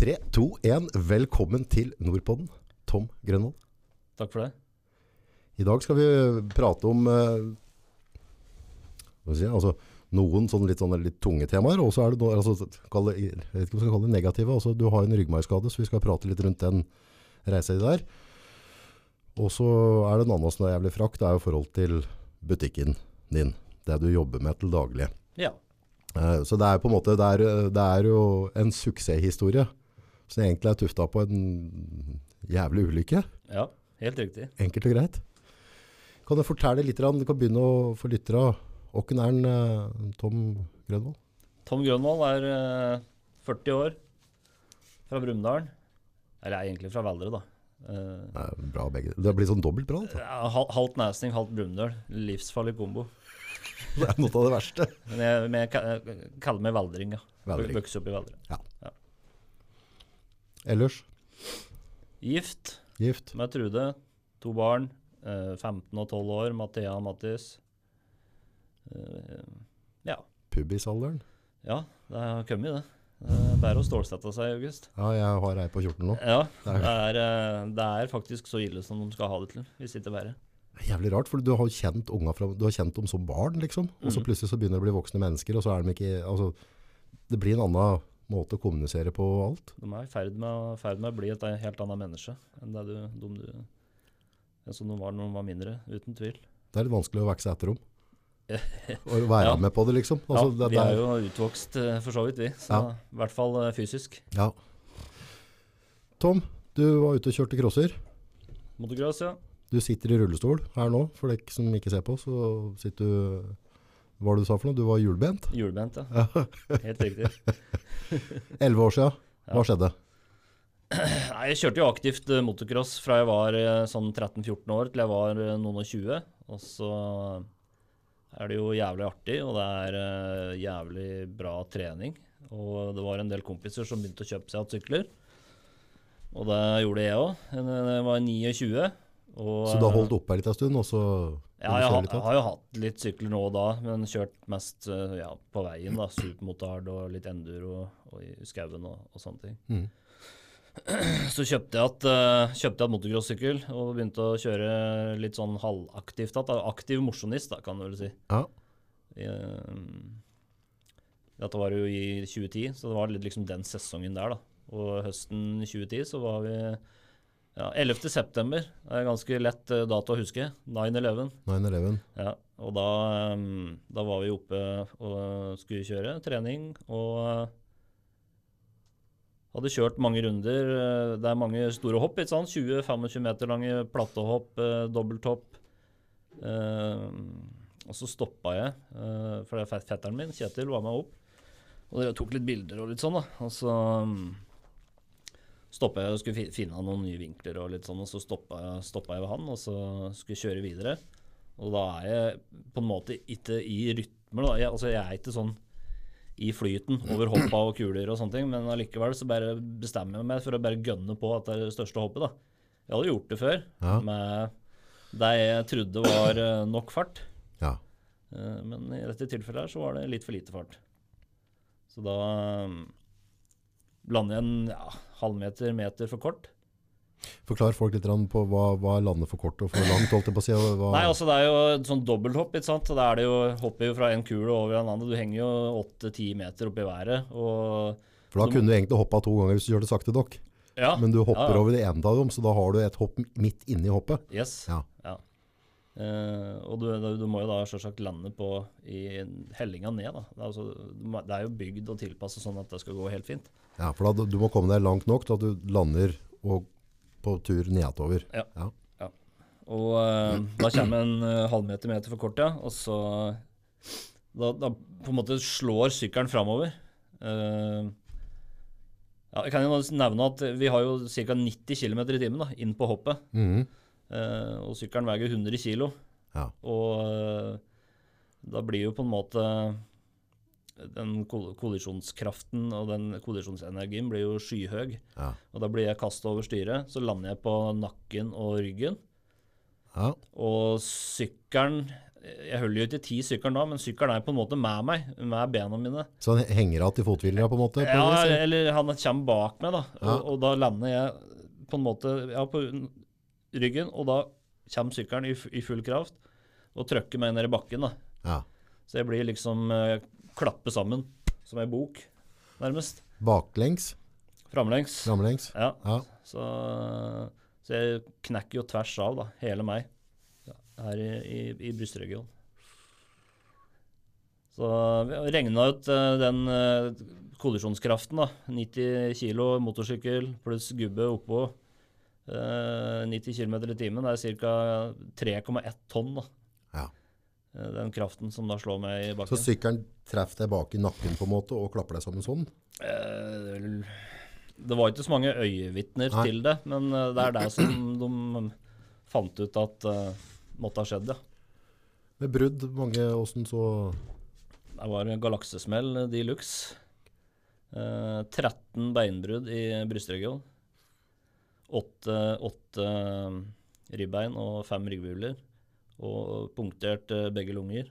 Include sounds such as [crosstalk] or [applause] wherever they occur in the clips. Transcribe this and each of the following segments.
3, 2, 1. Velkommen til Nordpodden. Tom Grønvold. Takk for det. I dag skal vi prate om eh, si, altså, noen sånne litt, sånne litt tunge temaer, og så er det noe, altså, kalle, jeg vet ikke om jeg skal kalle det negative. Altså, du har en ryggmargskade, så vi skal prate litt rundt den reisa di der. Og så er det en annen som er jævlig frakk, det er jo forhold til butikken din. Det du jobber med til daglig. Ja. Eh, Så det er på en måte, det er, det er jo en suksesshistorie som egentlig er tufta på en jævlig ulykke. ja. Helt riktig. Enkelt og greit. Kan du fortelle litt, du kan begynne å få lyttere Åkken er den, eh, Tom Grønvoll? Tom Grønvoll er eh, 40 år, fra Brumunddal. Eller er egentlig fra Veldre, da. Det er Bra begge. Det blir sånn dobbelt bra. Altså. ja, halvt Næsning, halvt Brumunddal. Livsfarlig kombo. [laughs] Det er noe av det verste. Men jeg, men jeg kaller meg veldring, ja. Vokste opp i Veldre. Ellers, Gift gift. med Trude. To barn. eh, 15 og 12 år. Mathea og Mattis. Eh, ja. Pubisalderen. ja, det har kommet, det. Det er å stålsette seg i august. Ja, jeg har ei på 14 nå. Ja, Det er- det er, eh, det er faktisk så ille som de skal ha det til. Hvis ikke verre. Er Jævlig rart, for du har kjent unga fra, du har kjent dem som barn, liksom. Og så Mhm. plutselig så begynner de å bli voksne mennesker, og så er de ikke altså, Det blir en annen måte å kommunisere på og alt. De er i ferd med, ferd med å bli et helt annet menneske enn det du, de, du, enn som de var når de var mindre, uten tvil. Det er litt vanskelig å vokse etter dem. Og [laughs] være Ja. med på det, liksom. Altså, ja, det, vi er jo utvokst eh, for så vidt, vi. Så Ja. i hvert fall eh, fysisk. Ja. Tom, du var ute og kjørte crosser. Motocross, ja. Du sitter i rullestol her nå, for dere som ikke ser på, så sitter du Hva var det du sa for noe? Du var hjulbent? Hjulbent, ja. [laughs] Helt riktig. [laughs] Elleve år siden. Hva skjedde? [clears throat] Nei, jeg kjørte jo aktivt eh, motocross fra jeg var eh, sånn 13-14 år til jeg var eh, noen og 20. Og så er det jo jævlig artig, og det er jævlig bra trening. Og det var en del kompiser som begynte å kjøpe seg hatt sykler. Og det gjorde jeg òg. Jeg var 29. Og, Så du har holdt oppe her litt en stund, og så Ja, jeg, har- jeg har jo hatt litt sykler nå og da, men kjørt mest eh, ja, på veien. da, Supermotard og litt enduro og i skauen og, og sånne ting. Mm. [clears throat] Så kjøpte jeg et, uh, kjøpte jeg motocrossykkel og begynte å kjøre litt sånn halvaktivt. Da. Aktiv mosjonist, da, kan du vel si. Ja. Eh, dette var jo i 2010, så det var litt liksom den sesongen der. da. Og høsten 2010 så var vi ja, 11. september. Det er ganske lett eh, dato å huske. 9-11. 9-11. Ja, og da, ehm, da var vi oppe og skulle kjøre trening, og eh, hadde kjørt mange runder. Eh, Det er mange store hopp, 20-25 meter lange plattehopp, eh, dobbelthopp. Eh, og så stoppa jeg, eh, for det er fetteren min, Kjetil, var med opp. Og dere tok litt bilder og litt sånn, da. Og så um, stoppa jeg og skulle fi- finne noen nye vinkler og litt sånn, og så stoppa jeg, stoppa jeg ved han, og så skulle jeg kjøre videre. Og da er jeg på en måte ikke i rytmer, da. Jeg, altså, jeg er ikke sånn i flyten over hoppa og kuler og sånne ting, men allikevel så bare bestemmer jeg meg for å bare gønne på at det er det største hoppet, da. Jeg hadde gjort det før, Ja. med det jeg trodde var eh, nok fart. ja. Eh, Men i dette tilfellet her så var det litt for lite fart. Så da blander lander jeg en ja, halvmeter, meter for kort. Forklar folk litt på hva, hva er landet for kort og for langt, holdt jeg på å si. Hva, Nei, altså det er jo et sånn dobbelthopp, ikke sant. Da er det jo, hopper jo fra en kule over en annen. Du henger jo åtte-ti meter opp i været. Og for da kunne du egentlig hoppa to ganger hvis du kjørte sakte nok. ja. Men du hopper ja, ja. over det ene av dem, så da har du et hopp midt inni hoppet. Yes. Ja. Eh, og du, du, du må jo da selvsagt lande på i hellinga ned, da. Det er, altså, det er jo bygd og tilpasset sånn at det skal gå helt fint. Ja, for da, du må komme deg langt nok til at du lander og på tur nedover. Ja. Ja. Og uh, da kommer en uh, halvmeter meter for kort, ja. Og så da, da på en måte slår sykkelen framover. Uh, ja, jeg kan jo nevne at vi har jo ca. 90 km i timen da, inn på hoppet. Mhm. Uh, og sykkelen veier 100 kg. Ja. Og uh, da blir jo på en måte den kol- kollisjonskraften og den kollisjonsenergien blir jo skyhøy. Ja. Og da blir jeg kasta over styret. Så lander jeg på nakken og ryggen. Ja. Og sykkelen Jeg holder jo ikke ti sykkelen da, men sykkelen er på en måte med meg, med bena mine. Så han henger igjen i fothvila på en måte? På Ja, eller han kommer bak meg, da. Ja. Og, og da lander jeg på en måte ja, på ryggen, og da kommer sykkelen i, i full kraft og trykker meg ned i bakken. da. ja. Så jeg blir liksom eh, klappe sammen som ei bok, nærmest. Baklengs? Framlengs. Framlengs? Ja. Ja. Så, så jeg knekker jo tvers av, da, hele meg, her i, i, i brystregionen. Så vi regna ut eh, den eh, kollisjonskraften, da. 90 kilo motorsykkel pluss gubbe oppå. eh, 90 km i timen. Er ca. 3,1 tonn, da. Eh, Den kraften som da slår meg i bakken. Så sykkelen treffer deg bak i nakken på en måte og klapper deg sammen sånn? Eh, Det var ikke så mange øyevitner til det, men eh, det er det som de fant ut at måtte ha skjedd, ja. Med brudd, mange åssen så Det var en galaksesmell de luxe. Eh, 13 beinbrudd i brystregionen. Åtte, åtte ribbein og 5 ryggbuler. Og punktert eh, begge lunger.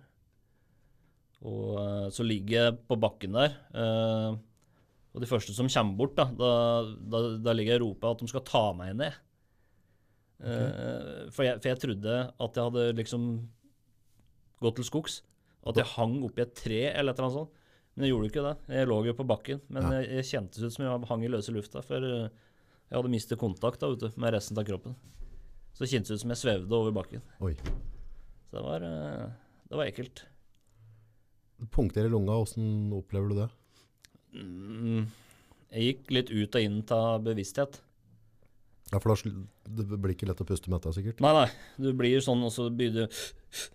Og eh, så ligger jeg på bakken der. eh, og de første som kommer bort, da, da, da, da ligger jeg og roper at de skal ta meg ned. Okay. for, jeg, for jeg trodde at jeg hadde liksom gått til skogs. At jeg hang oppi et tre eller et eller annet sånt. Men jeg gjorde ikke det. Jeg lå jo på bakken. Men Ja. jeg, jeg kjentes ut som jeg hang i løse lufta, for jeg hadde mistet kontakt da, vet du, med resten av kroppen. Så det kjentes ut som jeg svevde over bakken. Oi. Så det var, eh, det var ekkelt. Punkter i lunga, åssen opplever du det? Mm, jeg gikk litt ut og inn av bevissthet. Ja, for da det blir ikke lett å puste med dette, sikkert. Nei, nei. Du blir sånn, og så begynner?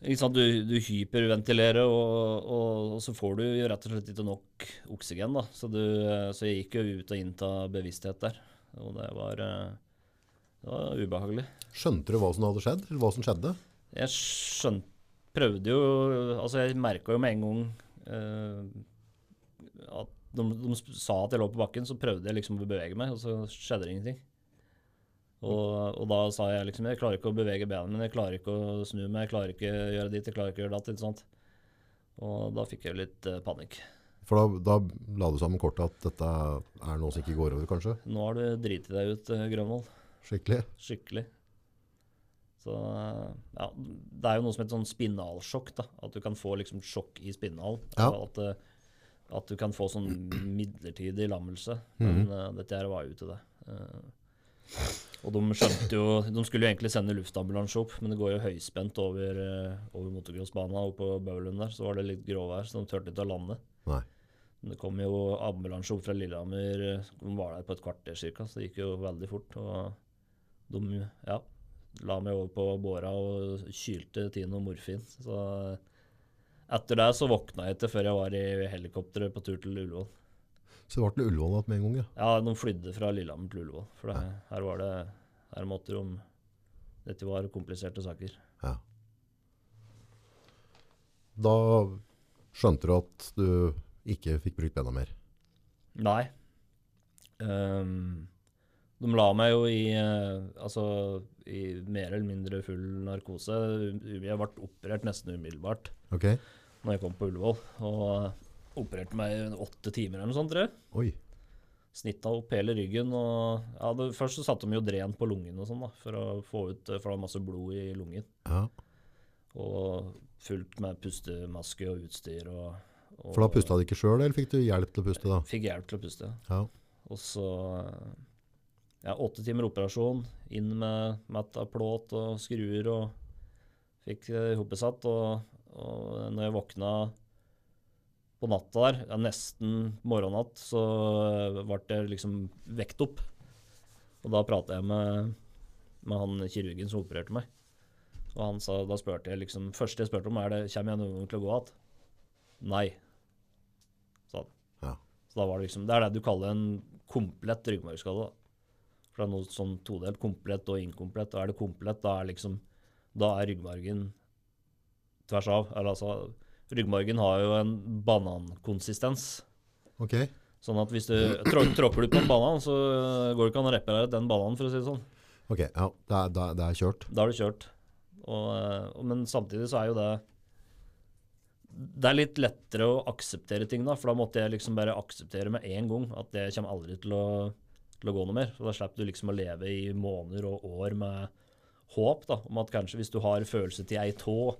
Du, du hyperventilerer, og, og, og så får du jo rett og slett ikke nok oksygen. da. Så, du, eh, så jeg gikk jo ut og inn av bevissthet der. Og det var, eh, det var ubehagelig. Skjønte du hva som hadde skjedd? Eller hva som skjedde? Jeg skjønte Prøvde jo Altså, jeg merka jo med en gang eh, at de, de sa at jeg lå på bakken, så prøvde jeg liksom å bevege meg, og så skjedde det ingenting. Og, og da sa jeg liksom Jeg klarer ikke å bevege bena mine, jeg klarer ikke å snu meg, jeg klarer ikke å gjøre dit, jeg klarer ikke å gjøre datt. Ikke sant? Og da fikk jeg litt eh, panikk. For da, da la du sammen kortet at dette er noe som ikke går over, kanskje? Nå har du driti deg ut, eh, Grønvoll. Skikkelig? Skikkelig. Så eh, ja, det er jo noe som heter sånn spinalsjokk, da. At du kan få liksom sjokk i spinnal. Ja. Og At, eh, at du kan få sånn midlertidig lammelse. Men uh, dette her var jo til det. Uh, og de skjønte jo De skulle jo egentlig sende luftambulanse opp, men det går jo høyspent over, uh, over motocrossbana oppe på Bøverlund der. Så var det litt gråvær, så de turte ikke å lande. Nei. Men det kom jo ambulanse opp fra Lillehammer. eh, De var der på et kvarter cirka, så det gikk jo veldig fort. Og de ja, la meg over på båra og kylte Tino morfin. Så etter det så våkna jeg ikke før jeg var i helikopteret på tur til Ullevål. Så det ble til Ullevål igjen med en gang, ja. Ja, de flydde fra Lillehammer til Ullevål. For det, her var det Her måtte de Dette var kompliserte saker. ja. Da skjønte du at du ikke fikk brukt bena mer. Nei. Um, de la meg jo i uh, Altså i mer eller mindre full narkose. Jeg ble operert nesten umiddelbart okay. når jeg kom på Ullevål. Og opererte meg i åtte timer eller noe sånt, tror jeg. Oi. Snitta opp hele ryggen. og ja, det, Først så satte de jo dren på lungen og sånn da, for å få ut For det var masse blod i lungen. Ja. Og fullt med pustemaske og utstyr. og, og For da pusta du ikke sjøl, eller fikk du hjelp til å puste da? Fikk hjelp til å puste. Ja. Og så ja, åtte timer operasjon. Inn med matt av plåt og skruer og fikk det ihoppesatt. Og, og når jeg våkna på natta der, ja, nesten morgennatt, så ble jeg liksom vekt opp. Og da prata jeg med, med han kirurgen som opererte meg. Og han sa, da spurte jeg liksom Første jeg spurte om, er det kommer jeg noen gang til å gå igjen? Nei, sa han. Ja. Så da var det liksom Det er det du kaller en komplett ryggmargskade. For det er noe sånn todelt. Komplett og inkomplett. Og er det komplett, da er liksom Da er ryggmargen tvers av. Eller altså Ryggmargen har jo en banankonsistens. Ok. Sånn at hvis du trå, tråkker du på en banan, så går det ikke an å reparere den bananen, for å si det sånn. Ok, ja. Det er, det er, det er kjørt. Da er det kjørt. Og, eh, og, men samtidig så er jo det det er litt lettere å akseptere ting, da, for da måtte jeg liksom bare akseptere med en gang at det kommer aldri til å, til å gå noe mer. Så da slipper du liksom å leve i måneder og år med håp da, om at kanskje hvis du har følelse til ei tå,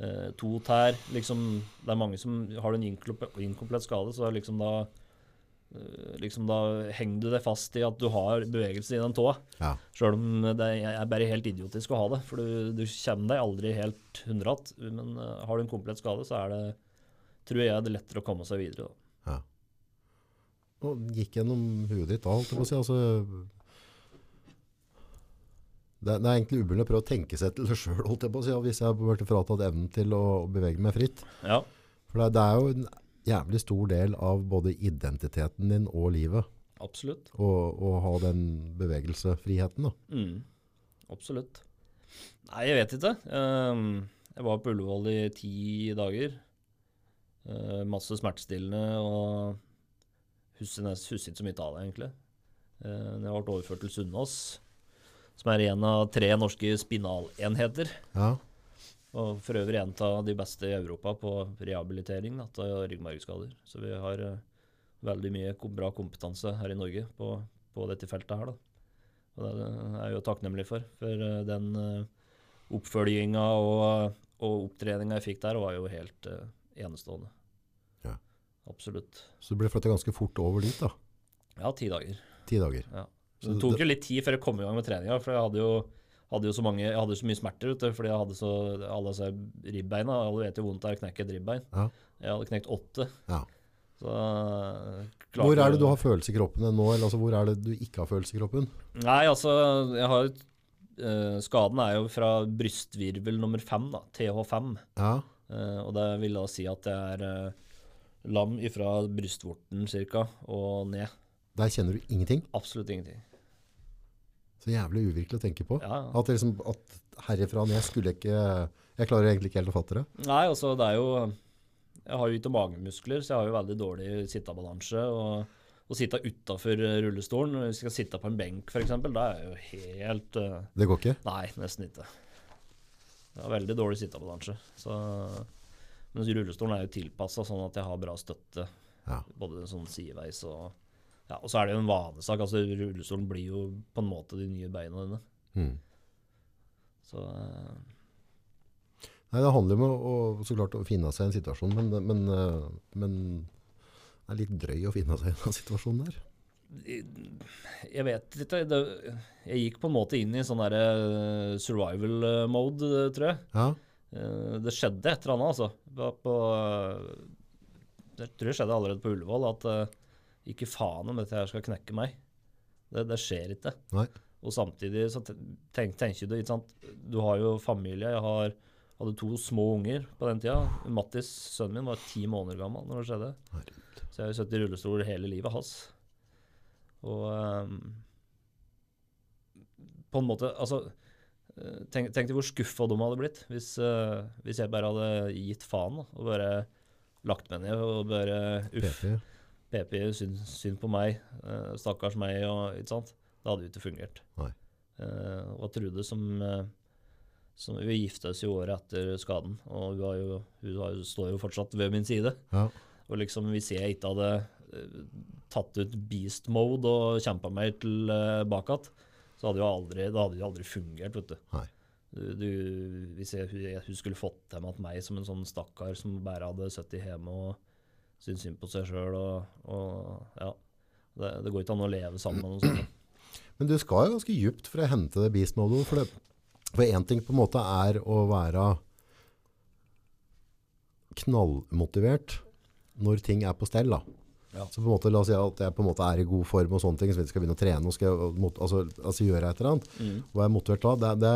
eh, to tær liksom, Det er mange som har en inkomplett, skade, så er liksom da eh, liksom da henger du deg fast i at du har bevegelse i den tåa. Ja. Sjøl om det er bare helt idiotisk å ha det, for du, du kommer deg aldri helt 100 igjen. Men eh, har du en komplett skade, så er det, tror jeg det er lettere å komme seg videre. Da. Og gikk gjennom huet ditt da, holdt jeg på å si. Altså, det, det er egentlig umulig å prøve å tenke seg til det sjøl, holdt jeg på å si, hvis jeg blitt fratatt evnen til å bevege meg fritt. Ja, For det, det er jo en jævlig stor del av både identiteten din og livet absolutt. å, å ha den bevegelsefriheten, Da. Mm, absolutt. Nei, jeg vet ikke. Um, jeg var på Ullevål i ti dager. Uh, masse smertestillende og husker nest- husker ikke så mye av det, egentlig. Uh, jeg ble overført til Sunnaas, som er en av tre norske spinalenheter. Ja. Og for øvrig en av de beste i Europa på rehabilitering da, av ryggmargskader. Så vi har eh, veldig mye bra kompetanse her i Norge på, på dette feltet her. Da. Og det er jeg jo takknemlig for. For eh, den oppfølginga og, og opptreninga jeg fikk der, var jo helt eh, enestående. Absolutt. Så du ble flytta ganske fort over dit, da. Ja, ti dager. Ti dager. Ja. Så det tok jo litt tid før jeg kom i gang med treninga, for jeg hadde jo, hadde jo så mange, jeg hadde så mye smerter vet du, fordi jeg hadde så alle disse ribbeina. Alle vet jo vondt det er å knekke et ribbein. Ja. Jeg hadde knekt åtte. Ja. Så klart klarte Hvor er det du har følelse i kroppen nå, eller altså, hvor er det du ikke har følelse i kroppen? Nei, altså, jeg har uh, Skaden er jo fra brystvirvel nummer fem, da, TH5. Ja. Uh, og det vil da si at det er eh, lam ifra brystvorten cirka, og ned. Der kjenner du ingenting. Absolutt ingenting. Så jævlig uvirkelig å tenke på. Ja, ja. At, liksom, at herifra ned skulle jeg ikke Jeg klarer egentlig ikke helt å fatte det. Nei, altså det er jo Jeg har jo ikke magemuskler, så jeg har jo veldig dårlig sittebalanse. Og å sitte utafor rullestolen, hvis jeg skal sitte på en benk f.eks., da er jeg jo helt uh, Det går ikke. Nei, nesten ikke. Jeg har veldig dårlig sittebalanse. Så mens rullestolen er jo tilpassa sånn at jeg har bra støtte, Ja. både sånn sideveis og ja, Og så er det jo en vanesak. altså Rullestolen blir jo på en måte de nye beina dine. Mm. Så uh, Nei, det handler jo om å, så klart å finne seg i en situasjon, men, men, eh, men det er litt drøy å finne seg i den situasjonen der. Jeg vet ikke. Jeg gikk på en måte inn i sånn derre eh, survival mode, tror jeg. Ja, Det skjedde et eller annet, altså. På, på, det tror jeg skjedde allerede på Ullevål, at eh, ikke faen om dette her skal knekke meg. Det, det skjer ikke. Nei. Og samtidig så tenk, tenker du, ikke sant. Du har jo familie. Jeg har, hadde to små unger på den tida. Mattis, sønnen min, var ti måneder gammel når det skjedde. herregud. Så jeg har jo sittet i rullestol hele livet hans. Og um, på en måte Altså, eh, tenk, tenk deg hvor skuffa de hadde blitt hvis, uh, hvis jeg bare hadde gitt faen da, og bare lagt meg ned og bare Uff, PP. PP, synd, synd på meg. Uh, stakkars meg, og ikke sant. Det hadde jo ikke fungert. Nei. Uh, og Trude som, eh, som Vi gifta oss jo året etter skaden, og hun, har jo, hun jo, står jo fortsatt ved min side. Ja. Og liksom hvis jeg ikke hadde eh, tatt ut beast mode og kjempa meg tilbake igjen, så hadde jo aldri, det hadde jo aldri fungert, vet du. Nei. Du, du, hvis jeg, jeg, skulle fått til at meg som en sånn stakkar som bare hadde sittet hjemme og syntes synd på seg sjøl og, og ja. Det, det går ikke an å leve sammen med noen sånne. Men du skal jo ganske djupt for å hente det beast mode. For, én ting på en måte er å være knallmotivert når ting er på stell. Da. Ja. Så på en måte, la oss si at jeg på en måte er i god form og sånne ting, så vi skal begynne å trene og skal altså, altså gjøre et eller annet. Mm. Og er motivert da, det, det,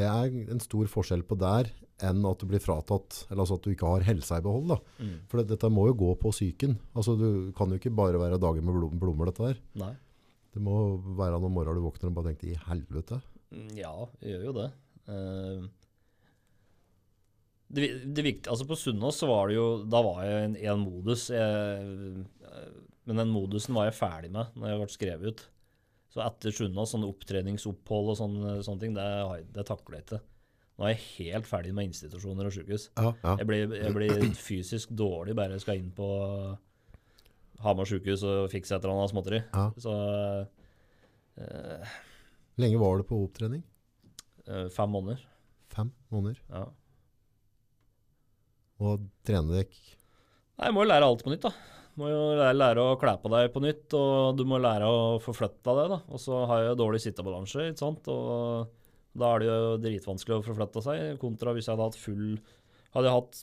det er en stor forskjell på der enn at du blir fratatt, eller altså at du ikke har helsa i behold. Da. Mm. For det, dette må jo gå på psyken. Altså, du kan jo ikke bare være dager med blom, blommer, dette der. Nei. Det må være noen morgener du våkner og bare tenker i helvete. Mm, Ja, jeg gjør jo det. Eh, det, det viktige, altså På Sunnaas var det jo Da var jeg i en, en modus. Jeg, men den modusen var jeg ferdig med når jeg ble skrevet ut. Så etter Sunnaas, sånne opptreningsopphold og sånne, sånne ting, det, det takler jeg ikke. Nå er jeg helt ferdig med institusjoner og sykehus. Ja, ja. Jeg blir, jeg blir fysisk dårlig bare jeg skal inn på Hamar sykehus og fikse et eller annet småtteri. ja. Så uh, Lenge var du på opptrening? Uh, fem måneder. Fem måneder. Ja. Og trene dekk Nei, jeg må jo lære alt på nytt, da. Må jo lære, å kle på deg på nytt, og du må lære å forflytte deg. da. Og så har jeg jo dårlig sittebalanse, ikke sant. Og da er det jo dritvanskelig å forflytte seg, kontra hvis jeg hadde hatt full Hadde jeg hatt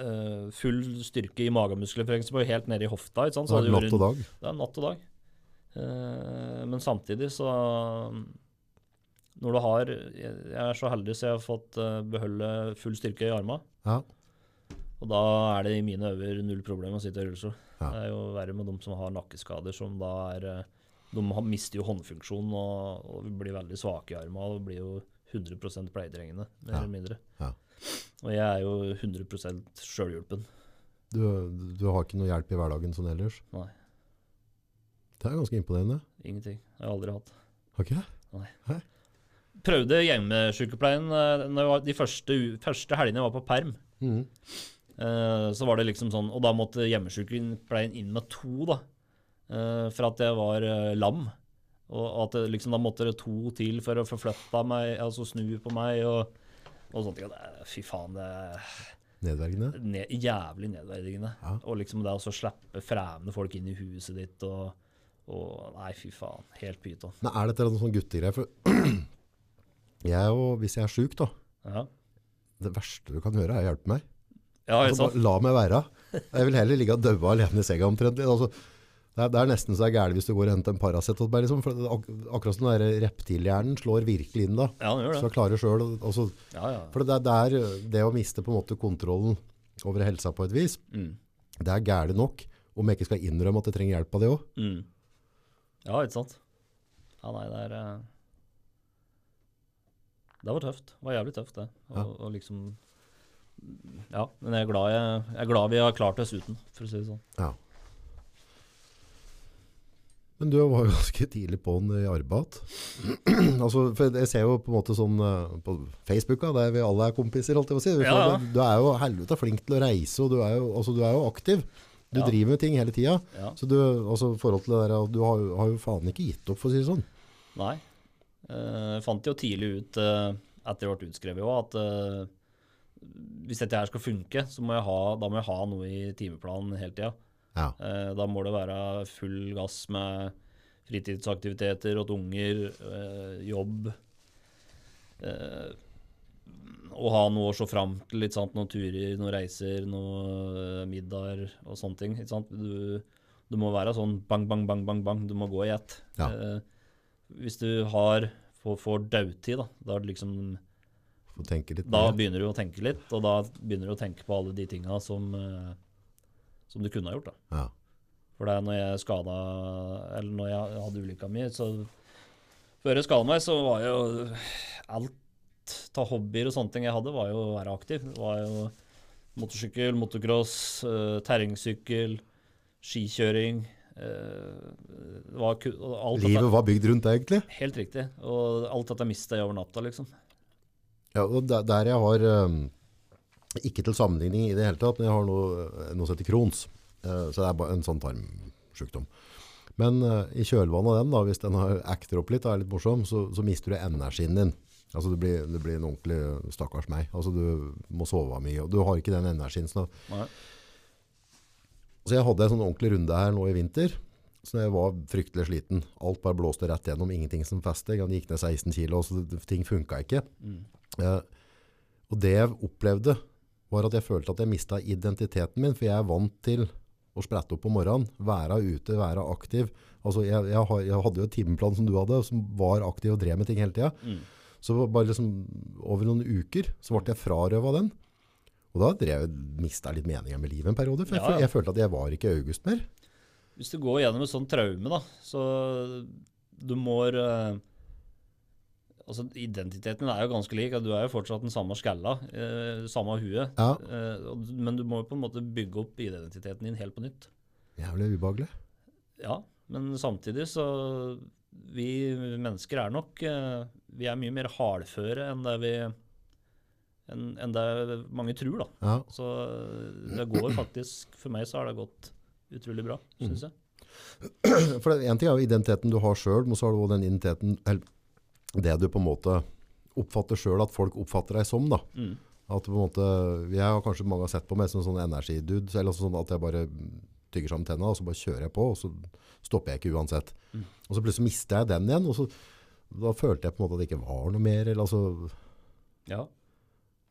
uh, full styrke i magemuskler, f.eks., helt nede i hofta, ikke sant. Det er natt og dag. Det er natt og dag. Uh, men samtidig så Når du har Jeg jeg er så heldig så jeg har fått eh, beholde full styrke i armene. Ja. Og da er det i mine øyne null problem å sitte i rullestol. Ja. Det er jo verre med de som har nakkeskader, som da er eh, De mister jo håndfunksjonen og, og blir veldig svake i armene og blir jo 100 pleietrengende, mer Ja. eller mindre. Ja. Og jeg er jo 100 sjølhjulpen. Du, du har ikke noe hjelp i hverdagen sånn ellers? Nei. Det er ganske imponerende. Ingenting. Jeg har aldri hatt. Har ikke det? Nei. Prøvde hjemmesykepleien eh, de første, første helgene jeg var på perm. Mhm. Eh, så var det liksom sånn, Og da måtte hjemmesykepleien inn med to, da. Uh, for at jeg var uh, lam. Og at det, liksom, da måtte det to til for å forflytte meg, altså snu på meg og, og sånt. Er- fy faen, det er Nedverdigende? Ne, jævlig nedverdigende. Ja. Og liksom det å så slippe fremmede folk inn i huset ditt og, og Nei, fy faen. Helt pyton. Men er dette noen sånn guttegreier? For [clears throat] jeg og, hvis jeg er syk, da, Ja, det verste du kan gjøre er å hjelpe meg. Ja Altså, la meg være. Jeg vil heller ligge og daue alene i senga omtrent. Altså, det, er, det er nesten så jeg er gæren hvis du går og henter en Paracet. Liksom, ak akkurat som den reptilhjernen slår virkelig inn da. Ja, den gjør Så jeg klarer selv, altså, Ja, ja. For det, det er det å miste på en måte kontrollen over helsa på et vis, Mm. det er gære nok. Om jeg ikke skal innrømme at jeg trenger hjelp av det òg. Mm. Ja, ikke sant? Ja, nei, det er eh, Det var tøft. Det var jævlig tøft, det. Å Ja. liksom Ja, men jeg er, glad jeg, jeg er glad vi har klart oss uten, for å si det sånn. Ja. Men du var jo [laughs] ganske tidlig på den i arbeid. [clears throat] altså, for jeg ser jo på en måte sånn eh, på Facebook, der vi alle er kompiser, Alt jeg på å si. Ja, ja. Du er jo helvete flink til å reise, og du er jo, altså, du er jo aktiv. Du Ja. driver med ting hele tida. Ja. Så du, altså, forhold til det der, du har, har jo faen ikke gitt opp, for å si det sånn. Nei. Eh, Jeg fant jo tidlig ut, eh, etter jeg ble utskrevet òg, at hvis dette her skal funke, så må jeg ha, da må jeg ha noe i timeplanen hele tida. Ja. Eh, Da må det være full gass med fritidsaktiviteter åt unger, eh, jobb. Eh, og ha noe å se fram til, litt sant? noen turer, noen reiser, noen eh, middager og sånne ting. Ikke sant? Du, du må være sånn bang, bang, bang, bang, bang. Du må gå i ett. Ja. Eh, hvis du har får, får dautid, da, da, er det liksom, litt da begynner du å tenke litt, og da begynner du å tenke på alle de tinga som, eh, som du kunne ha gjort. da. Ja. For det er når jeg skada Eller når jeg hadde ulykka mi, så Før jeg skada meg, så var jo alt av hobbyer og sånne ting jeg hadde, var jo å være aktiv. Det var jo motorsykkel, motocross, eh, terrengsykkel, skikjøring. eh, var alt Livet var bygd rundt deg, egentlig. Helt riktig. Og alt dette mista jeg over natta, liksom. Ja, og der, der jeg har, eh, ikke til sammenligning i det hele tatt, men jeg har noe, noe som heter Crohns. Eh, så det er bare en sånn tarmsjukdom. Men eh, i kjølvannet av den, da, hvis den har acter opp litt og er litt morsom, så, så mister du energien din. Altså du blir, du blir en ordentlig stakkars meg. Altså du må sove mye, og du har ikke den energien. Så, så jeg hadde en sånn ordentlig runde her nå i vinter, så jeg var fryktelig sliten. Alt bare blåste rett gjennom, ingenting som festet. Jeg gikk ned 16 kilo, så ting funket ikke. Mm. Eh, og det jeg opplevde, var at jeg følte at jeg mistet identiteten min, for jeg er vant til å sprette opp på morgenen, være ute, være aktiv. Altså, jeg, jeg, jeg hadde jo et timeplan som du hadde, som var aktiv og drev med ting hele tida. Mm. Så bare liksom, over noen uker så ble jeg frarøva den. Og da drev jeg, mista jeg litt meninga med livet en periode, for Ja, ja. Jeg, jeg følte at jeg var ikke August mer. Hvis du går gjennom et sånt traume, da, så du må eh, Altså, identiteten er jo ganske lik. Du er jo fortsatt den samme skalla, eh, samme huet. Ja, Eh, men du må jo på en måte bygge opp identiteten din helt på nytt. jævlig ubehagelig. Ja, men samtidig så Vi mennesker er nok eh, Vi er mye mer hardføre enn det vi enn enn det mange tror, da. Ja. Så eh, det går faktisk For meg så har det gått utrolig bra, syns jeg. [clears throat] For det- en ting er jo identiteten du har sjøl, men så har du også den identiteten Det du på en måte oppfatter sjøl at folk oppfatter deg som. da. Mm. At på en måte, Jeg har kanskje mange har sett på meg som en sånn energidude. Eller sånn at jeg bare tygger sammen tenna, og så bare kjører jeg på, og så stopper jeg ikke uansett. Mm. Og så plutselig mister jeg den igjen, og så da følte jeg på en måte at det ikke var noe mer. Eller, altså, Ja.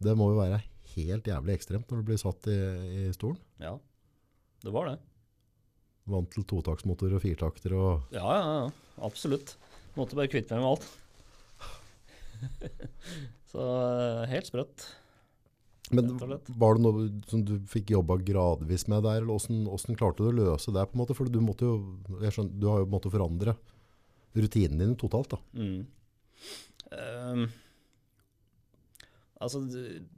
det må jo være helt jævlig ekstremt når du blir satt i, i stolen. Ja. Det var det. Vant til totaktsmotor og firtakter og Ja, ja, ja. Absolutt. Måtte bare kvitte meg med alt. [laughs] så eh, helt sprøtt. Men var det noe som du fikk jobba gradvis med der, eller hvordan, hvordan klarte du å løse det? på en måte? For du, måtte jo, skjønner, du har jo måttet forandre rutinen din totalt. da. Mm. Um, altså,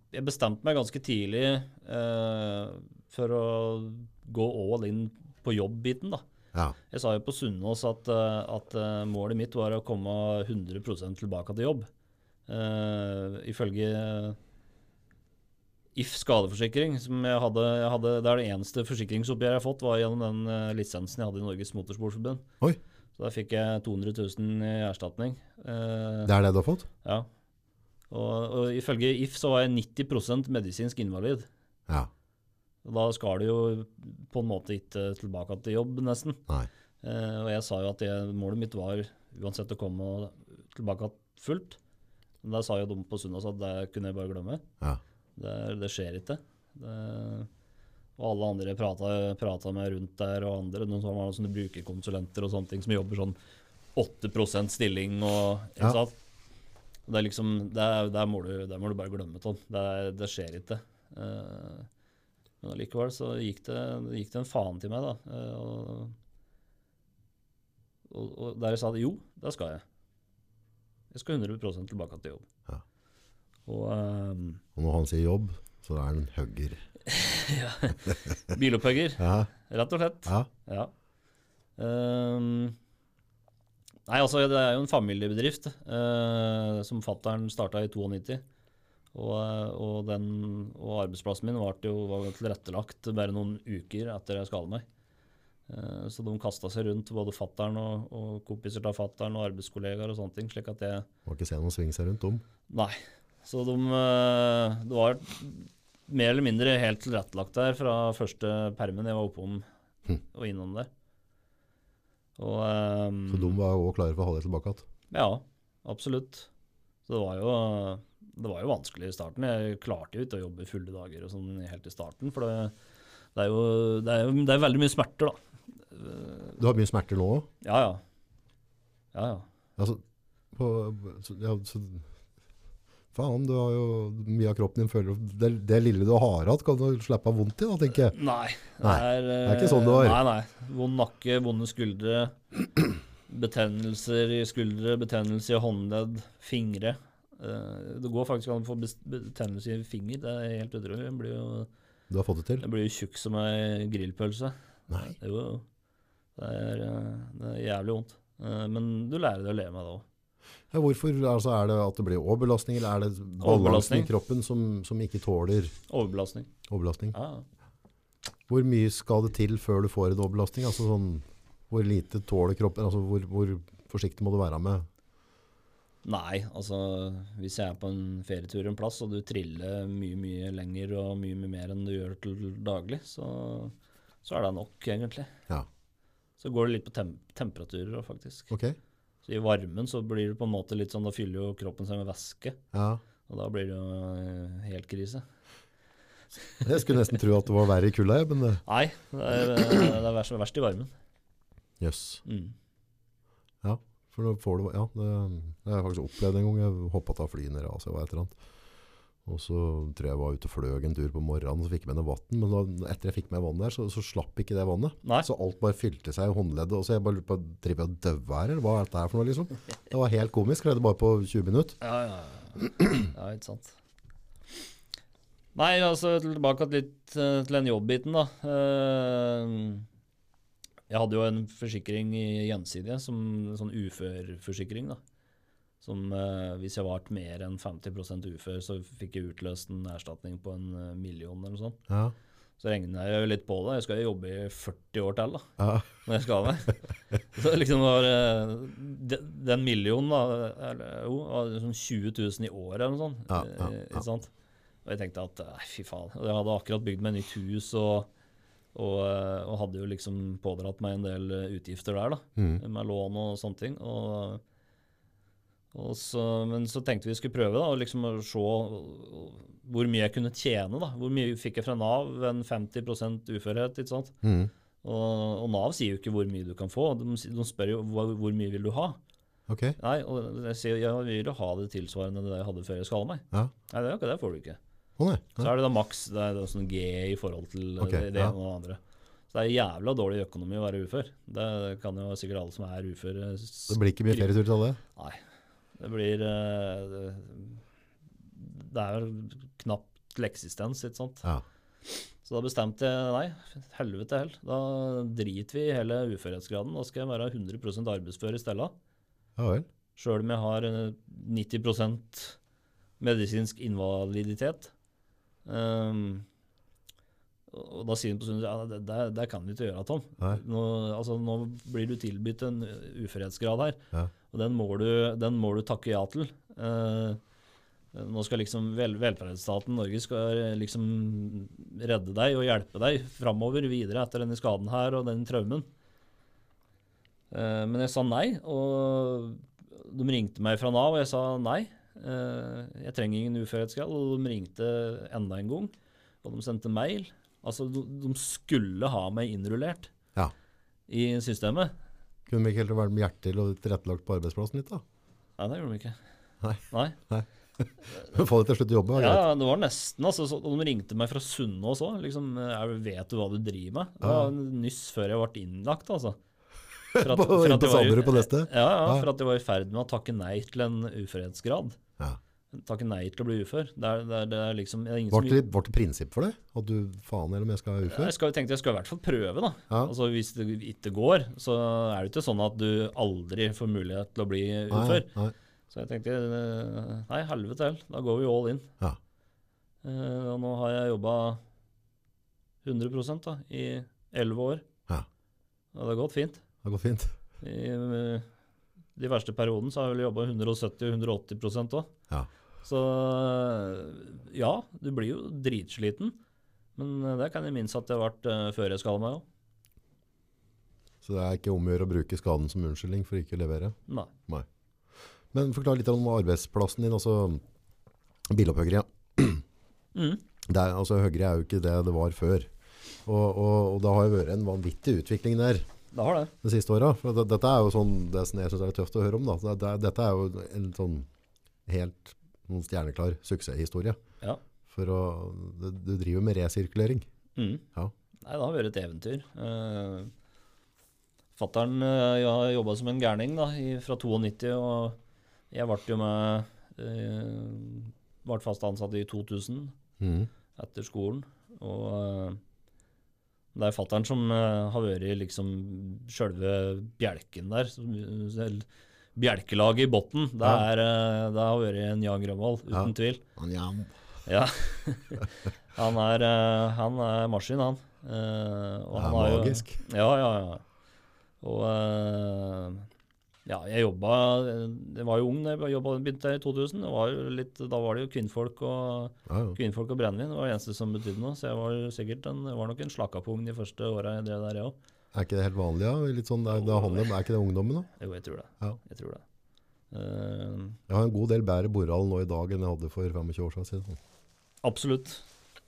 jeg bestemte meg ganske tidlig uh, for å gå all in på jobb-biten, da. Ja. Jeg sa jo på Sunnaas at, eh, at målet mitt var å komme 100% tilbake til jobb. Eh, ifølge If skadeforsikring, som jeg hadde, jeg hadde Det er det eneste forsikringsoppgjøret jeg har fått, var gjennom den uh, lisensen jeg hadde i Norges Motorsportforbund. Oi. Så da fikk jeg 200 000 i erstatning. Uh, Det er det du har fått? ja. Og, og ifølge If så var jeg 90% medisinsk invalid. Ja. Og da skal du jo på en måte ikke tilbake til jobb, nesten. Nei. Uh, og jeg sa jo at jeg, målet mitt var uansett å komme tilbake fullt. Men da sa jo de på Sunnaas at det kunne jeg bare glemme. Ja. Det, det skjer ikke. Det, og alle andre jeg prata, prata med rundt der, og andre, noen som var sånne brukerkonsulenter og sånne ting, som jobber sånn 8% stilling og ikke Ja. sant? Det er liksom, det er, der, må du, der må du bare glemme, Tom. Det, det skjer ikke. Uh, men allikevel så gikk det, det gikk det en faen til meg, da. Uh, og, og, og der jeg sa det, jo, det skal jeg. Jeg skal 100% tilbake til jobb. Ja. Og um, Og når han sier jobb, så er han hugger. [laughs] ja. bilopphugger, Ja. rett og slett. ja. Ja. Ehm, nei, altså det er jo en familiebedrift uh, som fattern starta i 92. Og, eh, og, den, og arbeidsplassen min var, jo, var tilrettelagt bare noen uker etter jeg skadet meg. Eh, så de kasta seg rundt, både fattern og, og kompiser av fattern og arbeidskollegaer og sånne ting. slik at jeg Må ikke se noen svinge seg rundt om. Nei. Så de, eh, det var mer eller mindre helt tilrettelagt der fra første permen jeg var oppom Hm. og innom der. Og um, Så de var òg klare for å ha det tilbake igjen. Ja, absolutt. Så det var jo det var jo vanskelig i starten. Jeg klarte jo ikke å jobbe fulle dager og sånn helt i starten. For det, det, er jo, det, er det er veldig mye smerter, da. Du har mye smerter nå òg? Ja, ja. Ja, ja. Altså, på, ja, så, faen, du har jo mye av kroppen din føler det, det lille du har hatt, kan du slippe av vondt i, da, tenker jeg. Nei. Nei, det er ikke sånn det var. Nei, nei. Vond nakke, vonde skuldre, [clears throat] betennelser i skuldre, betennelse i håndledd, fingre. Eh, det går faktisk an å få betennelse i finger. Det er helt utrolig. Det blir jo, Du har fått det til. jeg blir jo tjukk som ei grillpølse. Nei. Jo, det er, eh, det er jævlig vondt. Eh, Men du lærer deg å leve med det òg. Ja, hvorfor altså, er det at det blir overbelastning, eller er det balansen i kroppen som, som ikke tåler Overbelastning. overbelastning? Ja. Hvor mye skal det til før du får en overbelastning? Altså sånn, hvor lite tåler kroppen? Altså hvor, hvor forsiktig må du være med? Nei, altså hvis jeg er på en ferietur en plass, og du triller mye, mye lenger og mye, mye mer enn du gjør til daglig, så, så er det nok, egentlig. Ja. Så går det litt på tem temperaturer òg, faktisk. Ok? Så i varmen så blir det på en måte litt sånn, da fyller jo kroppen seg med væske, Ja. og da blir det jo eh, helt krise. Jeg skulle nesten tro at det var verre i kulda, men eh, Nei, det er, eh, det er verst, verst i varmen. jøss. Mm. For da får du, ja, det, det har jeg faktisk opplevd en gang. Jeg hoppet av flyet ned i Asia og et eller annet. Og så tror jeg jeg var ute og fløg en tur på morgenen, så fikk jeg med noe vann. Men da, etter jeg fikk med vann der, så, så slapp ikke det vannet. Nei, Så alt bare fylte seg i håndleddet. Og så jeg bare lurte på, driver jeg og døver her, eller hva er dette her for noe, liksom? [laughs] Det var helt komisk. Skjedde bare på 20 minutter. Ja, ja, ja. ja ikke sant. Nei, altså tilbake litt eh, til den jobbbiten, da. Eh, Jeg hadde jo en forsikring i Gjensidige, som en sånn uførforsikring, da. Som eh, hvis jeg ble mer enn 50% ufør, så fikk jeg utløst en erstatning på en eh, million eller noe sånt. Ja. Så regna jeg jo litt på det. Jeg skal jo jobbe i 40 år til da, Ja. når jeg skal av meg. [laughs] så liksom var eh, de- Den millionen, da, eller, jo, var liksom 20 000 i året eller noe sånt. Ja, ja, eh, ja. Og jeg tenkte at nei, fy faen. Jeg hadde akkurat bygd meg nytt hus og, og, og hadde jo liksom pådratt meg en del utgifter der, da. Mm. Med lån og sånne ting. Og, og så, men så tenkte vi skulle prøve da, og liksom se hvor mye jeg kunne tjene. da. Hvor mye fikk jeg fra Nav en 50 uførhet. ikke sant? Mm. Og, og Nav sier jo ikke hvor mye du kan få. De, de spør jo hvor, hvor mye vil du ha. Okay. Nei, og jeg sier jeg vil jo ha det tilsvarende det jeg hadde før jeg skala meg. Ja. Nei, det, ikke det får du ikke. Nei. Så er det da maks det er sånn G i forhold til okay, det, det ja. ene og det andre. Så det er jævla dårlig økonomi å være ufør. Det kan jo sikkert alle som er uføre Det blir ikke mye ferietur til alle? Nei. Det blir eh, det, det er knapt til eksistens, ikke sant. Ja. Så da bestemte jeg nei, helvete hell. Da driter vi i hele uførhetsgraden. Da skal jeg være 100% arbeidsfør i stedet. Ja vel. Sjøl om jeg har eh, 90% medisinsk invaliditet. Um, og da sier han på Sundet ja, det, det, det kan du ikke gjøre, Tom. Nå, altså, nå blir du tilbudt en uførhetsgrad her, Ja. og den må, du, den må du takke ja til. Uh, nå skal liksom vel, velferdsstaten Norge skal liksom redde deg og hjelpe deg framover videre etter denne skaden her og den traumen. Uh, men jeg sa nei, og de ringte meg fra Nav, og jeg sa nei. Eh, jeg trenger ingen uførhetsgrad, og de ringte enda en gang, og de sendte mail. Altså, de, skulle ha meg innrullert Ja. i systemet. Kunne de ikke heller vært med hjertel og tilrettelagt på arbeidsplassen litt, da? Nei, det gjorde de ikke. Nei. Nei. [laughs] Få deg til slutt å jobbe, da. Ja, det var nesten. Altså, så, de ringte meg fra Sunnaas òg. Liksom, jeg 'Vet du hva du driver med?' Det var nyss før jeg ble innlagt, altså. For at- for at på var Sanderud på neste. Ja, ja, for at de var i ferd med å takke nei til en uførhetsgrad. Ja. Takke nei til å bli ufør. Det er, det er, det er liksom det er Ble det, ble det prinsipp for det? At du faen eller om jeg skal være ufør? jeg skal, tenkte jeg skal i hvert fall prøve, da. Ja. Altså, hvis det ikke går, så er det ikke sånn at du aldri får mulighet til å bli ufør. Nei, nei. Så jeg tenkte eh, nei, helvete heller, da går vi all in. Ja. Uh, og nå har jeg jobba 100 da, i 11 år. Ja. Og det har gått fint. Det gått fint. I eh, de verste perioden så har jeg vel jobba 170-180% òg. Ja. Så eh, ja, du blir jo dritsliten. Men eh, det kan jeg minnes at det har vært før jeg skada meg òg. Så det er ikke om å gjøre å bruke skaden som unnskyldning for ikke å levere. Nei. Men forklar litt om arbeidsplassen din, altså bilopphøggeri. Ja. Mm. Altså, Høyre er jo ikke det det var før. Og, og, og det har jo vært en vanvittig utvikling der Det har det. de siste åra. Det, dette er jo sånn, det som jeg syns er tøft å høre om. Da. Det, det, dette er jo en sånn helt noen stjerneklar suksesshistorie. Ja. For å, du, du driver med resirkulering. Mm. Ja. Nei, det har vært et eventyr. Uh, Fattern uh, har jobba som en gærning da, i, fra 92, og jeg ble jo med uh, Ble fast ansatt i 2000 mm. etter skolen. Og eh, det er fattern som eh, har vært liksom sjølve bjelken der. Bjelkelaget i bunnen. Det, Ja. eh, det har vært en Jan Grønvold, uten Ja. tvil. Han, ja. Ja. [laughs] han, er, eh, han er maskin, han. Og Det er han har jo- Ja, ja, ja. Og ja, jeg jobba Jeg var jo ung da jeg jobbet, begynte i 2000. Det var litt, da var det jo kvinnfolk og, Ja, ja. kvinnfolk og brennevin. Det var det eneste som betydde noe. Så jeg var sikkert en, var nok en slakapung de første åra jeg drev der, jeg òg. Er ikke det helt vanlig? Ja? Litt sånn, det, er- det er ikke det ungdommen? da? Jo, jeg tror det. Ja. Jeg tror det. Uh, Jeg har en god del bedre borall nå i dag enn jeg hadde for 25 år siden. Absolutt.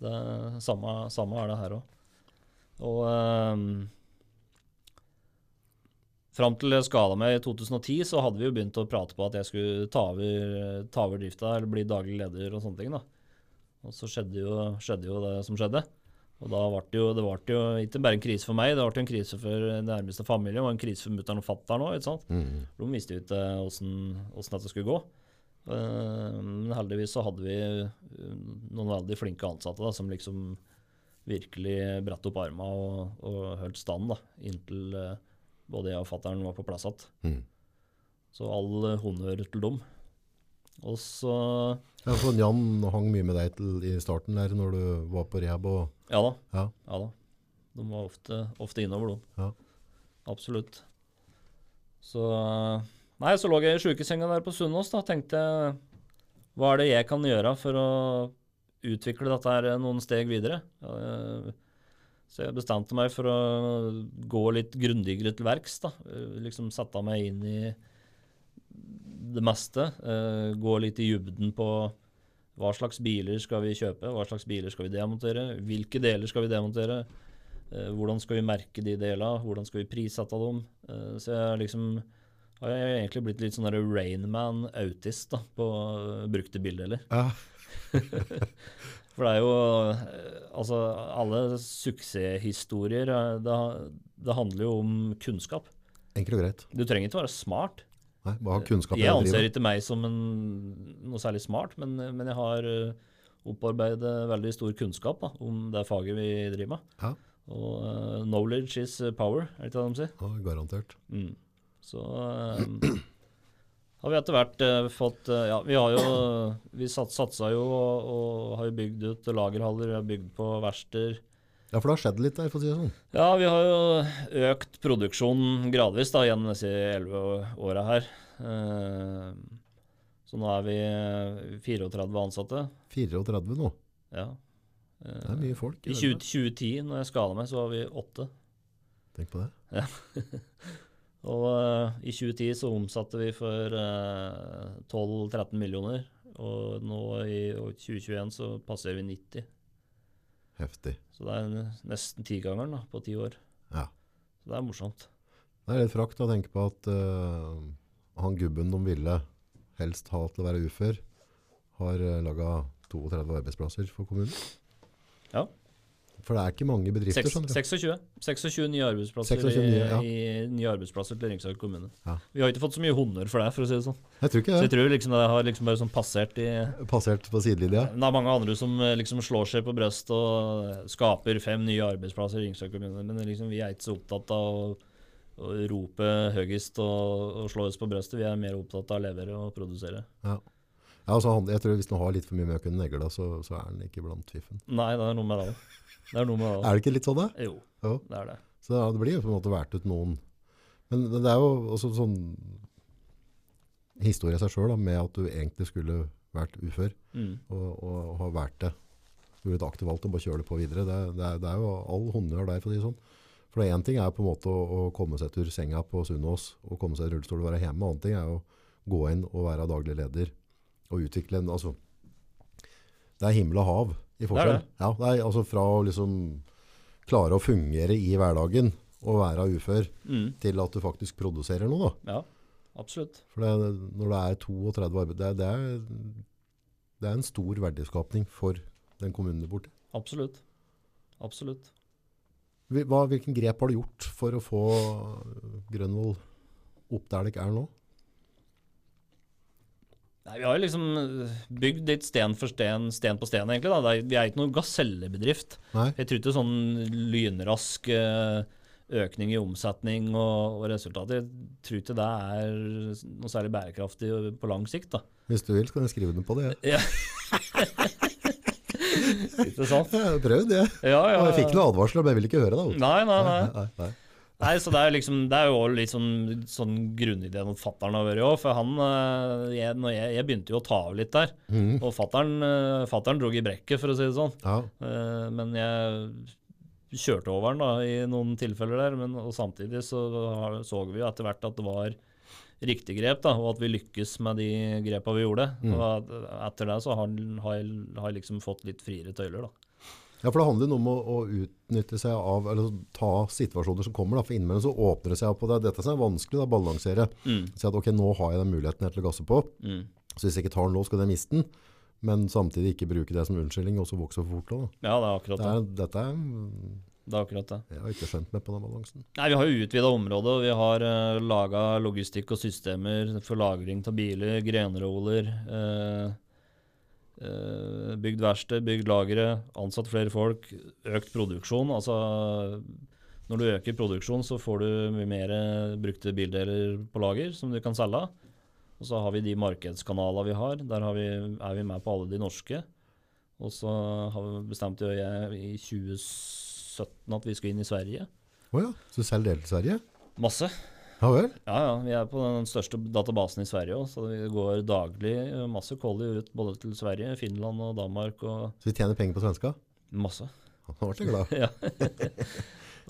Det er samme, samme er det her òg. Og um, fram til jeg skada meg i 2010, så hadde vi jo begynt å prate på at jeg skulle ta over, ta over drifta eller bli daglig leder og sånne ting. da. Og så skjedde jo, skjedde jo det som skjedde. Og da ble det jo, det ble jo ikke bare en krise for meg, det ble en krise for den nærmeste familie, og en krise for mutter'n og fatter'n òg. Mm. De visste jo ikke åssen dette skulle gå. Eh, Men heldigvis så hadde vi eh, noen veldig flinke ansatte da, som liksom virkelig brettet opp arma og, og holdt stand da, inntil eh, både jeg og fatter'n var på plass igjen. Mm. Så all eh, honnør til dem. Og så Ja, for Jan hang mye med deg til, i starten der når du var på rehab. Og, Ja da. ja, Ja da. De var ofte, ofte innover, de. Ja. Absolutt. Så Nei, så lå jeg i sjukesenga der på Sunnaas, da. Tenkte jeg hva er det jeg kan gjøre for å utvikle dette her noen steg videre? Eh, Så jeg bestemte meg for å gå litt grundigere til verks, da. Eh, Liksom sette meg inn i det meste. eh, Gå litt i dybden på hva slags biler skal vi kjøpe, hva slags biler skal vi demontere, hvilke deler skal vi demontere, eh, hvordan skal vi merke de delene, hvordan skal vi prissette dem. Så jeg liksom har jeg egentlig blitt litt sånn Rainman-autist på brukte bildeler. ja. [laughs] For det er jo eh, Altså, alle suksesshistorier eh, det, det handler jo om kunnskap. Enkelt og greit. Du trenger ikke være smart. Nei, bare ha kunnskap. Jeg anser ikke meg som en, noe særlig smart, men, men jeg har uh, opparbeidet veldig stor kunnskap da, om det faget vi driver med. Ja. Og uh, knowledge is power, er det ikke det de sier? Ja, garantert. Mm. Så eh, har vi etter hvert eh, fått eh, Ja, vi har jo Vi sats, satsa jo og, og har jo bygd ut lagerhaller, vi har bygd på verksteder. Ja, for det har skjedd litt der, for å si det sånn. Ja, vi har jo økt produksjonen gradvis da, gjennom disse elleve åra her. Eh, så nå er vi eh, 34 ansatte. 34 nå. Ja. Det er mye folk. I 20, 2010, når jeg skala meg, så var vi åtte. Tenk på det. [laughs] Og uh, i 2010 så omsatte vi for uh, 12-13 millioner. Og nå i 2021 så passerer vi 90. Heftig. Så det er nesten tigangeren på ti år. Ja. Så det er morsomt. Det er litt frakt å tenke på at uh, han gubben de ville helst ha til å være ufør, har uh, laga 32 arbeidsplasser for kommunen. Ja. For det er ikke mange bedrifter. Seks- skjønner 26. 26 nye arbeidsplasser, 26 nye, ja. i, nye arbeidsplasser til Ringsaker kommune. Ja. Vi har ikke fått så mye honnør for det, for å si det sånn. Jeg tror ikke det. Så jeg tror liksom det har liksom bare sånn passert i Passert på sidelinja. Det er mange andre som eh, liksom slår seg på brystet og skaper fem nye arbeidsplasser i Ringsaker kommune, men liksom, vi er ikke så opptatt av å, å rope høyest og, og slå oss på brystet. Vi er mer opptatt av å levere og produsere. Ja, altså, jeg tror Hvis han har litt for mye møk under negla, så, så er han ikke blant fiffen. Nei, det er noe med det. Det er noe med det Er det ikke litt sånn, da? Jo, Jo. det er det. Så ja, det blir jo på en måte vært ut noen Men det er jo også sånn historie i seg sjøl, med at du egentlig skulle vært ufør, Mm. og, og har vært det. Du blir et aktivt valg til å bare kjøre det på videre. Det, det, er, det er jo all honnør der, for å si det sånn. For én ting er på en måte å, å komme seg etter senga på Sunnaas og komme seg i rullestol og være hjemme. Annen ting er å gå inn og være daglig leder og utvikle en altså, Det er himmel og hav i forskjell. det. Ja, det er altså fra å liksom klare å fungere i hverdagen og være ufør, Mm. til at du faktisk produserer noe. da. Ja, absolutt. For det, når det er 32 arbeid, det det, er, det er en stor verdiskapning for den kommunen du bor til. Absolutt. Absolutt. Hva, hvilken grep har du gjort for å få Grønvoll opp der det ikke er nå? Nei, Vi har jo liksom eh, bygd litt sten for sten, sten på sten, egentlig. da. Er, vi er ikke noen gasellebedrift. Nei? Jeg tror ikke sånn lynrask eh, økning i omsetning og, og resultater Jeg tror ikke det er noe særlig bærekraftig på lang sikt. da. Hvis du vil, så kan jeg skrive den på det. Ja. [laughs] ikke sant? Jeg har prøvd det. Ja, ja. ja. jeg fikk noen advarsler, men jeg ville ikke høre det. Nei, Nei, nei, nei. nei, nei. Nei, så Det er liksom, det er jo litt sånn, sånn grunnideen mot fatter'n har vært òg. For han eh, jeg, jeg, jeg begynte jo å ta av litt der. Mm. Og fatter'n eh, drog i brekket, for å si det sånn. Ja, Eh, Men jeg kjørte over den da, i noen tilfeller der. Men, og samtidig så så vi jo etter hvert at det var riktig grep, da, og at vi lykkes med de grepa vi gjorde. Mm. Og etter det så har, har, jeg, har jeg liksom fått litt friere tøyler, da. Ja, for det handler jo om å, å utnytte seg av, eller ta situasjoner som kommer. Da. For innimellom så åpner det seg opp, og det er dette som er vanskelig å balansere. Mm. Si at ok, nå har jeg den muligheten her til å gasse på, Mm. så hvis jeg ikke tar den nå, skal jeg miste den. Men samtidig ikke bruke det som unnskyldning, og så vokse for fort. Da. Ja, det er akkurat Det det. er, dette er, det er akkurat det. jeg har ikke skjønt meg på den balansen. Nei, Vi har jo utvida området. og Vi har uh, laga logistikk og systemer for lagring av biler, grenroller. eh, eh, bygd verksted, bygd lagre, ansatt flere folk, økt produksjon. Altså, når du øker produksjon, så får du mye mer brukte bildeler på lager som du kan selge. Og så har vi de markedskanaler vi har. Der har vi, er vi med på alle de norske. Og så har vi bestemt jo jeg i 2017 at vi skal inn i Sverige. Å ja, så du selger del til Sverige? Masse. Ja vel? Ja, ja. Vi er på den største databasen i Sverige òg, så det går daglig masse collie ut både til Sverige, Finland og Danmark og Så vi tjener penger på svenska? masse. Han ble glad. [laughs] Ja.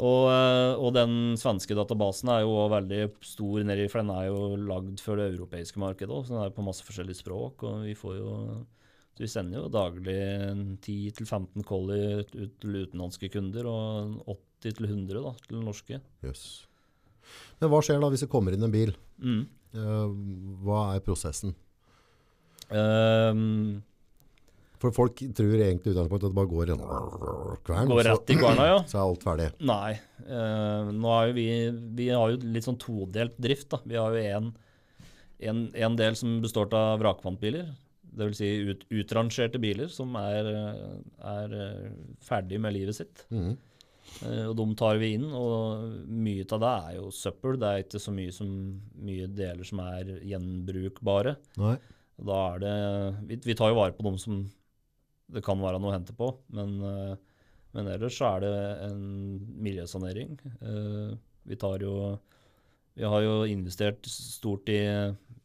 og, eh, og den svenske databasen er jo veldig stor nedi, for den er jo lagd for det europeiske markedet òg, så den er på masse forskjellige språk. Og vi får jo så vi sender jo daglig 10-15 collie ut til utenlandske kunder, og 80-100 til norske. Jøss. Men hva skjer da hvis det kommer inn en bil? Mm. Eh, hva er prosessen? Um, For folk tror egentlig utgangspunktet at det bare går en kvern, går rett i kverna, ja. [clears throat] så er alt ferdig. Nei. Uh, nå er jo vi Vi har jo litt sånn todelt drift. da. Vi har jo en, en, en del som består av vrakpantbiler. Dvs. Si ut, utrangerte biler som er, er ferdig med livet sitt. Mhm. Eh, og de tar vi inn, og mye av det er jo søppel. Det er ikke så mye, som, mye deler som er gjenbrukbare. Nei. Da er det vi, vi tar jo vare på dem som det kan være noe å hente på, men, eh, men ellers så er det en miljøsanering. Eh, vi tar jo Vi har jo investert stort i,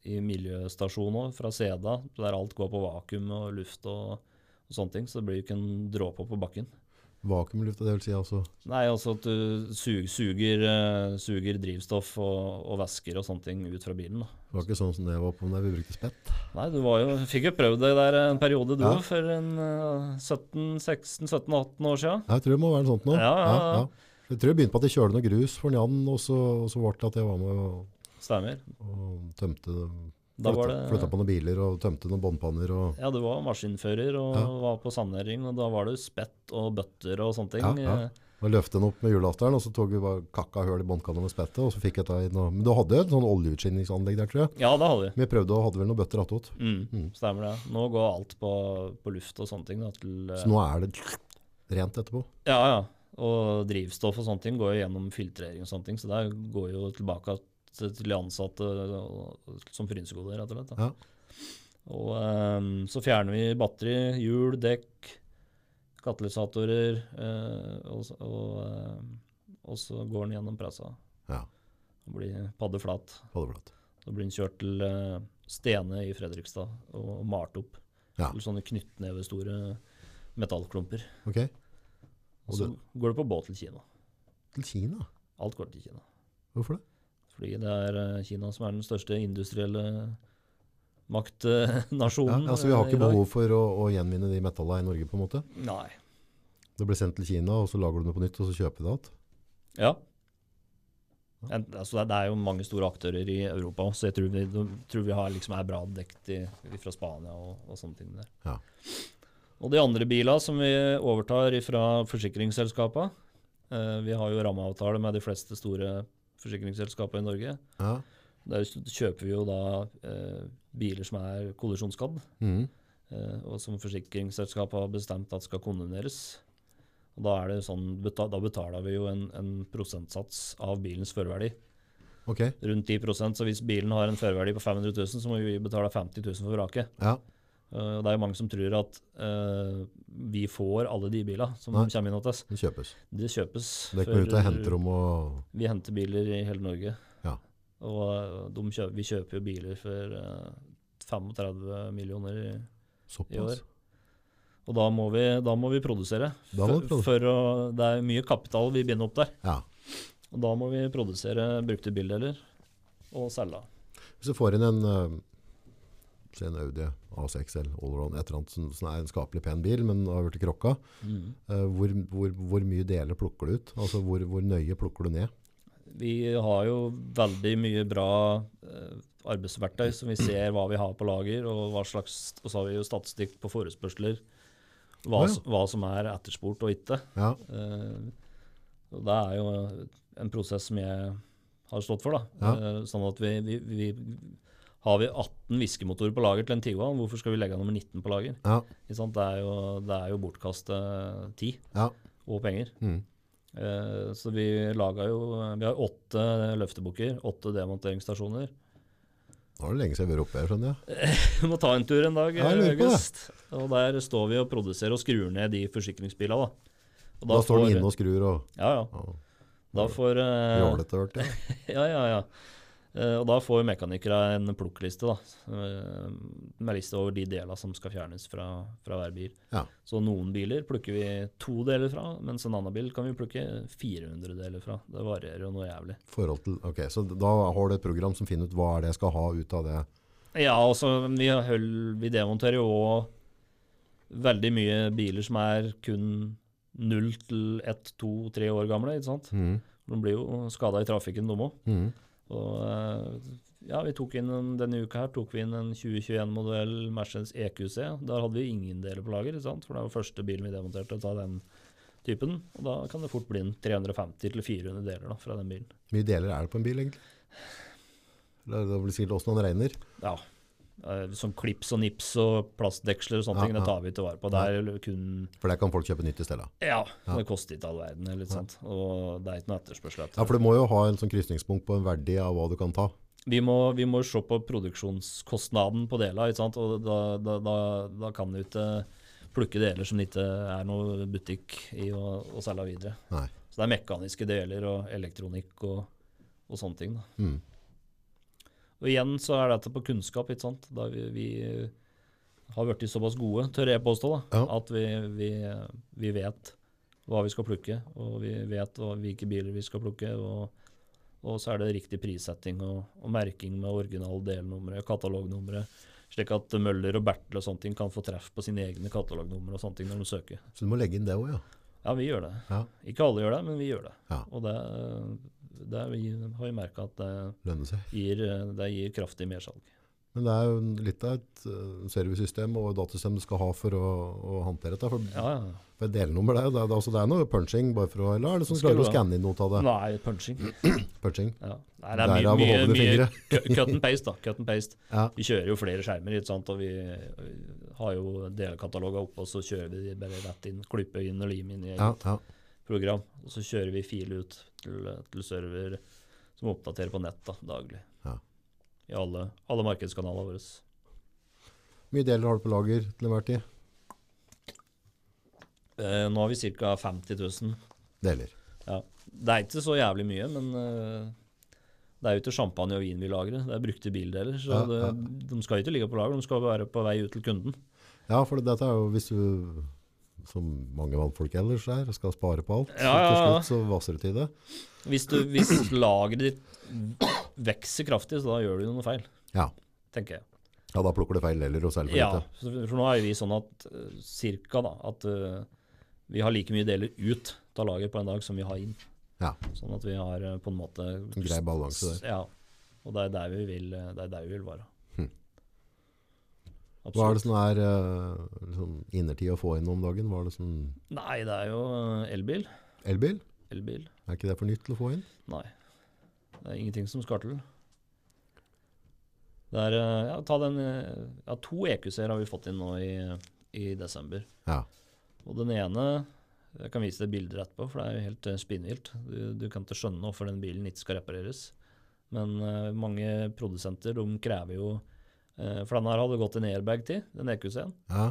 i miljøstasjon òg, fra Seda, der alt går på vakuum og luft og, og sånne ting, så det blir jo ikke en dråpe på bakken. Vakuumluft, det vil si altså Nei, altså at du suger, suger, eh, suger drivstoff og, og væsker og sånne ting ut fra bilen. da. Det var ikke sånn som det var på når vi brukte spett. Nei, du var jo, fikk jo prøvd det der en periode, du Ja. for en eh, 17-16-17-18 år siden. Jeg tror det må være noe sånt nå. Ja, ja, ja. Jeg tror jeg begynte på at jeg kjørte noe grus for Jan, og så, og så ble det at jeg var med og, Stemmer. og tømte Da var flytta, flytta det på noen biler og tømte noen båndpanner. Og, Ja, du var maskinfører og Ja. var på sanering, og da var det spett og bøtter og sånne ting. Ja, ja. og løfte den opp med hjullasteren, og så tok vi bare kakka høl i båndkanna med spettet, og så fikk jeg ta i noe. Men du hadde jo et sånn oljeutskinningsanlegg der, tror jeg. Ja, det hadde vi. Jeg prøvde og hadde vel noen bøtter attåt. Mm, Mm. Stemmer det. Nå går alt på, på luft og sånne ting. Da, til, eh, Så nå er det rent etterpå. Ja, ja. Og drivstoff og sånne ting går jo gjennom filtrering og sånne ting, så det går jo tilbake til til de ansatte som frynsegoder, rett og slett. Ja. Og um, så fjerner vi batteri, hjul, dekk, katalysatorer, uh, og, og, uh, og så går den gjennom pressa Ja, og blir paddeflat. paddeflat. Så blir den kjørt til uh, Stene i Fredrikstad og malt opp Ja. til sånne knyttnevestore metallklumper. Ok. Og Og så går det på båt til Kina. Til Kina. Alt går til Kina. Hvorfor det? Fordi det er eh, Kina som er den største industrielle maktnasjonen. Ja, altså Vi har eh, ikke behov for å, å gjenvinne de metallene i Norge, på en måte. Nei. Det blir sendt til Kina, og så lager du det på nytt, og så kjøper vi det igjen. Ja. En, altså det, det er jo mange store aktører i Europa, så jeg tror vi, tror vi har liksom er bra dekt i, fra Spania og, og sånne ting der. Ja. Og de andre bilene som vi overtar fra forsikringsselskapene eh, Vi har jo rammeavtale med de fleste store forsikringsselskapene i Norge. Ja. Der kjøper vi jo da eh, biler som er kollisjonsskadd. mm. Eh, og som forsikringsselskapet har bestemt at skal kondemneres. Og da, er det sånn, da betaler vi jo en, en prosentsats av bilens førerverdi. Okay. Rundt 10% så hvis bilen har en førerverdi på 500 000, så må vi betale 50 000 for vraket. Ja. Og det er jo mange som tror at uh, vi får alle de bilene som Nei. kommer inn hos oss. Det kjøpes. Det kjøpes. Det kommer ut og henter dem og Vi henter biler i hele Norge. Ja. Og eh, de kjøper, vi kjøper jo biler for uh, 35 millioner i, i år. Og da må vi, da må vi produsere. Da må vi For, for å, det er mye kapital vi binder opp der. Ja. Og da må vi produsere brukte bildeler og selge. Hvis du får inn en, si en Audi A6 eller Allround, et eller annet som, som er en skapelig pen bil, men har blitt krokka, eh, hvor, hvor, hvor mye deler plukker du ut? Altså hvor, hvor nøye plukker du ned? Vi har jo veldig mye bra uh, arbeidsverktøy som vi ser hva vi har på lager, og, hva slags, og så har vi jo statistikk på forespørsler. Hva, Å ja. hva som er etterspurt og ikke. Ja. Uh, og det er jo en prosess som jeg har stått for. da. Ja. Sånn at vi, vi, vi Har vi 18 viskemotorer på lager til en Tiguan, hvorfor skal vi legge nummer 19 på lager? Ja. Det er jo, det er jo bortkastet tid Ja. og penger. Mm. Eh, så vi laga jo Vi har åtte løftebukker, åtte demonteringsstasjoner. Nå er det lenge siden vi har vært oppe her, skjønner jeg. [laughs] Vi må ta en tur en dag, det. August. Og der står vi og produserer og skrur ned de forsikringsbilene, da. Og Da, står den inne og skrur og Ja, ja. ja, Da får eh, jålete hørte jeg. Ja, ja, ja. Eh, og da får mekanikere en plukkliste da, eh, med liste over de delene som skal fjernes fra, fra hver bil. Ja. Så noen biler plukker vi to deler fra, mens en annen bil kan vi plukke 400 deler fra. Det varierer jo noe jævlig. Forhold til, ok, Så da har du et program som finner ut hva er det jeg skal ha ut av det. Ja, altså vi, høll, vi demonterer jo òg veldig mye biler som er kun 0 til 1, 2, 3 år gamle, ikke sant? Mm. De blir jo skada i trafikken, de òg. Og eh, ja, vi tok inn en, denne uka her tok vi inn en 2021-modell Mercedes EQC. Der hadde vi ingen deler på lager, sant? for det var første bilen vi demonterte av den typen. Og da kan det fort bli en 350-400 deler da, fra den bilen. Hvor mye deler er det på en bil, egentlig? Det blir sikkert også noen regner. Ja. Som klips og nips og plastdeksler og sånne Ja, ting, det tar vi ikke vare på. Det kun For det kan folk kjøpe nytt i stedet. Ja, Ja. det koster ikke all verden, og det er ikke noe etterspørsel etter Ja, for du må jo ha en sånn krysningspunkt på en verdi av hva du kan ta. Vi må, vi må se på produksjonskostnaden på sant? og da, da, da, da kan du ikke plukke deler som det ikke er noe butikk i å, å selge videre. Nei. Så det er mekaniske deler og elektronikk og, og sånne ting. Da. Mhm. Og igjen så er dette på kunnskap, ikke sant. Da vi, vi har blitt såpass gode, tør jeg påstå, da, Ja. at vi, vi, vi vet hva vi skal plukke, og vi vet hva, hvilke biler vi skal plukke. og og så er det riktig prissetting og, og merking med originale delnumre, katalognumre, slik at Møller og Bertel og sånne ting kan få treff på sine egne katalognumre og sånne ting når de søker. Så du må legge inn det òg, ja. Ja, vi gjør det. Ja. Ikke alle gjør det, men vi gjør det. Ja. Og det, det vi har vi merka at det gir, det gir kraftig mersalg. Men det er jo litt av et uh, servicesystem og datasystem du skal ha for å, å håndtere dette. For, Ja, ja. for delnummer, det er, det, er, altså, det er noe punching bare for å Eller er det sånn klarer å skanne inn noe av det? Nei, punching. [clears throat] Punching. Ja. Nei, det er Derav mye, mye, mye cut and paste. da, cut and paste. Ja. Vi kjører jo flere skjermer, ikke sant? og vi har jo delkataloger oppe, og så kjører vi de bare rett inn, klipper inn og limer inn i Ja, eget ja. program. Og så kjører vi fil ut til, til server som oppdaterer på nett da, daglig. Ja. I alle, alle markedskanalene våre. Mye deler har du på lager til enhver tid? Eh, nå har vi ca. 50 000. Deler. Ja. Det er ikke så jævlig mye, men eh, det er jo ikke champagne og vin vi lagrer. Det er brukte bildeler. Så Ja, det, de skal ikke ligge på lager, de skal være på vei ut til kunden. Ja, for dette er jo hvis du, som mange vannfolk ellers er, skal spare på alt, Ja, så ja, Til slutt så vasser det til det. Hvis, du, hvis lageret ditt vokser kraftig, så da gjør du noe feil, Ja. tenker jeg. ja, da plukker du feil deler og selger for Ja, lite. så for nå er vi sånn at uh, cirka da, at uh, vi har like mye deler ut av lager på en dag som vi har inn. Ja. Sånn at vi har uh, på en måte En grei balanse der. Ja, og det er der vi vil, er der vi vil være. Hm. Hva er det som er eh, liksom innertid å få inn om dagen? Hva er det som Nei, det er jo elbil. Elbil? Elbil. Er ikke det for nytt til å få inn? Nei. Det er ingenting som skal til. Det er Ja, ta den Ja, to EQC-er har vi fått inn nå i, i desember. Ja. Og den ene Jeg kan vise deg bilder etterpå, for det er jo helt uh, spinnvilt. Du, du kan ikke skjønne hvorfor den bilen ikke skal repareres. Men uh, mange produsenter de krever jo uh, For denne her hadde gått en airbag til, den EQC-en. Ja.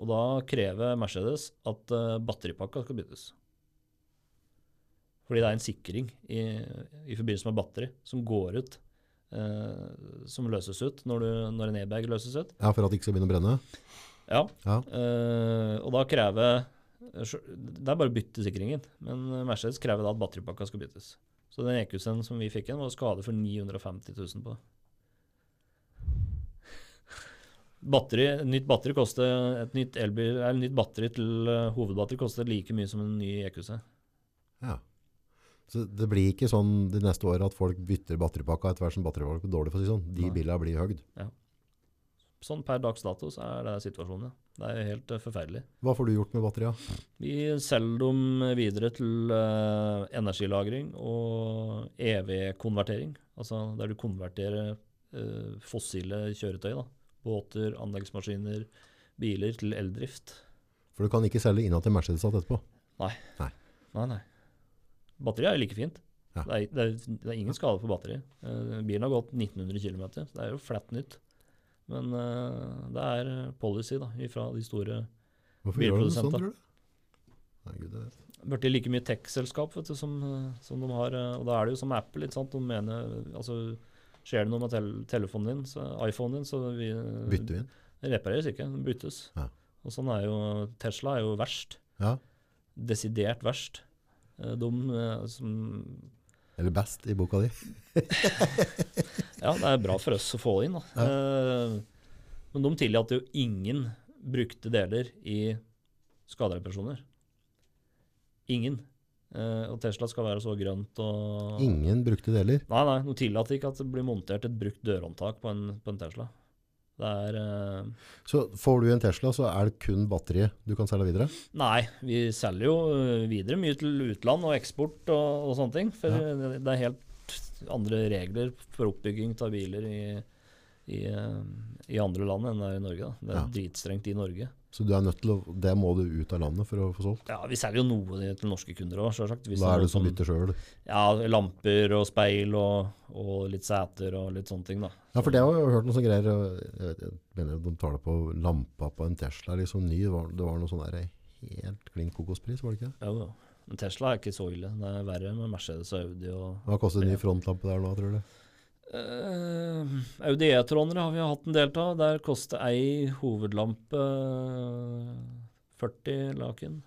Og da krever Mercedes at uh, batteripakka skal byttes. Fordi det er en sikring i, i forbindelse med batteri som går ut, eh, som løses ut når, du, når en airbag løses ut. ja, for at det ikke skal begynne å brenne? Ja, Ja. eh, og da krever Det er bare å bytte sikringen, men Mercedes krever da at batteripakka skal byttes. Så den EQC-en som vi fikk igjen, var skade for 950 000 på. Batteri, nytt batteri koster et nytt, elbil, eller nytt batteri til eh, hovedbatteri koster like mye som en ny EQC. ja. Så det blir ikke sånn de neste årene at folk bytter batteripakka etter hvert som batteriet blir dårlig, for å si sånn. De bilene blir høgd. Sånn per dags dato så er det situasjonen. ja. Det er helt eh, forferdelig. Hva får du gjort med batteriet? Vi selger dem videre til uh, energilagring og EV-konvertering. Altså der du konverterer uh, fossile kjøretøy, da. båter, anleggsmaskiner, biler, til eldrift. For du kan ikke selge innad til Mercedes etterpå. Nei, nei. Batteriet er like fint. Ja. Det, er, det, er, det er ingen skade på batteriet. Uh, bilen har gått 1900 km, det er jo flatt nytt. Men uh, det er eh, policy da, fra de store bilprodusentene. Hvorfor gjør de sånn, tror du? Det vet. blitt like mye tech-selskap som, eh, som de har. Og da er det jo som Apple. Ikke sant? De mener, altså, Skjer det noe med tel telefonen din, så, iPhonen din, så vi, Bytter vi den? repareres ikke. Den byttes. Ja. Og sånn er jo Tesla er jo verst. Ja. Desidert verst. De som Eller best i boka di? [laughs] Ja, det er bra for oss å få inn, da. Eh, Men de tillater jo ingen brukte deler i skadereparasjoner. Ingen. Eh, og Tesla skal være så grønt og Ingen brukte deler. Nei, nei, de tillater ikke at det blir montert et brukt dørhåndtak på en, på en Tesla. Er uh, Så får du en Tesla, så er det kun batteriet du kan selge videre? Nei, vi selger jo eh, videre mye til utland og eksport og, og sånne ting. For Ja. det, det er helt andre regler for oppbygging av biler i, i, eh, i andre land enn det er i Norge. Da. Det er Ja. dritstrengt i Norge. Så du er nødt til å, det må du ut av landet for å få solgt? Ja, Vi selger jo noe til norske kunder òg, sjølsagt. Hva er det som bytter sjøl? Ja, lamper og speil og, og litt seter og litt sånne ting, da. Ja, for det har jeg hørt noen sånne greier. Jeg, vet, jeg mener de tar det på lampa på en Tesla, liksom ny. Det var, det var noe sånn der helt klin kokospris, var det ikke? det? Jo, jo. Men Tesla er ikke så ille. Det er verre med Mercedes og Audi og Hva koster en ny frontlampe der nå, tror du? Uh, Audi E-tronere har vi hatt en del av. Der koster ei hovedlampe eh, 40 laken.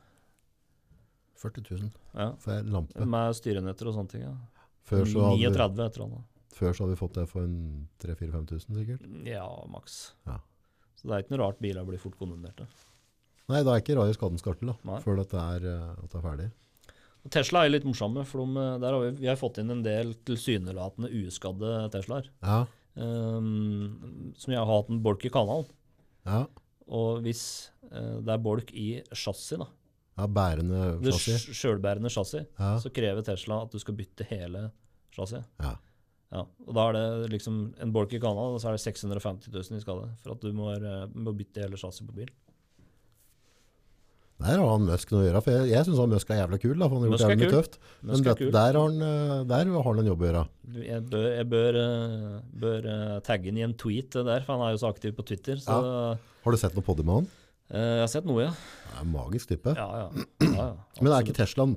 40 000 Ja. for ei lampe. Med styrenetter og sånne ting. Ja. Før så, hadde 39 et eller annet. før så hadde vi fått det for en 3000-5000 sikkert. Ja, maks. Ja. Så det er ikke noe rart biler blir fort kondemnerte. Nei, da er ikke rare skaden skartel da, Nei. før dette er, eh, at det er ferdig. Tesla er litt morsomme, for de, der har vi, vi har fått inn en del tilsynelatende uskadde Teslaer. Ja, Um, som jeg har hatt en bolk i kanalen. ja, Og hvis uh, det er bolk i chassis, da, ja bærende det chassis. sjølbærende chassis, Ja, så krever Tesla at du skal bytte hele chassiset. ja. Ja, og da er det liksom en bolk i kanalen, og så er det 650 000 i skade for at du må, eh, må bytte hele chassiset på bil. Der har han Musk noe å gjøre, for jeg, jeg synes han Musk er jævla kul, da, for han har gjort jævlig mye tøft. Men det, der, har han, eh, der har han en jobb å gjøre. Jeg bør, jeg bør, eh, bør eh, tagge han i en tweet der, for han er jo så aktiv på Twitter. Så Har du sett noe poddy med han? jeg har sett noe, ja. Det er en magisk type. Ja, ja. ja, ja [clears throat] Men er ikke. Teslaen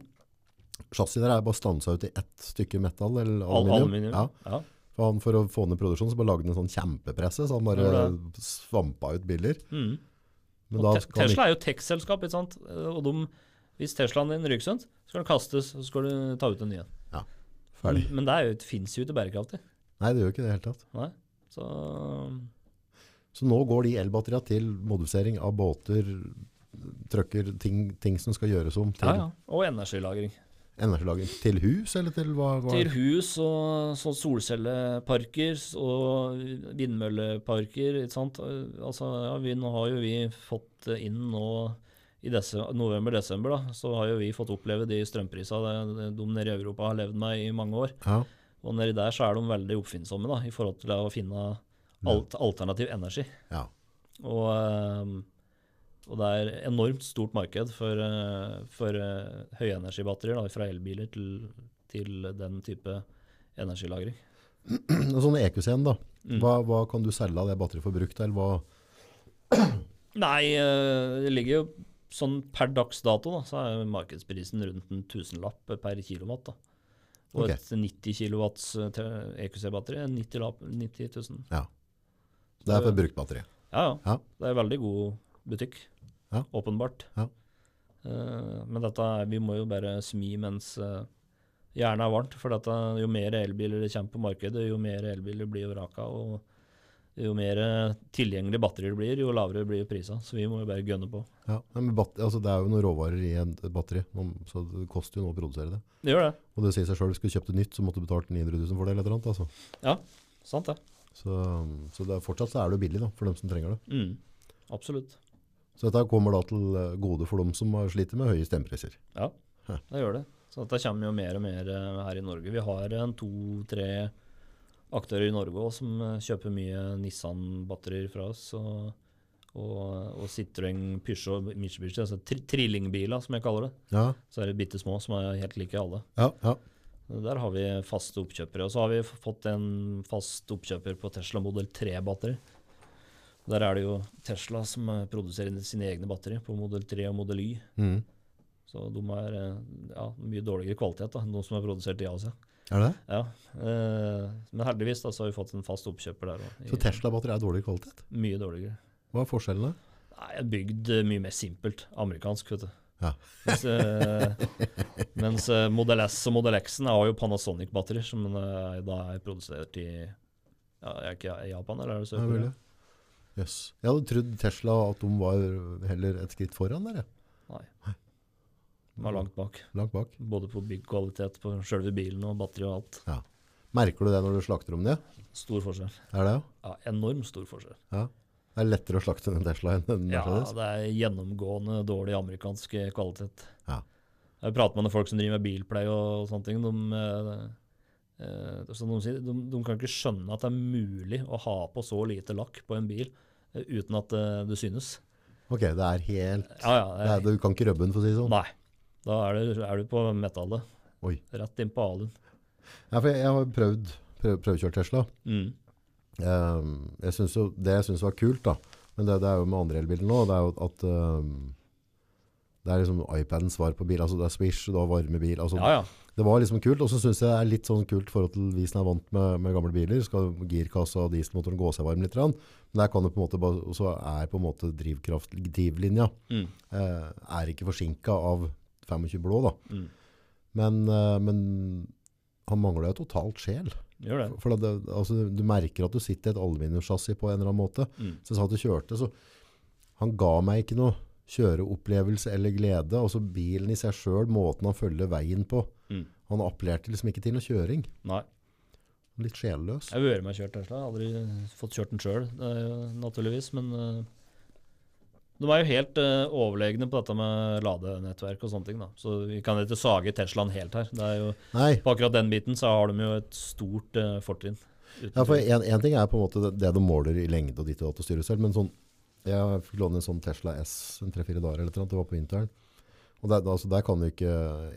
Chassisen der er bare stansa ut i ett stykke metall eller aluminium. aluminium? Ja, Ja. for, han, for å få ned produksjonen så bare lagde han en sånn kjempepresse, så han bare svampa ut biler. Mm. Men Tesla er jo tech-selskap, ikke sant? Eh, Og de, hvis Teslaen din ryker sunt, så skal den kastes, og så skal du ta ut en ny en. Ja, ferdig. Men det er jo, det fins jo ikke bærekraftig. Nei, det gjør ikke det i det hele tatt. Nei. Så Så nå går de elbatteriene til modifisering av båter, trucker, ting, ting som skal gjøres om til ja, ja. Og energilagring. Energilagring. Til hus, eller til hva? hva? Til hus og sånn solcelleparker og vindmølleparker. Ikke sant? Altså, ja, vi, nå har jo vi fått inn nå i november-desember, da, så har jo vi fått oppleve de strømprisene de nede i Europa har levd med i mange år. Ja, Og nedi der så er de veldig oppfinnsomme da, i forhold til å finne alt, alternativ energi. ja. Og, ehm, og det er enormt stort marked for, eh, for eh, høyenergibatterier, da, fra elbiler til, til den type energilagring. [clears throat] Og Sånn EQC-en da, Mm. hva, hva kan du selge av det batteriet for brukt, eller hva? [clears throat] Nei, eh, det ligger jo sånn per dags dato, da, så er markedsprisen rundt en tusenlapp per kilowatt. da. Og okay. et 90 kilowatts EQC-batteri er 90, lapp, 90 000. Ja. Det er for brukt batteri. Ja, ja. Ja. Det er veldig god butikk. Ja. Åpenbart. Ja. Uh, men dette, vi må jo bare smi mens uh, jernet er varmt. For dette, jo mer elbiler det kommer på markedet, jo mer elbiler blir vraka. Og jo mer eh, tilgjengelige batterier det blir, jo lavere blir prisa. Så vi må jo bare gønne på. Ja. Men altså, det er jo noen råvarer i en- et batteri, man- så det koster jo noe å produsere det. Det gjør det. Og det sier seg selv, skulle du kjøpt et nytt, så måtte du betalt 900 000 for det eller et eller annet. Altså. Sant det. Så, så det er, fortsatt så er det jo billig da, for dem som trenger det. Mm. Absolutt. Så dette kommer da til eh, gode for dem som sliter med høye strømpriser. Ja, det gjør det. Så dette kommer jo mer og mer eh, her i Norge. Vi har en to-tre aktører i Norge også, som eh, kjøper mye Nissan-batterier fra oss. Og, og, og Citroën, Peugeot Mitsubishi, altså tri trillingbiler som jeg kaller det. Ja, Så er det bitte små som er helt like alle. ja, ja. Der har vi faste oppkjøpere. Og så har vi fått en fast oppkjøper på Tesla Model 3-batteri. Der er det jo Tesla som eh, produserer sine egne batterier på modell 3 og modell Y. Mm. Så de er eh, ja, mye dårligere kvalitet da, enn de som er produsert i Asia. Er det? Ja, eh, Men heldigvis da, så har vi fått en fast oppkjøper der òg. Så Tesla-batteri er dårlig kvalitet? Mye dårligere. Hva er forskjellene? Nei, jeg bygd eh, mye mer simpelt. Amerikansk, vet du. Ja. Mens, eh, [laughs] mens Model S og Model X-en har jo Panasonic-batterier, som da er produsert i ja, er ikke Japan, eller er det Sør-Korea? Jøss. Jeg hadde trodd Tesla at de var heller et skritt foran der, Nei. De var langt bak. Langt bak. Både på byggkvalitet på selve bilen og batteri og alt. Merker du det når du slakter om det? Stor forskjell. Er det, Ja, enormt stor forskjell. ja? Det er lettere å slakte en Tesla enn en Ja, Mercedes? det er gjennomgående dårlig amerikansk kvalitet. Ja. Jeg prater med folk som driver med bilpleie og sånne ting. De, eh, de, sier, de, de kan ikke skjønne at det er mulig å ha på så lite lakk på en bil eh, uten at eh, det synes. Ok, det er helt Ja, ja, det er, Du kan ikke rubbe den, for å si det sånn? Nei. Da er du, er du på metallet. Oi. Rett inn på alun. Ja, for jeg, jeg har prøvd prøv, prøvekjørt Tesla. Mm. Ehm, jeg synes jo, det jeg syns var kult, da, men det, det er jo med andre elbiler nå, det er jo at ehm, det er liksom iPadens svar på bil. altså Det er Swish, du har varmebil. altså Ja, ja. Det var liksom kult. Og så syns jeg det er litt sånn kult forhold til vi som er vant med, med gamle biler. Skal girkassa og dieselmotoren gå seg varm litt? Men der kan det på en måte bare, så er på en måte drivkraft, drivlinja Mm. eh, er ikke forsinka av 25 blå, da. Mm. Men, eh, men han mangler jo totalt sjel. Gjør det. For det, altså, du merker at du sitter i et aluminiumssjassi på en eller annen måte. Mm. Så jeg sa at du kjørte, så han ga meg ikke noe kjøreopplevelse eller glede. Altså bilen i seg sjøl, måten han følger veien på. Mm. Han appellerte liksom ikke til noe kjøring. Nei. Litt sjelløs. Jeg hører meg kjørt Tesla. Jeg har Aldri fått kjørt den sjøl, naturligvis. Men uh, de er jo helt uh, overlegne på dette med ladenettverk og sånne ting. da. Så vi kan ikke sage Teslaen helt her. Det er jo, på akkurat den biten så har de jo et stort uh, fortrinn. Ja, for en, en ting er på en måte det, det de måler i lengde og ditt og datt og styrer selv, men sånn, jeg fikk låne en sånn Tesla S en tre-fire dager eller noe, det var på vinteren. Og der, altså, der kan du ikke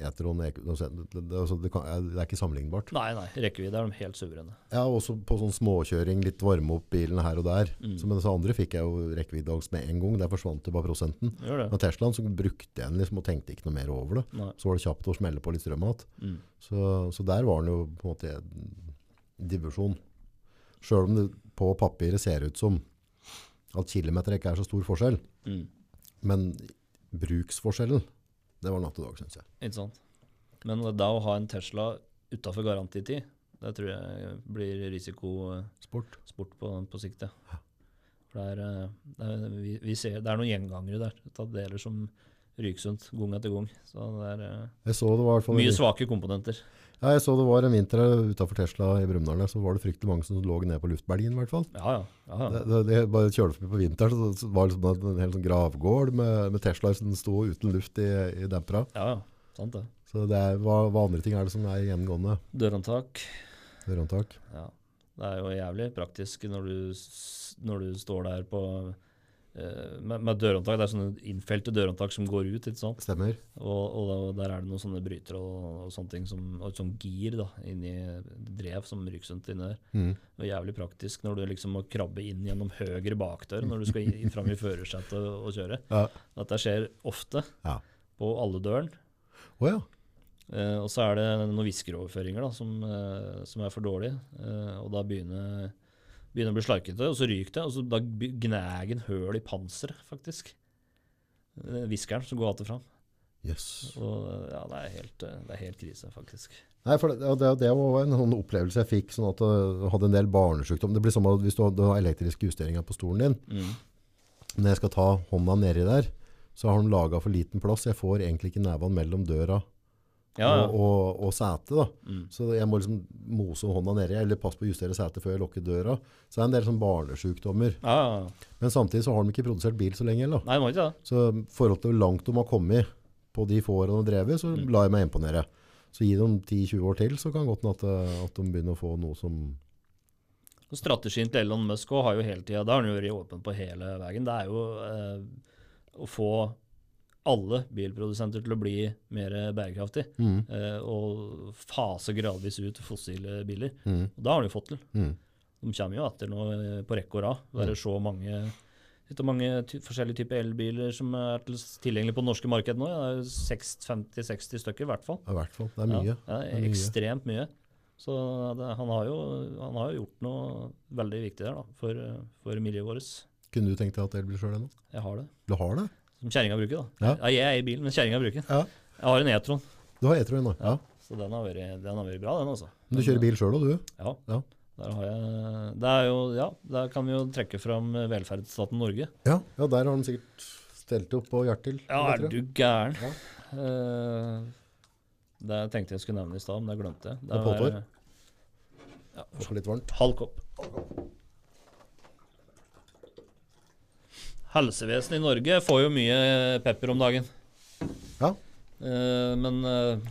Etron, det, det, altså, det, kan, det er ikke sammenlignbart. Nei, nei. Rekkevidde er de helt suverene. Ja, også på sånn småkjøring, litt varme opp bilen her og der. Mm. Så, men disse andre fikk jeg jo rekkeviddeangst med en gang. Der forsvant jo bare prosenten. Det. Men Teslaen så brukte jeg den liksom og tenkte ikke noe mer over det. Nei. Så var det kjapt å smelle på litt strøm igjen. Mm. Så, så der var den jo på en måte divisjon. Sjøl om det på papiret ser ut som at kilometer ikke er så stor forskjell. Mm. Men bruksforskjellen, det var natt og dag, syns jeg. Ikke sant. Men da å ha en Tesla utafor garantitid, det tror jeg blir risikosport Sport. på, på sikt, ja. For det er, eh, det er, vi, vi ser, det er noen gjengangere der. Det deler som ryker sunt gang etter gang. Så det er uh, Jeg så det var i hvert mye svake komponenter. Ja, jeg så det var en vinter utafor Tesla i Brumunddal, så var det fryktelig mange som lå nede på luftbelgen i hvert fall. Ja, ja. ja, Det, det, det bare kjørte forbi på vinteren, så var det liksom en hel sånn gravgård med, med Teslaer som sto uten luft i, i dempera. ja, ja. Sant det. Så det er, hva, hva andre ting er det som er gjengående? Dørhåndtak. Dørhåndtak. Ja. Det er jo jævlig praktisk når du, når du står der på med, med dørhåndtak. Det er sånne innfelte dørhåndtak som går ut, ikke sant. Stemmer. Og, og der er det noen sånne brytere og, og sånne ting, som, og et sånt gir da, inni drev som ryker rundt inni der. Mm. Det er jævlig praktisk når du liksom må krabbe inn gjennom høyre bakdør når du skal inn fram i førersetet og, og kjøre. Ja. Dette skjer ofte Ja. på alle døren. Oh, ja. Eh, og så er det noen viskeroverføringer da, som, eh, som er for dårlige. Eh, og da begynner, begynner å bli slarkete, og så ryker det. Og så da gnager en høl i panseret, faktisk. Hviskeren Viskeren som går att og fram. Yes. Og eh, ja, det er helt, eh, det er helt krise, faktisk. Nei, for det, det, det var en sånn opplevelse jeg fikk, sånn at jeg hadde en del barnesykdom. Det blir som at hvis du har, elektriske justeringer på stolen din, Mm. når jeg skal ta hånda nedi der, så har den laget for liten plass. Jeg får egentlig ikke nevene mellom døra Ja, ja. og, og, og sete. da. Mm. Så jeg må liksom mose hånda nedi, eller passe på å justere setet før jeg lukker døra. Så det er en del sånn barnesjukdommer. Men samtidig så har de ikke produsert bil så lenge heller. da. Nei, må ikke det. Så i forhold til hvor langt de har kommet på de få årene de har drevet, så Mm. lar jeg meg imponere. Så gi dem 10-20 år til, så kan godt hende at, eh, at de begynner å få noe som Og Strategien til Elon Musk har jo hele tida, det har han jo vært åpen på hele veien, det er jo eh, å få alle bilprodusenter til å bli mer bærekraftig. Mm. eh, og fase gradvis ut fossile biler. Mm. Og da har de fått til. Mm. De kommer jo etter nå eh, på rekke og rad. Det er så mange, av mange forskjellige typer elbiler som er til tilgjengelig på det norske markedet nå. Ja, det er jo seks- 50-60 stykker i hvert fall. I hvert fall. Det er mye. Ja, det er ekstremt mye. Så det, han, har jo, han har jo gjort noe veldig viktig der da, for, for miljøet vårt. Kunne du tenkt deg at elbil sjøl ennå? Jeg har det. Du har det? Som kjerringa bruker, da. Ja. Ja. jeg er i bilen, men kjerringa bruker den. Ja. Jeg har en E-tron, Du har E-tron nå, Ja. så den har vært, den har vært bra, den altså. Men du kjører bil sjøl òg, du? Ja. Ja. Der har jeg Det er jo Ja, der kan vi jo trekke fram velferdsstaten Norge. Ja. ja, der har de sikkert stelt opp på Hjertil. Ja, er du gæren? Ja. Uh, det tenkte jeg skulle nevne i stad, men det glemte jeg. Det er påtår. Ja, litt varmt. halv kopp. Helsevesenet i Norge får jo mye pepper om dagen. Ja. Eh, men eh,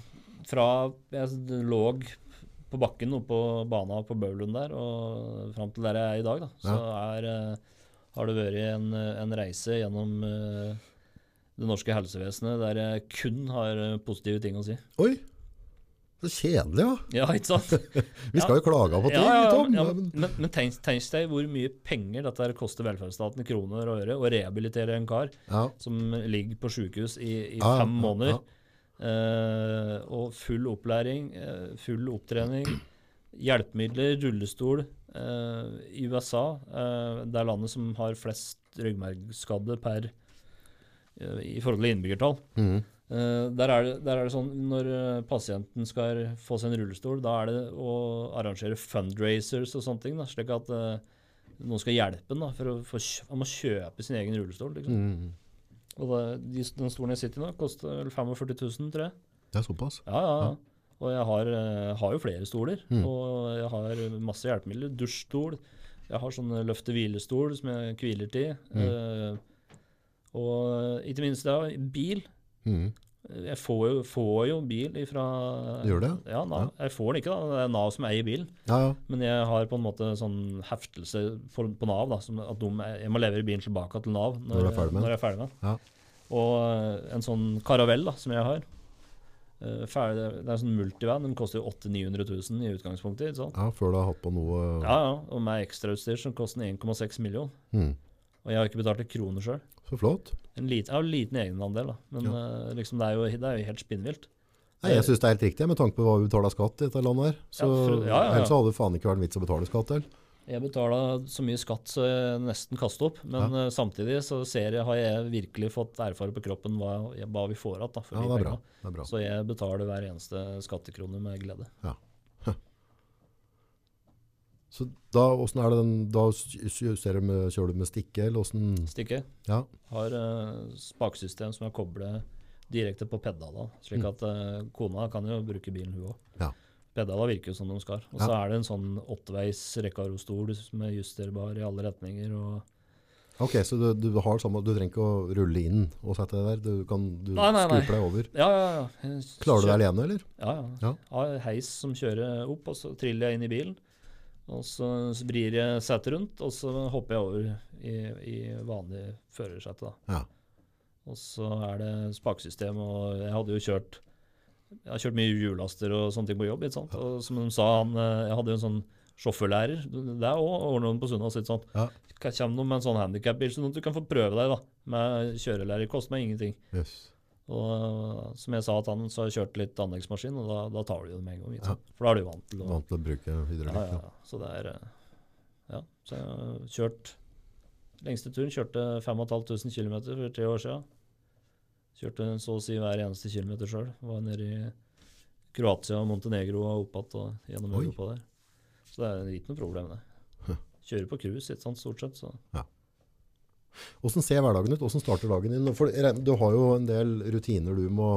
fra jeg lå på bakken oppå bana på Bøvlund der, og fram til der jeg er i dag, da, så er, eh, har det vært en, en reise gjennom det norske helsevesenet der jeg kun har positive ting å si. Oi! Så kjedelig, ja. Ja, ikke sant? [laughs] Vi skal jo klage på ting, Ja, ja, Tom. ja, men- men, tenk, tenk deg hvor mye penger dette koster velferdsstaten i kroner og øre å rehabilitere en kar som ligger på sykehus i, i fem måneder. Eh, og full opplæring, eh, full opptrening, hjelpemidler, rullestol. Eh, I USA, eh, det er landet som har flest ryggmargskadde per eh, i forhold til innbyggertall. Mhm. Eh, der, er det, der er det sånn når eh, pasienten skal få seg en rullestol, da er det å arrangere fundraisers og sånne ting, da, slik at eh, noen skal hjelpe ham for å få, han må kjøpe sin egen rullestol. Liksom. Mm. Og det, de, den stolen jeg sitter i nå, koster 45 000, tror jeg. Det er såpass. Ja, ja, ja. Og jeg har, har jo flere stoler, Mm. og jeg har masse hjelpemidler. Dusjstol. Jeg har sånn løfte-hvilestol som jeg hviler til. Mm. Uh, og ikke minst da, bil. Mhm. Jeg får jo, får jo bil ifra Gjør det? Ja, Nav. Jeg får den ikke, da. Det er Nav som eier bilen. Ja, ja. Men jeg har på en måte sånn heftelse for, på Nav. da, som at de, Jeg må levere bilen tilbake til Nav når, Når er når jeg er ferdig med den. Ja. Og eh, en sånn karavell da, som jeg har. eh, ferdig, det er en sånn multivan. Den koster jo 800 000-900 000 i utgangspunktet. sant? ja, før du har hatt på noe Ja, ja. Og med ekstrautstyr som koster 1,6 millioner. Mhm. Og jeg har ikke betalt en krone sjøl. Så flott. En jeg har en liten egenandel, da. Men eh, liksom, det, er jo, det er jo helt spinnvilt. Nei, jeg syns det er helt riktig, med tanke på hva vi betaler skatt i dette landet her. Så Ja, for- ja, ja, ja. Ellers hadde det faen ikke vært en vits å betale skatt til. Jeg betala så mye skatt så jeg nesten kaster opp, men ja. samtidig så ser jeg, har jeg virkelig fått erfare på kroppen hva, hva vi får igjen. Ja, det er bra. Det er bra. Så jeg betaler hver eneste skattekrone med glede. Så da, hvordan er det den, da justerer du med, kjører du med stikke, eller hvordan Stikke. Ja. Har uh, spaksystem som er koblet direkte på pedala, slik Mm. at uh, kona kan jo bruke bilen hun òg. Ja. Pedala virker jo som de skal. Og Ja. så er det en sånn åtteveis Recaro-stol som er justerbar i alle retninger. og Ok, så du, du har samme, du trenger ikke å rulle inn og sette deg der, du kan du Nei, nei, nei. deg over. Ja, ja, ja. Klarer du deg det alene, eller? Ja, ja. Ja. Har heis som kjører opp, og så triller jeg inn i bilen. Og så vrir jeg setet rundt, og så hopper jeg over i, i vanlig førersete. Ja. Og så er det spaksystem, og jeg hadde jo kjørt Jeg har kjørt mye hjullaster og sånne ting på jobb. ikke sant? Og som de sa, han, eh, jeg hadde jo en sånn sjåførlærer. der er òg ordna på Sunnaas. Ja. Kommer noen med en sånn handikapbil, sånn at du kan få prøve deg da, med kjørelærer. Koster meg ingenting. Yes. Og uh, som jeg sa at han så har jeg kjørt litt anleggsmaskin, og da, da tar du det med en gang. Ja. For da er du vant til å Vant til å bruke ja, hydraulikk. ja, ja. Så det er uh, Ja. Så jeg har kjørt Lengste turen kjørte 5500 km for tre år siden. Kjørte så å si hver eneste kilometer sjøl. Var nede i Kroatia og Montenegro og opp igjen og gjennom. Europa der. Så det er ikke noe problem, det. Kjører på cruise, ikke sant, stort sett. Så. Hvordan ser hverdagen ut? Hvordan starter dagen din? For du har jo en del rutiner du må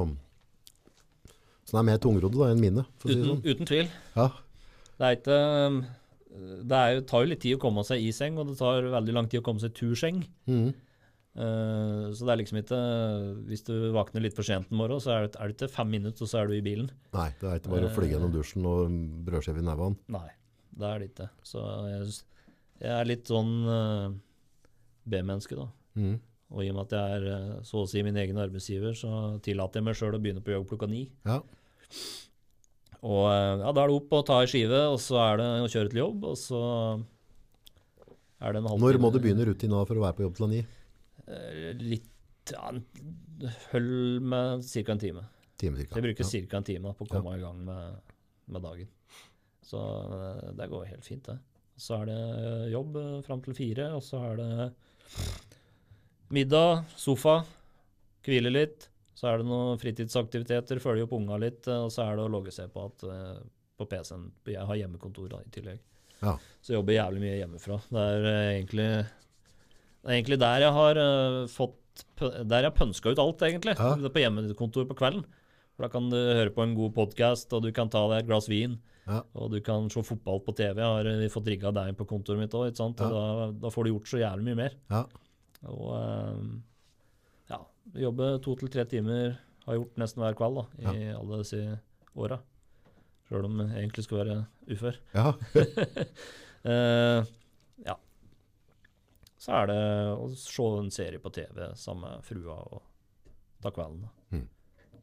Som er mer tungrodde enn mine, å si Uten, sånn. uten tvil. Ja. Det er ikke um, Det er jo, tar jo litt tid å komme seg i seng, og det tar veldig lang tid å komme seg tur seng. Mhm. Eh, så det er liksom ikke Hvis du våkner litt for sent en morgen, så er det, er det ikke fem minutter, og så er du i bilen. Nei, det er ikke bare å fly gjennom dusjen og brødskive i nevene. Nei, det er det ikke. Så jeg, jeg er litt sånn eh, B-menneske, da. Mm. Og i og med at jeg er eh, så å si min egen arbeidsgiver, så tillater jeg meg sjøl å begynne på jobb klokka ni. Ja. Og eh, ja, da er det opp og ta ei skive, og så er det å kjøre til jobb, og så er det en halvtime Når må du begynne rutina for å være på jobb til ni? Eh, Litt ja, Hold med ca. en time. Time cirka. jeg bruker Ja. en time på å komme i gang med, med dagen. Så det går helt fint, det. Så er det jobb fram til fire, og så er det middag, sofa, hvile litt. Så er det noen fritidsaktiviteter, følge opp unga litt, eh, og så er det å logge seg på, at, eh, på PC-en. Jeg har hjemmekontor da, i tillegg. Ja. Så jeg jobber jævlig mye hjemmefra. Det er eh, egentlig, det er egentlig der jeg har fått Der jeg pønska ut alt, egentlig. Ja. På hjemmekontor på kvelden. For Da kan du høre på en god podkast, og du kan ta deg et glass vin. Ja. Og du kan se fotball på TV. Jeg har eh, fått rigga deg på kontoret mitt òg, Ja. da, da får du gjort så jævlig mye mer. Ja. Og eh, ja, jobbe to til tre timer har gjort nesten hver kveld da, i alle disse åra. Sjøl om jeg egentlig skal være ufør. Ja. uh, [laughs] ja. Så er det å se en serie på TV sammen med frua og ta kvelden. Da.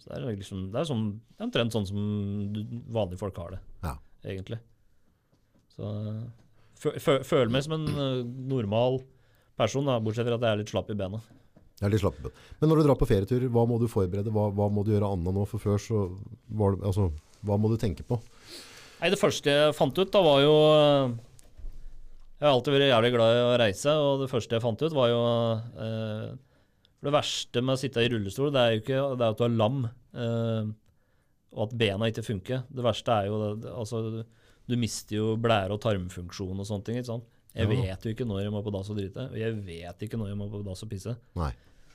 Så det er liksom Det er, sånn, omtrent sånn som vanlige folk har det, Ja. egentlig. Så fø, fø, føler meg som en eh, normal person, da, bortsett fra at jeg er litt slapp i bena. Jeg er litt slapp. Men når du drar på ferietur, hva må du forberede? Hva, hva må du gjøre annet nå? For før så var det Altså, hva må du tenke på? Nei, Det første jeg fant ut, da, var jo eh, Jeg har alltid vært jævlig glad i å reise, og det første jeg fant ut, var jo eh, For det verste med å sitte i rullestol, det er jo ikke det er at du er lam, eh, og at bena ikke funker. Det verste er jo det, altså, Du mister jo blære- og tarmfunksjon og sånne ting. ikke sant? Jeg Ja. vet jo ikke når jeg må på dass og drite, og jeg vet ikke når jeg må på dass og pisse. Nei.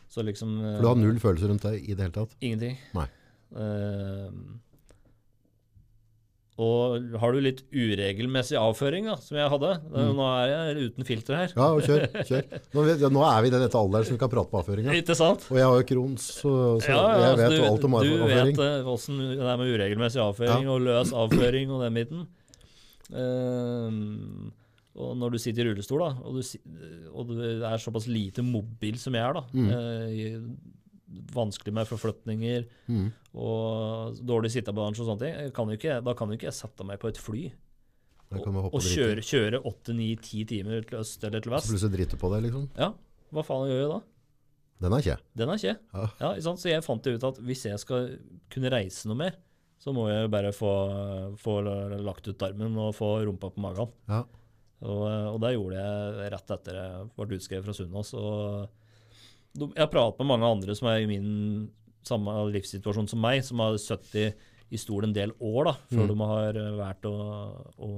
Så liksom For du har null følelser rundt deg i det hele tatt? Ingenting. Nei. Eh, og har du litt uregelmessig avføring, da, som jeg hadde mm. Nå er jeg uten filter her. Ja, og kjør. kjør. [laughs] Nå, ja, nå er vi i den dette alderen som vi kan prate på avføringa. Ikke sant? Og jeg har jo Crohns, så, så Ja, ja, jeg altså, vet du, jo alt om Du avføring. vet eh, åssen det er med uregelmessig avføring og løs avføring og den biten. Eh, og når du sitter i rullestol, da, og du, og du er såpass lite mobil som jeg er, da Mm. uh, Vanskelig med forflytninger Mm. og dårlig sittebalanse og sånne ting. Kan ikke, da kan jo ikke jeg sette meg på et fly og, og kjøre, kjøre 8-9-10 timer til øst eller til vest. Så plutselig driter på deg, liksom. Ja, hva faen gjør jeg da? Den er ikke. Den er ikke. Ja. Ja. Så jeg fant ut at hvis jeg skal kunne reise noe mer, så må jeg bare få, få lagt ut armen og få rumpa på magen. Ja. Og, og det gjorde jeg rett etter jeg ble utskrevet fra Sunnaas. Og jeg har pratet med mange andre som er i min samme livssituasjon som meg, som har sittet i stol en del år da, før Mm. de har valgt å, å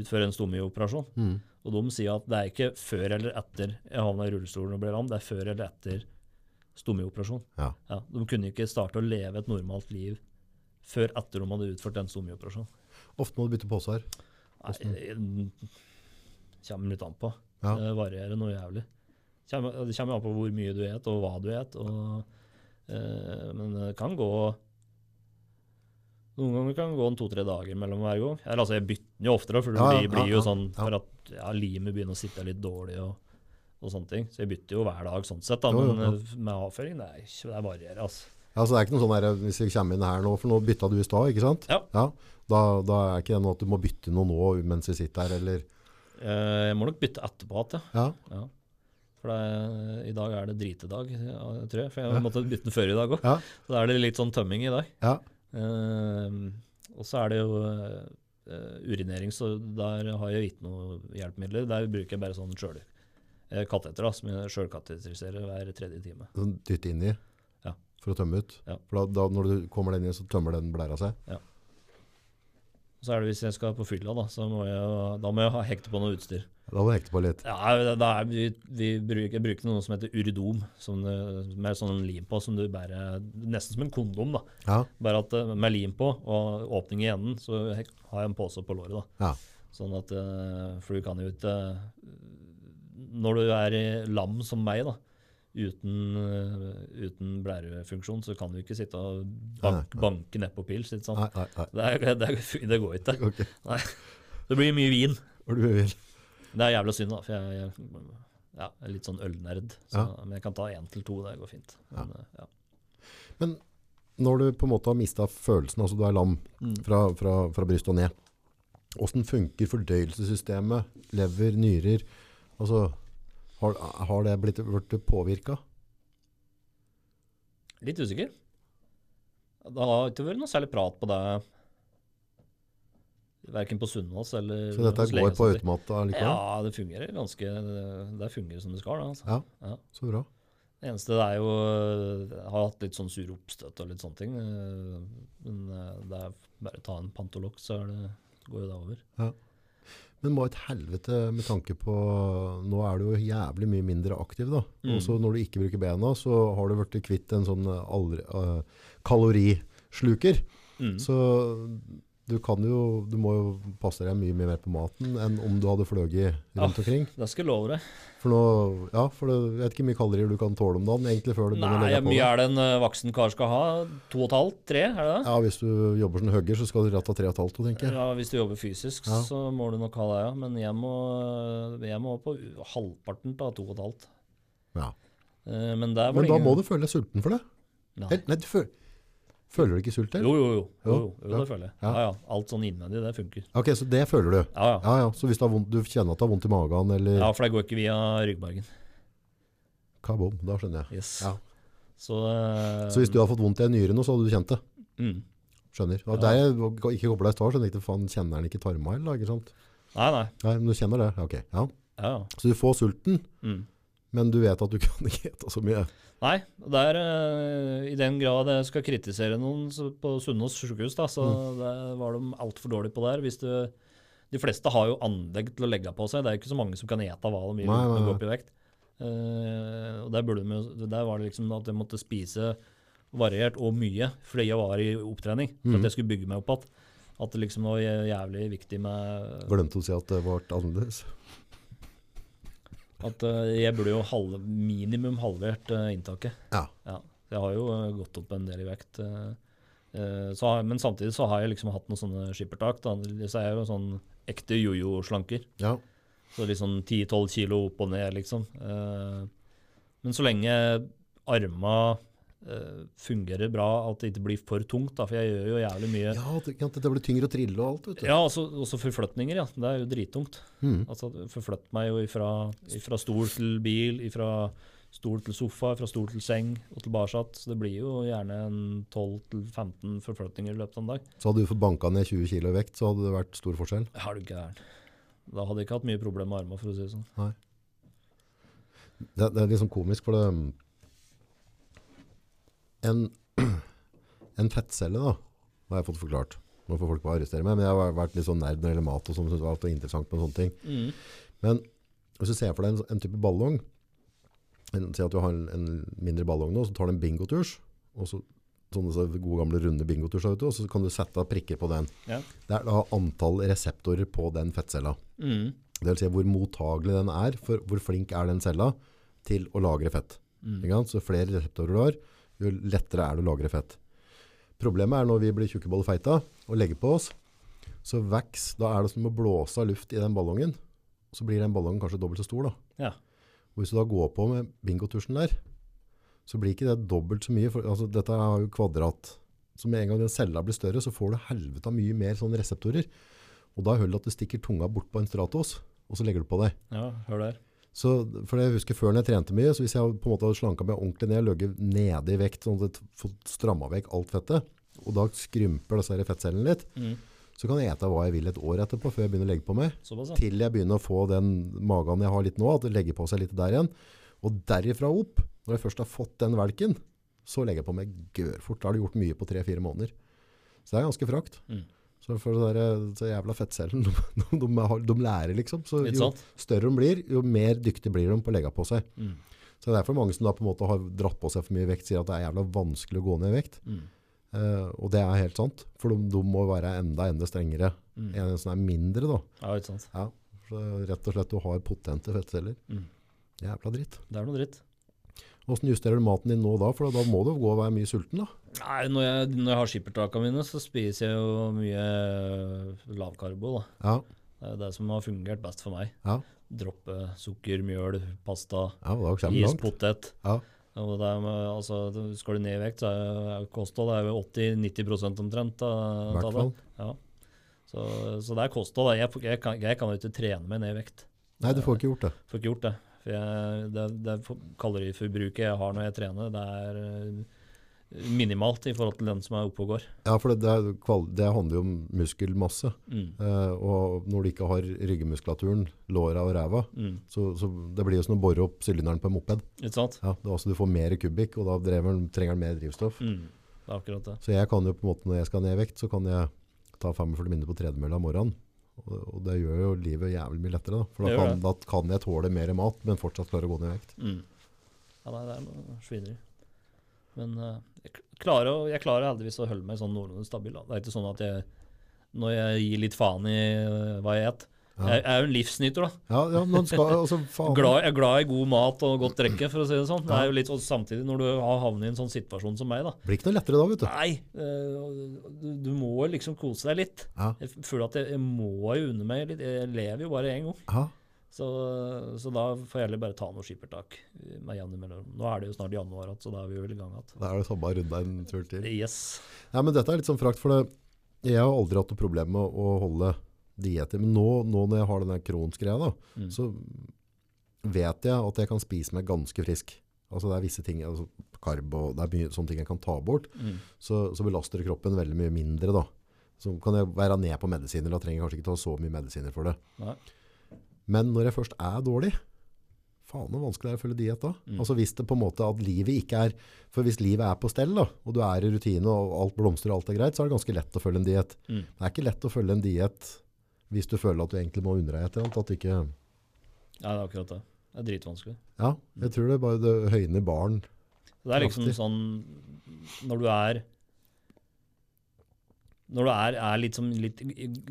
utføre en stomioperasjon. Mm. Og de sier at det er ikke før eller etter jeg havna i rullestolen og ble lam, det er før eller etter stomioperasjon. Ja. de kunne ikke starte å leve et normalt liv før etter de hadde utført en stomioperasjon. Ofte må du bytte poser. Nei, det kommer litt an på. Ja. Det varierer noe jævlig. Kommer, det kommer an på hvor mye du et, og hva du et. Og, eh, men det kan gå Noen ganger kan det gå en to-tre dager mellom hver gang. Eller, altså, jeg bytter den jo oftere, for det Ja, blir, ja, blir jo ja, sånn ja. for at ja, limet begynner å sitte litt dårlig og, og sånne ting. Så jeg bytter jo hver dag sånn sett. Da. Jo, Men ja. eh, med avføring, det, er, ikke- det varierer, altså. Ja, så det er ikke noe sånn der, hvis vi kommer inn her nå, for nå bytta du i stad, ikke sant? Ja. Da, da er ikke det noe at du må bytte noe nå mens vi sitter her, eller Eh, Jeg må nok bytte etterpå igjen, ja. Ja. For det, i dag er det dritedag, tror jeg. For jeg måtte bytte den før i dag òg. Ja. Så da er det litt sånn tømming i dag. Ja. Uh, og så er det jo uh, urinering, så der har jeg ikke noe hjelpemidler. Der bruker jeg bare sånn sjøl eh, kateter, da, som jeg sjølkateteriserer hver tredje time. Sånn dytte inni? Ja. for å tømme ut. Ja. For da, da når du kommer den inn, så tømmer den blæra seg. Ja. så er det hvis jeg skal på fylla, da, så må jeg, da må jeg ha hekte på noe utstyr. Da må du hekte på litt. Ja, det- er vi, vi bruker, bruker noe som heter uridom, som, det- med sånn lim på, som du bærer Nesten som en kondom, da. Ja. Bare at eh, med lim på og åpning i enden, så har jeg en pose på låret. da. Ja. Sånn at, eh, For du kan jo ikke Når du er lam som meg, da, uten, eh, uten blærefunksjon, så kan du ikke sitte og bank, banke nedpå pils. ikke sant? Nei, nei, nei. Det, er, det, er, det går ikke. Ok, Det blir mye vin. hvor du vil. Det er jævla synd, da. For jeg, jeg ja, jeg er litt sånn ølnerd. Så, Ja. Men jeg kan ta én til to, det går fint. Men, ja. ja. Når du på en måte har mista følelsen, altså du er lam Mm. fra, fra, fra brystet og ned, hvordan funker fordøyelsessystemet, lever, nyrer? Altså, har, har det blitt, blitt påvirka? Litt usikker. Det har ikke vært noe særlig prat på det verken på Sunnaas eller Så dette går på Legesaker. likevel? Ja, det fungerer ganske Det fungerer som det skal. Da, altså. Ja. Ja. Så bra. Det eneste det er jo Jeg har hatt litt sånn sur oppstøt og litt sånne ting. eh, Men eh, det er bare å ta en Pantolox, så det, går jo det over. Men må et helvete med tanke på Nå er du jo jævlig mye mindre aktiv, da. Mm. Og så når du ikke bruker bena, så har du blitt kvitt en sånn eh, aldri, uh, kalorisluker. Mm. Så du kan jo Du må jo passe deg mye, mye mer på maten enn om du hadde fløyet rundt Ja. omkring. Det skal jeg love deg. For nå Ja, for jeg vet ikke hvor mye kalorier du kan tåle om dagen, egentlig, før du begynner å Nei, legge på mye er det en eh, voksen kar skal ha? To og et halvt? Tre? Er det det? Ja, hvis du jobber som hugger, så skal du rett ha tre og et halvt, tenker jeg. Ja, Hvis du jobber fysisk, Ja. så må du nok ha det, ja. Men jeg må, jeg må på halvparten av to og et halvt. Ja. Eh, Men Men da ingen- må du føle deg sulten for det. Nei. Helt- Nei, du føl føler du ikke sult? eller? Jo, jo, jo. jo, Jo, jo, det føler jeg. Ja. Ja. Alt sånn innvendig, det funker. Ok, så det føler du? Ja, ja. Ja, ja. Så hvis du, har vondt, du kjenner at du har vondt i magen, eller Ja, for det går ikke via ryggmargen. kabom, da skjønner jeg. Yes. Ja. Så, uh, Så hvis du hadde fått vondt i en nyre nå, så hadde du kjent det? mm. Skjønner. Ja, Ja. Det er jeg ikke kobla i stad, skjønner jeg ikke, faen, kjenner den ikke tarma, eller, ikke sant? Nei, nei. Nei, men du kjenner det? Ok, ja. Ja, ja. Så du får sulten, Mm. Men du vet at du kan ikke ete så mye. Nei, det er eh, i den grad jeg skal kritisere noen på Sunnaas sykehus, da, så Mm. det var de altfor dårlige på der. Hvis du, de fleste har jo anlegg til å legge på seg. Det er ikke så mange som kan ete hva de vil nei, gå opp i vekt. Uh, og der, de, der var det liksom at jeg måtte spise variert og mye fordi jeg var i opptrening. For mm. at jeg skulle bygge meg opp igjen. At det liksom var jævlig viktig med Glemte å si at det var annerledes. At eh, jeg burde jo halve, minimum halvert eh, inntaket. Ja. Jeg har jo eh, gått opp en del i vekt. så har, men samtidig så har jeg liksom hatt noen sånne skippertak. Da. Så er jeg jo sånn ekte jojo-slanker. Ja. Så litt sånn 10-12 kilo opp og ned, liksom. Men så lenge arma fungerer bra, at det ikke blir for tungt, da, for jeg gjør jo jævlig mye ja, det, kan- blir tyngre å trille og alt, vet du. ja, også, også forflytninger, ja. Det er jo drittungt. Mm. Altså forflytte meg jo ifra, ifra stol til bil, ifra stol til sofa, fra stol til seng og tilbake. Så det blir jo gjerne 12-15 forflytninger i løpet av en dag. Så hadde du fått banka ned 20 kilo i vekt, så hadde det vært stor forskjell. Er du gæren? Da hadde jeg ikke hatt mye problemer med armene, for å si det sånn. Det, det er liksom komisk, for det En, [clears throat] en fettcelle, da, har jeg fått forklart. Nå får folk bare arrestere meg, men jeg har vært litt sånn nerd når det gjelder mat og sånn, synes det var alltid interessant med sånne ting. Mm. Men hvis du ser for deg en, en type ballong, en, si at du har en, en mindre ballong nå, så tar du en bingoturs, og så sånne så gode gamle runde bingoturs, og så kan du sette prikker på den. Ja. Det er da antall reseptorer på den fettcella. Mm. Det vil si hvor mottagelig den er, for hvor flink er den cella til å lagre fett. Mm. Så flere reseptorer du har, jo lettere er det å lagre fett. Problemet er når vi blir tjukkebollfeita og legger på oss, så veks, da er det som å blåse av luft i den ballongen. Så blir den ballongen kanskje dobbelt så stor da. Ja. Og hvis du da går på med bingotursen der, så blir ikke det dobbelt så mye. For, altså, dette er jo kvadrat. Så med en gang den cella blir større, så får du helvete mye mer sånne reseptorer. Og da holder det at du stikker tunga bort på en stratos, og så legger du på deg. ja, hør der. Så, for jeg husker før når jeg trente mye, så hvis jeg på en måte hadde slanka meg ordentlig ned, løgget nede i vekt, sånn at jeg stramma vekk alt fettet, og da skrymper disse fettcellene litt, Mm. så kan jeg ete hva jeg vil et år etterpå, før jeg begynner å legge på meg, Såpass, ja. til jeg begynner å få den magen jeg har litt nå, at det legger på seg litt der igjen. Og derifra opp, når jeg først har fått den velken, så legger jeg på meg gørfort. Da har du gjort mye på tre-fire måneder. Så det er ganske frakt. Mm. Så for det der, så jævla fettcellen, [laughs] de, de, de, lærer liksom. Så jo større de blir, jo mer dyktig blir de på å legge på seg. Mm. Så det er derfor mange som da på en måte har dratt på seg for mye vekt, sier at det er jævla vanskelig å gå ned i vekt. Mm. Uh, og det er helt sant, for de, de må være enda, enda strengere Mm. enn en som er mindre da. Ja, ikke sant. Ja, så rett og slett du har potente fettceller. Mm. Jævla dritt. Det er noe dritt. Hvordan justerer du maten din nå da? For da må du gå og være mye sulten da. Nei, når jeg, når jeg har skippertakene mine, så spiser jeg jo mye lavkarbo. da. Ja, Det er det som har fungert best for meg. Ja. droppe sukker, mjøl, pasta, Ja, da is, potet. Ja. Og det er, med- altså, skal du ned i vekt, så er kosthold er jo 80-90 omtrent av hvert fall. Ja. Så, så det er kosthold. da. Jeg, jeg, kan, jeg kan ikke trene meg ned i vekt. Nei, du får ikke gjort det. Får ikke gjort det. For jeg, det, det kaloriforbruket jeg har når jeg trener, det er eh, minimalt i forhold til den som er oppe og går. Ja, for det, det, det handler jo om muskelmasse. Mm. Eh, og når du ikke har ryggemuskulaturen, låra og ræva, Mm. så, så det blir jo som å bore opp sylinderen på en moped. Ikke sant? Ja, det også, du får mer kubikk, og da drever, trenger den mer drivstoff. Mm. Det er akkurat det. Så jeg kan jo på en måte, når jeg skal ned i vekt, så kan jeg ta 45 minutter på tredemølla om morgenen. Og, og det gjør jo livet jævlig mye lettere da. For da kan, da kan jeg tåle mer mat, men fortsatt klare å gå ned i vekt. Mm. Ja, det er noe svineri. Men eh, jeg, klarer, jeg klarer heldigvis å holde meg sånn noenlunde stabil. Da. Det er ikke sånn at jeg, når jeg gir litt faen i eh, hva jeg et Ja. jeg, er jo en livsnyter, da. Ja, ja men skal, altså. Glad, jeg er glad i god mat og godt drikke, for å si det sånn. Det er jo litt sånn samtidig når du har havnet i en sånn situasjon som meg, da. Blir ikke noe lettere da, vet du. Nei, eh, du, du må liksom kose deg litt. Ja. Jeg føler at jeg, jeg må jo unne meg litt. Jeg lever jo bare én gang. Så, så da får jeg heller bare ta noe skippertak med jevne mellomrom. Nå er det jo snart januar igjen, så da er vi vel i gang igjen. da er det samme runda en tur til. Yes. Nei, men dette er litt sånn frakt, for det, jeg har aldri hatt noe problem med å holde dieter. Men nå, nå når jeg har den kronsgreia, da, Mm. så vet jeg at jeg kan spise meg ganske frisk. Altså det er visse ting, altså karb og det er mye sånne ting jeg kan ta bort, Mm. så, så belaster kroppen veldig mye mindre da. Så kan jeg være ned på medisiner, da trenger jeg kanskje ikke ta så mye medisiner for det. Nei. Men når jeg først er dårlig, faen hvor vanskelig det er å følge diet da. Mm. Altså hvis det på en måte at livet ikke er, for hvis livet er på stell da, og du er i rutine og alt blomstrer og alt er greit, så er det ganske lett å følge en diet. Mm. Det er ikke lett å følge en diet hvis du føler at du egentlig må unne deg et eller annet, at ikke... Ja, det er akkurat det. Det er dritvanskelig. Ja, jeg tror det er bare det høyner barn. Det er liksom Kraftig. sånn Når du er Når du er, er litt, som, litt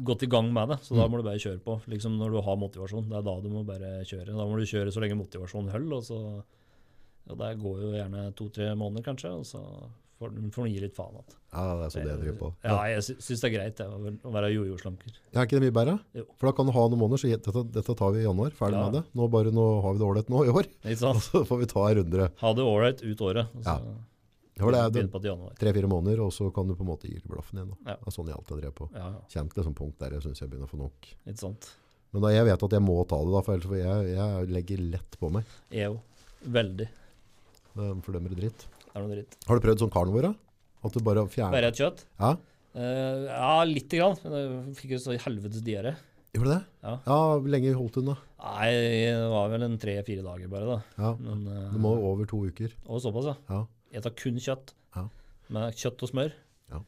godt i gang med det, så da Mm. må du bare kjøre på. Liksom Når du har motivasjon. Det er da du må bare kjøre. Da må du kjøre så lenge motivasjonen holder. Og så ja, Det går jo gjerne to-tre måneder, kanskje, og så får du gi litt faen igjen. Ja, det er så det jeg driver på. Ja, jeg sy syns det er greit det, å være jojo-slanker. Er ikke det mye bedre? Jo. For da kan du ha noen måneder, så dette, dette tar vi i januar, ferdig Ja. med det. Nå, bare, nå har vi det ålreit nå i år, Ikke [laughs] og så får vi ta en runde. Ha det ålreit ut året, så Ja, for det er det, på tre-fire måneder, og så kan du på en måte gi blaffen igjen. Da. Ja. Det er sånn jeg alltid har drevet på. Ja, ja, Kjent til et sånt punkt der jeg synes jeg begynner å få nok. ikke sant. Men da jeg vet at jeg må ta det da, for ellers jeg, jeg legger lett på meg. Jeg òg. Veldig. Det fordømmer dritt. Det er noe dritt. Har du prøvd sånn da? At du bare fjerner... Bare et kjøtt? Ja, uh, ja, lite grann. Men Jeg fikk jo så helvetes diaré. gjorde det? Ja. Ja, hvor lenge holdt du den da? Nei, det var vel en tre-fire dager bare, da. Ja, Men, uh, det må over to uker. Og såpass, ja. Ja, Jeg tar kun kjøtt. Ja. Med kjøtt og smør. Ja.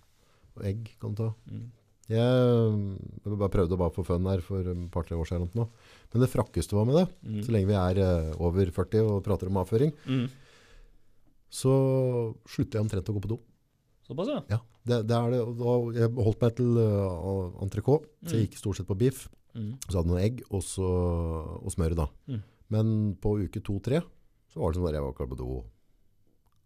og egg kan du ta. Mm. Jeg, bare prøvde bare for fun her for et par-tre år siden. Nå. Men det frakkeste var med det, Mm. så lenge vi er eh, over 40 og prater om avføring, Mm. så slutter jeg omtrent å gå på do. Såpass, ja. Ja, det, det er det. Da, jeg holdt meg til uh, entrecôte, så jeg gikk stort sett på biff. Mm. Så hadde jeg noen egg og, så, og smør da. Mm. Men på uke to-tre, så var det sånn at jeg var klar på do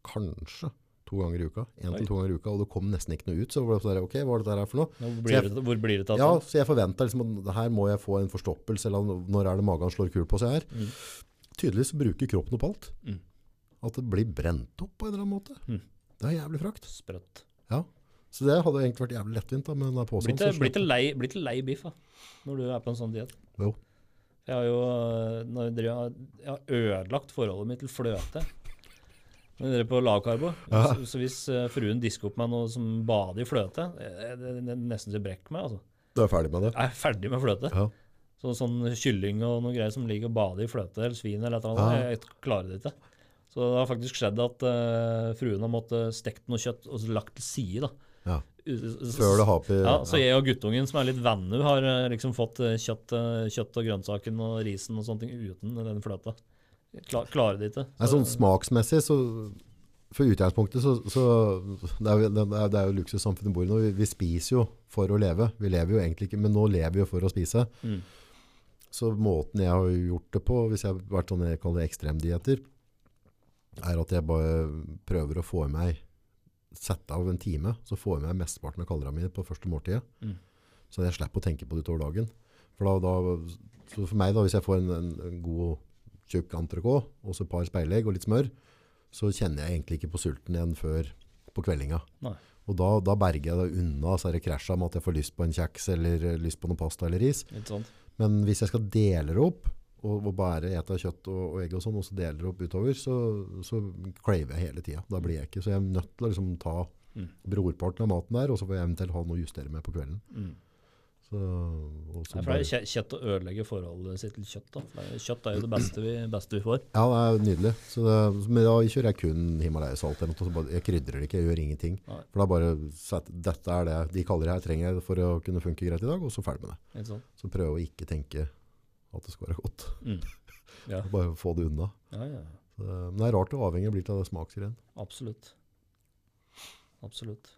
kanskje to ganger i uka. En til to ganger i uka, og det kom nesten ikke noe ut. Så var det sånn der, ok, hva er dette her for noe? Hvor blir, jeg- det, hvor blir det tatt? Ja, så jeg forventa liksom at her må jeg få en forstoppelse, eller når er det magen slår kul på seg her. Mm. Tydeligvis bruker kroppen opp alt. Mm. At det blir brent opp på en eller annen måte. Mm. Det er jævlig frakt. Sprøtt. Ja. Så det hadde egentlig vært jævlig lettvint da, med påsen. Blitt til- blitt til lei, blitt til lei biff, da. Når du er på en sånn diett. Jo. Jeg har jo jeg, jeg har ødelagt forholdet mitt til fløte. Når dere er på lavkarbo. Ja. Så, så hvis øh, fruen disker opp meg noe som bader i fløte, det, er nesten så brekker meg. altså. Du er ferdig med det? Jeg er ferdig med fløte. Ja. Så, sånn kylling og noe greier som ligger og bader i fløte eller svin eller et eller annet, Ja. jeg, jeg klarer det ikke. Så det har faktisk skjedd at uh, fruen har måttet stekt noe kjøtt og lagt til side. da. Ja. Før det har på ja, så jeg og guttungen som er litt venner, har eh, liksom fått eh, kjøtt, eh, kjøtt og grønnsaken og risen og sånne ting uten den fløta. Klar, klarer det ikke. Nei, sånn smaksmessig, så for utgangspunktet, så, så det, er det, er, det er jo luksussamfunnet vi bor i nå. Vi, vi spiser jo for å leve. Vi lever jo egentlig ikke, men nå lever vi jo for å spise. Mm. Så måten jeg har gjort det på, hvis jeg har vært sånn jeg kaller det ekstremdieter, er at jeg bare prøver å få i meg, sette av en time, så får jeg i meg mesteparten av kaloriene mine på første måltidet. Mm. Så jeg slipper å tenke på det utover dagen. For da, da, så for meg da, hvis jeg får en, en, en god tjukk entrecôte, og så et par speilegg og litt smør, så kjenner jeg egentlig ikke på sulten igjen før på kveldinga. Nei. Og da, da berger jeg det unna så er det krasja med at jeg får lyst på en kjeks eller eh, lyst på noe pasta eller ris. Men hvis jeg skal dele det opp, og, og bare ete kjøtt og, og egg og sånn, og så deler det opp utover, så, så craver jeg hele tida. Da blir jeg ikke. Så jeg er nødt til å liksom ta Mm. brorparten av maten der, og så får jeg eventuelt ha noe å justere med på kvelden. Mm. Så, Nei, for det er kjett å ødelegge forholdet sitt til kjøtt. da. For Kjøtt er jo det beste vi, beste vi får. Ja, det er nydelig. Så det, men da kjører jeg kun Himalaya-salt. Jeg krydrer det ikke, jeg gjør ingenting. Nei. For da bare dette er det de kaller det her trenger jeg for å kunne funke greit i dag, og så ferdig med det. Sånn. Så prøve å ikke tenke at det skal være godt. Mm. [laughs] Ja. Bare få det unna. Ja, ja. Så, men det er rart hvor avhengig blir til av det smaksgreien. Absolutt. Absolutt.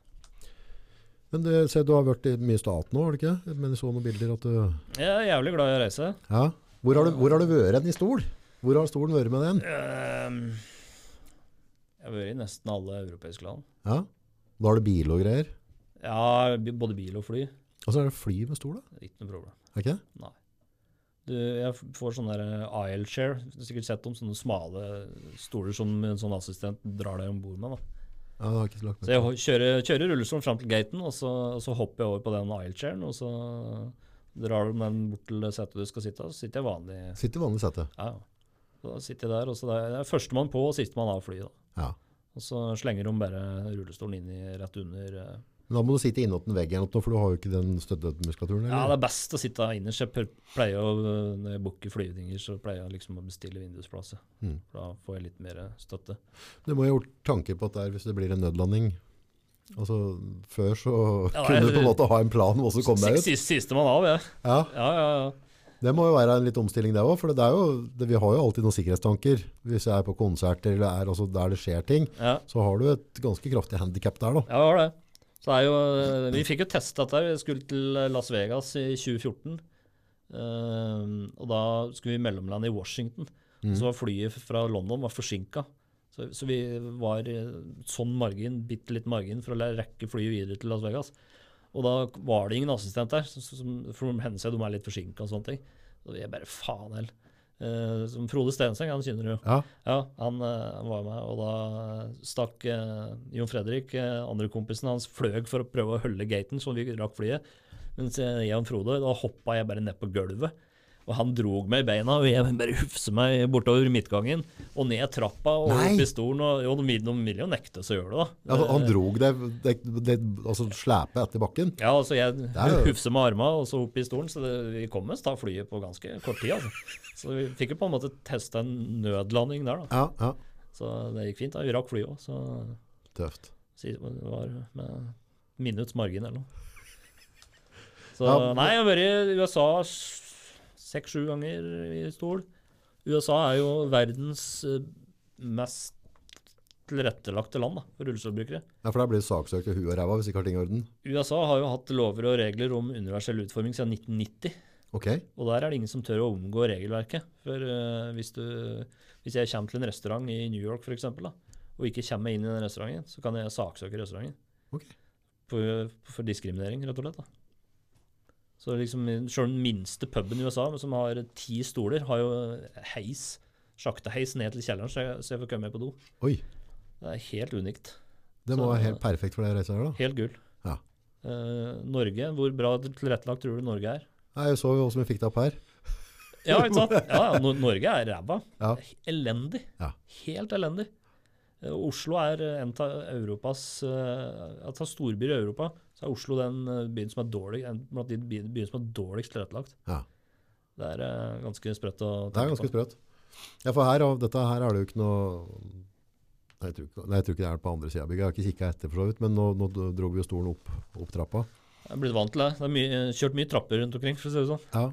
Men det, se, du har vært i mye stat nå, har du ikke? Men jeg så noen bilder at du Jeg er jævlig glad i å reise. Ja. Hvor har du, hvor har du vært i stol? Hvor har stolen vært med den? Ehm, jeg har vært i nesten alle europeiske land. Ja. Da har du bil og greier. Ja, både bil og fly. Og så er det fly med stol, da. Ikke noe problem. Ikke det? Du, jeg får sånn der eh, aisle share. Du har sikkert sett om sånne smale stoler som en sånn assistent drar deg om bord med. da. Ja, det har ikke lagt Så jeg kjører, kjører rullestolen fram til gaten, og så, og så hopper jeg over på den aisle chairen, og så drar de den bort til setet du skal sitte, og så sitter jeg vanlig. Sitter vanlig sete. Ja. Så da sitter jeg der, og så det er det er førstemann på og sistemann av flyet. da. Ja. Og så slenger de bare rullestolen inn i rett under. Men da må du sitte innåt en vegg, for du har jo ikke den støttemuskulaturen. Ja, det er best å sitte innerst. Jeg pleier å, Når jeg booker flyvninger, så pleier jeg liksom å bestille vindusplasset. Mm. Da får jeg litt mer støtte. Du må jo ha gjort tanker på at det er hvis det blir en nødlanding. Altså, Før så Ja, [laughs] kunne du på en måte ha en plan om å komme deg ut. Siste, Sistemann av, jeg. Ja, Ja, ja, ja. Det må jo være en litt omstilling det òg. For det er jo, det, vi har jo alltid noen sikkerhetstanker. Hvis jeg er på konserter eller er, altså, der det skjer ting, så har du et ganske kraftig handikap der. da. Ja, det har det. Så er jo, eh, vi fikk jo testa dette. Vi skulle til Las Vegas i 2014. Uh, og da skulle vi mellomlande i Washington. Mm. Så var flyet fra London var forsinka. Så, så vi var i sånn margin, bitte litt margin for å rekke flyet videre til Las Vegas. Og da var det ingen assistent der, som, som, for hennes hender de er litt forsinka og sånne ting. Og jeg bare faen heller. Eh, som Frode Stenseng, han kjenner du jo. Ja, Ja, han, uh, var med, og da stakk uh, Jon Fredrik, uh, andre kompisen hans, fløy for å prøve å holde gaten, så vi rakk flyet. Mens jeg og Frode, da hoppa jeg bare ned på gulvet. Og han drog meg i beina, og jeg bare hufser meg bortover midtgangen. Og ned trappa og Nei. opp i stolen. Og jo, de, de vil jo nekte så å gjøre det, da. Ja, Han drog deg altså slepe etter bakken. ja, altså jeg er hufser med armene og så opp i stolen, så det, vi kom oss da flyet på ganske kort tid. altså. Så vi fikk jo på en måte testa en nødlanding der, da. Ja, ja. Så det gikk fint. da, Vi rakk flyet òg, så Tøft. Så det var med minutts margin eller noe. [laughs] Så Ja, nei, jeg har vært i USA seks-sju ganger i stol. USA er jo verdens eh, mest tilrettelagte land da, for rullestolbrukere. Ja, For der blir det saksøkt i huet og ræva hvis ikke har ting i orden. USA har jo hatt lover og regler om universell utforming siden 1990. Ok. Og der er det ingen som tør å omgå regelverket. For uh, hvis, du, hvis jeg kommer til en restaurant i New York for eksempel, da, og ikke kommer meg inn i den restauranten, så kan jeg saksøke restauranten. Ok. For, for diskriminering, rett og slett. da. Så liksom, Selv den minste puben i USA, som har ti stoler, har jo heis, sjakteheis ned til kjelleren, så jeg, så jeg får komme meg på do. Oi. Det er helt unikt. Det må Så- være helt perfekt for deg reisa her, da. Helt gull. Ja. Uh, Norge, hvor bra tilrettelagt tror du Norge er? Nei, Jeg så jo åssen vi fikk det opp her. Ja, ikke sant? [laughs] Ja, ja, Norge er ræva. Ja. Elendig. Ja. Helt elendig. Uh, Oslo er en av Europas uh, storbyer i Europa, så er Oslo den eh, byen som er dårlig, blant de byene som er dårligst tilrettelagt. Ja. Det er eh, ganske sprøtt å Det er ganske sprøtt. Ja, for her, dette her er det jo ikke noe Nei, jeg tror ikke, nei, jeg tror ikke det er på andre sida av bygget. Jeg har ikke kikka etter, for så vidt. Men nå, nå dro vi jo stolen opp, opp trappa. Jeg er blitt vant til det. Det er mye, kjørt mye trapper rundt omkring, for å si det sånn. Ja.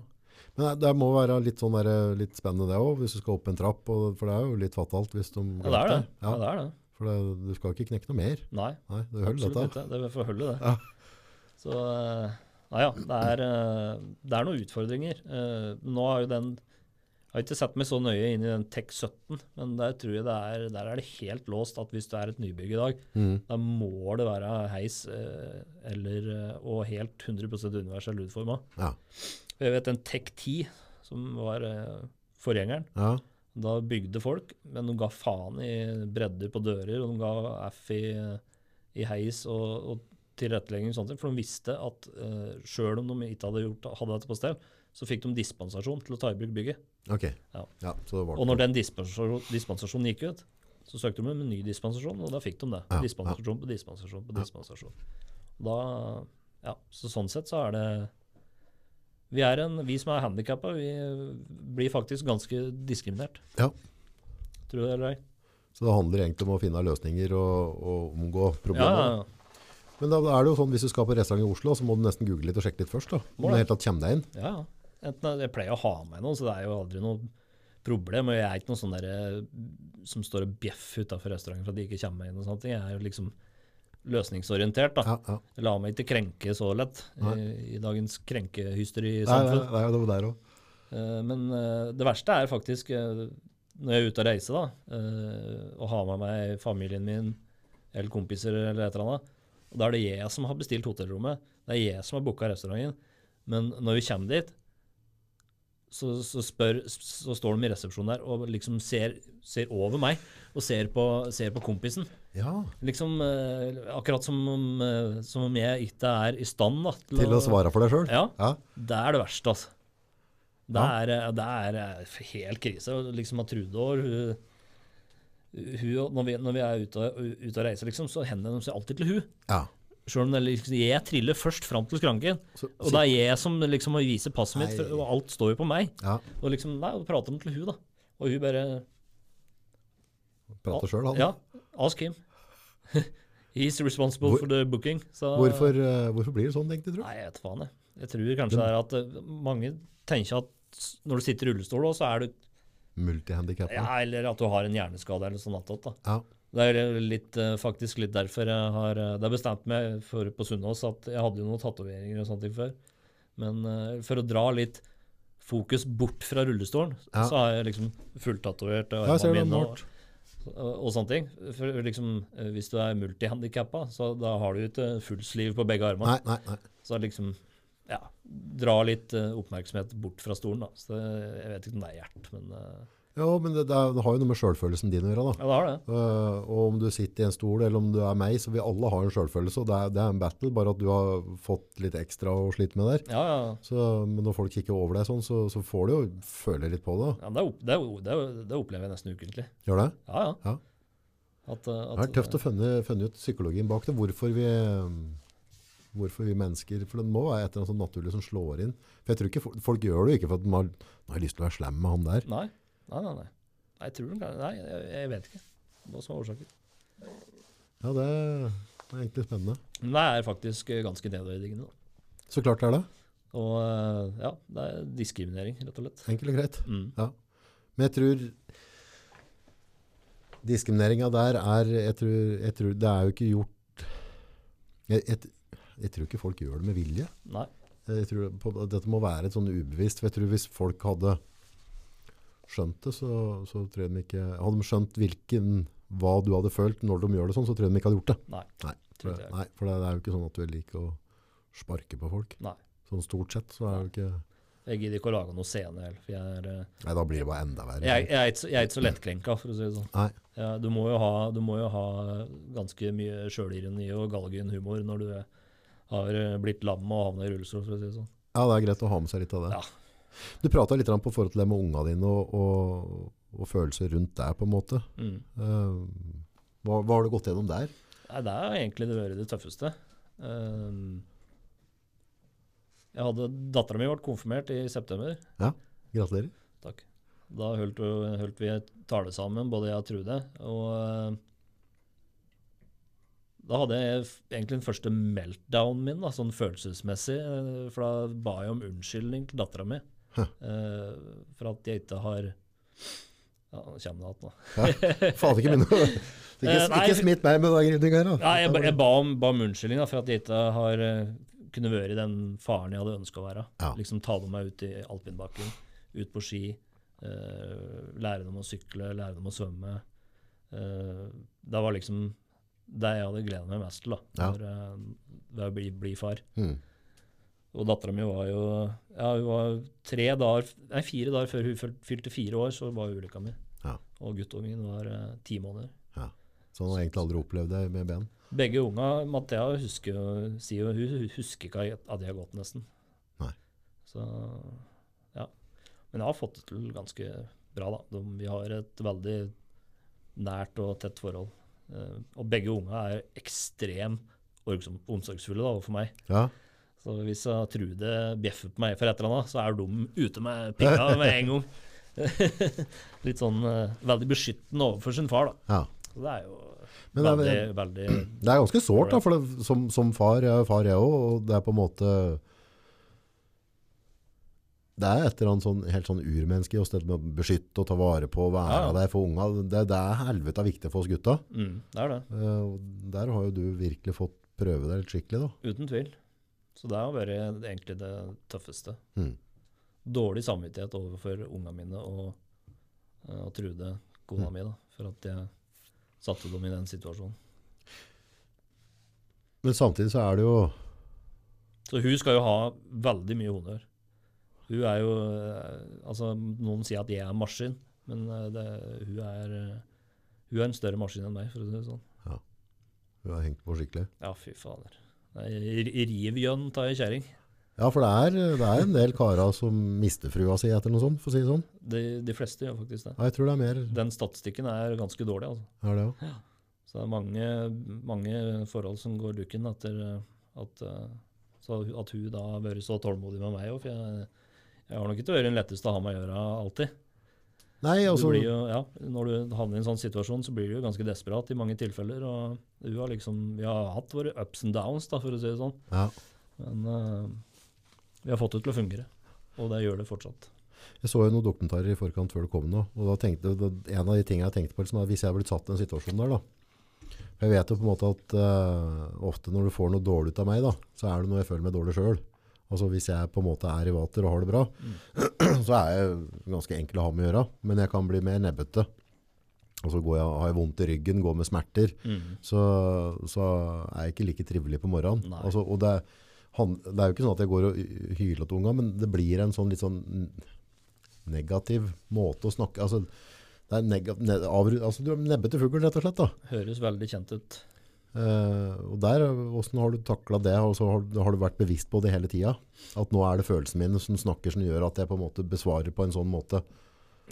Men det, må være litt, sånn der, litt spennende det òg, hvis du skal opp en trapp. Og, for det er jo litt fatalt hvis de Ja, det er det. Ja, Ja, det er det. for det, du skal ikke knekke noe mer. Nei, Nei, det absolutt dette. ikke. Det får holde, det. Ja. Så ja, ja, det er, eh, det er noen utfordringer. Eh, Nå har jo den jeg har ikke sett meg så nøye inn i den Tech 17, men der tror jeg det er, der er det helt låst at hvis du er et nybygg i dag, Mm. da må det være heis eh, eller, eh, og helt 100 universell utforma. Ja. Jeg vet en Tech 10, som var eh, forgjengeren, Ja. da bygde folk, men de ga faen i bredder på dører, og de ga F i, i heis og, og tilrettelegging og sånne for de visste at uh, sjøl om de ikke hadde, gjort, hadde dette på stell, så fikk de dispensasjon til å ta i bruk bygget. Ok. Ja. så det var Og når den dispensasjon, dispensasjonen gikk ut, så søkte de om en ny dispensasjon, og da fikk de det. Ja, dispensasjon på dispensasjon på Ja. dispensasjon. Da, ja, så sånn sett så er det Vi, er en, vi som er handikappa, vi blir faktisk ganske diskriminert. Ja. Tror du det eller ei? Så det handler egentlig om å finne løsninger og, og omgå Ja, ja, ja. Men da er det jo sånn, hvis du skal på restaurant i Oslo, så må du nesten google litt og sjekke litt først. da. Om du det. helt tatt kommer deg inn. Ja, ja. Enten, jeg pleier å ha med noe, så det er jo aldri noe problem. Og jeg er ikke noen sånn derre som står og bjeffer utafor restauranten for at de ikke kommer meg inn. og sånne ting. Jeg er jo liksom løsningsorientert. da. Ja, ja. La meg ikke krenke så lett i, i dagens krenkehysterisamfunn. nei, nei, det var der også. Eh, men eh, det verste er faktisk eh, når jeg er ute og reiser da, eh, og har med meg familien min eller kompiser eller et eller annet. Og da er det jeg som har bestilt hotellrommet. Det er jeg som har booka restauranten. Men når vi kommer dit, så, så, spør, så står de i resepsjonen der og liksom ser, ser over meg og ser på, ser på kompisen. Ja, Liksom eh, Akkurat som om, eh, som om jeg ikke er i stand da, til å svare for deg sjøl. Ja, Ja. det er det verste, altså. Det Ja. er, eh, det er eh, helt krise. Liksom at Trudor hun, hun, når, vi, når vi er ute ute og reiser, liksom, så henvender de seg alltid til hun. ja. Selv om liksom, jeg triller først fram til skranken. Så, Og det er jeg som liksom må vise passet mitt, for, og alt står jo på meg. ja. Og liksom, nei, og prater de til hun da. Og hun bare Prater sjøl, han. Ja, ask him. [laughs] He's responsible Hvor- for the booking. Så, Hvorfor, uh, hvorfor blir det sånn, tenkte du? Nei, jeg vet faen, jeg. Jeg tror kanskje det er at uh, mange tenker at når du sitter i rullestol, så er du Multihandikappa. Ja, eller at du har en hjerneskade eller sånn attåt. Ja. Det er litt, eh, faktisk litt derfor jeg har eh, Det er bestemt meg for på Sunnaas at jeg hadde jo noen tatoveringer og sånne ting før. Men eh, for å dra litt fokus bort fra rullestolen, Ja. så har jeg liksom fulltatovert Ja, ser nå. og, sånne ting. For liksom, hvis du er multihandikappa, så da har du ikke fullsliv på begge armene. Nei, nei, nei. Så liksom ja, dra litt uh, oppmerksomhet bort fra stolen, da. Så jeg vet ikke om det er hjert, men uh, Ja, men det, det, er, det har jo noe med sjølfølelsen din å gjøre. da. ja, det har det. Uh, og om du sitter i en stol, eller om du er meg, så vi alle har en sjølfølelse. Og det er, det er en battle, bare at du har fått litt ekstra å slite med der. Ja, ja. Så, men når folk kikker over deg sånn, så, så får du jo føle litt på det. ja men det, er opp, det, er, det, er, det opplever jeg nesten ukentlig. Gjør det? Ja, ja. Ja. At, at, Det er tøft å finne, finne ut psykologien bak det. Hvorfor vi, hvorfor vi mennesker For det må være et eller annet sånn naturlig som slår inn. For jeg tror ikke folk, gjør det jo ikke for at de har, har lyst til å være slem med han der. Nei, nei, nei. nei. Jeg tror den Nei, jeg, jeg vet ikke hva som er årsaken. Ja, det er egentlig spennende. Men det er faktisk eh, ganske nedverdigende. da. Så klart det er det. Og eh, ja, det er diskriminering, rett og slett. Enkelt og greit. Mm. Men jeg tror diskrimineringa der er jeg tror, jeg tror Det er jo ikke gjort jeg, jeg, jeg tror ikke folk gjør det med vilje. Nei. Jeg tror på, dette må være et sånn ubevisst. For jeg tror hvis folk hadde skjønt det, så, så tror jeg de ikke Hadde de skjønt hvilken, hva du hadde følt når de gjør det sånn, så tror jeg de ikke hadde gjort det. Nei. Nei, for, nei, for det, er jo ikke sånn at du liker å sparke på folk. Nei. Sånn stort sett så er det jo ikke Jeg gidder ikke å lage noe scene heller. For jeg er, eh, Nei, da blir det bare enda verre. jeg, jeg, er jeg er ikke så lettkrenka, for å si det sånn. Nei. Ja, du, må jo ha, du må jo ha ganske mye sjølironi og galgenhumor når du har eh, blitt lam og havna i rullestol, for å si det sånn. Ja, det er greit å ha med seg litt av det. Ja. Du prata litt på forhold til det med unga dine og, og, og følelser rundt deg, på en måte. Mm. Eh, hva, hva har du gått gjennom der? Nei, det har egentlig det det tøffeste. Ehm, jeg hadde, Dattera mi ble konfirmert i september. Ja, Gratulerer. Takk. Da holdt, vi- holdt vi tale sammen, både jeg og Trude. Og eh, da hadde jeg egentlig den første meltdownen min, da, sånn følelsesmessig. eh, For da ba jeg om unnskyldning til dattera mi. Hæ. eh, for at jeg ikke har Ja, nå kommer det igjen, da. Faen ikke minne. [laughs] Ikke, Eh, ikke smitt meg med den grunninga her, jeg, jeg ba, om, ba om unnskyldning da, for at jeg ikke har kunne vært den faren jeg hadde ønska å være. Ja. Liksom Ta med meg ut i alpinbakken, ut på ski, uh, lære dem å sykle, lære dem å svømme. Uh, det var liksom det jeg hadde gleda meg mest til, da. Ja. for, eh, å bli, bli far. Mm. Og dattera mi var jo ja, hun var tre dager, nei, fire dager før hun fylte fire år, så var ulykka mi. Ja. Og guttungen var uh, ti måneder. Så han har egentlig aldri opplevd det med ben. Begge unga, Mathea husker sier jo hun husker ikke at de har gått, nesten. Nei. Så ja. Men jeg har fått det til ganske bra, da. De, vi har et veldig nært og tett forhold. Eh, og begge unga er ekstremt omsorgsfulle da, overfor meg. Ja. Så hvis Trude bjeffer på meg for et eller annet, så er de ute med pinga med en gang. [laughs] Litt sånn eh, veldig beskyttende overfor sin far, da. ja. Så det er jo Men det er- veldig, veldig Det er ganske sårt, da, for det, som, som far, jeg er far jeg òg, og det er på en måte Det er et eller annet sånn, helt sånn urmenneskelig å stedet med å beskytte og ta vare på og være Ja, ja. der for unga. Det, det er helvete viktig for oss gutta. mm, Det er det. Uh, der har jo du virkelig fått prøve deg litt skikkelig, da. Uten tvil. Så det har vært egentlig det tøffeste. Mm. Dårlig samvittighet overfor unga mine og, eh, og Trude, kona Mm. mi, da, for at jeg satte dem i den situasjonen. Men samtidig så er det jo Så hun skal jo ha veldig mye honnør. Hun er jo eh, Altså, noen sier at jeg er en maskin, men eh, det, hun er eh, Hun er en større maskin enn meg, for å si det sånn. Ja. Hun har hengt på skikkelig. Ja, fy fader. Riv gjønn av ei kjerring. Ja, for det er, det er en del karer som mister frua si etter noe sånt, for å si det sånn. De, de fleste gjør faktisk det. Ja, jeg tror det er mer Den statistikken er ganske dårlig, altså. er det Ja, Så det er mange, mange forhold som går dukken etter at, at, så at hun da har vært så tålmodig med meg òg. Jeg, har nok ikke vært den letteste å ha med å gjøre alltid. Nei, altså jo, ja, når du havner i en sånn situasjon, så blir du jo ganske desperat i mange tilfeller. og du har liksom, Vi har hatt våre ups and downs, da, for å si det sånn. ja. Men uh, vi har fått det til å fungere. Og det gjør det fortsatt. Jeg så jo noen dokumentarer i forkant før det kom nå, og da tenkte, en av de tingene jeg tenkte på, liksom, er hvis jeg hadde blitt satt i en situasjon der da, jeg vet jo på en måte at uh, ofte når du får noe dårlig ut av meg da, så er det noe jeg føler meg dårlig selv. Altså hvis jeg på en måte er i vater og har det bra, [clears throat] så er jeg ganske enkel å ha med å gjøre, men jeg kan bli mer nebbete. Og så går jeg, har jeg vondt i ryggen, går med smerter, Mm. så, så er jeg ikke like trivelig på morgenen. Altså, og det, han, det er jo ikke sånn at jeg går og hyler til unga, men det blir en sånn litt sånn negativ måte å snakke altså, det er nega, ne, avru- altså, Du er nebbete fugl, rett og slett. da. Høres veldig kjent ut. Eh, og der, Hvordan har du takla det? Altså, har, har du vært bevisst på det hele tida? At nå er det følelsene mine som snakker, som gjør at jeg på en måte besvarer på en sånn måte?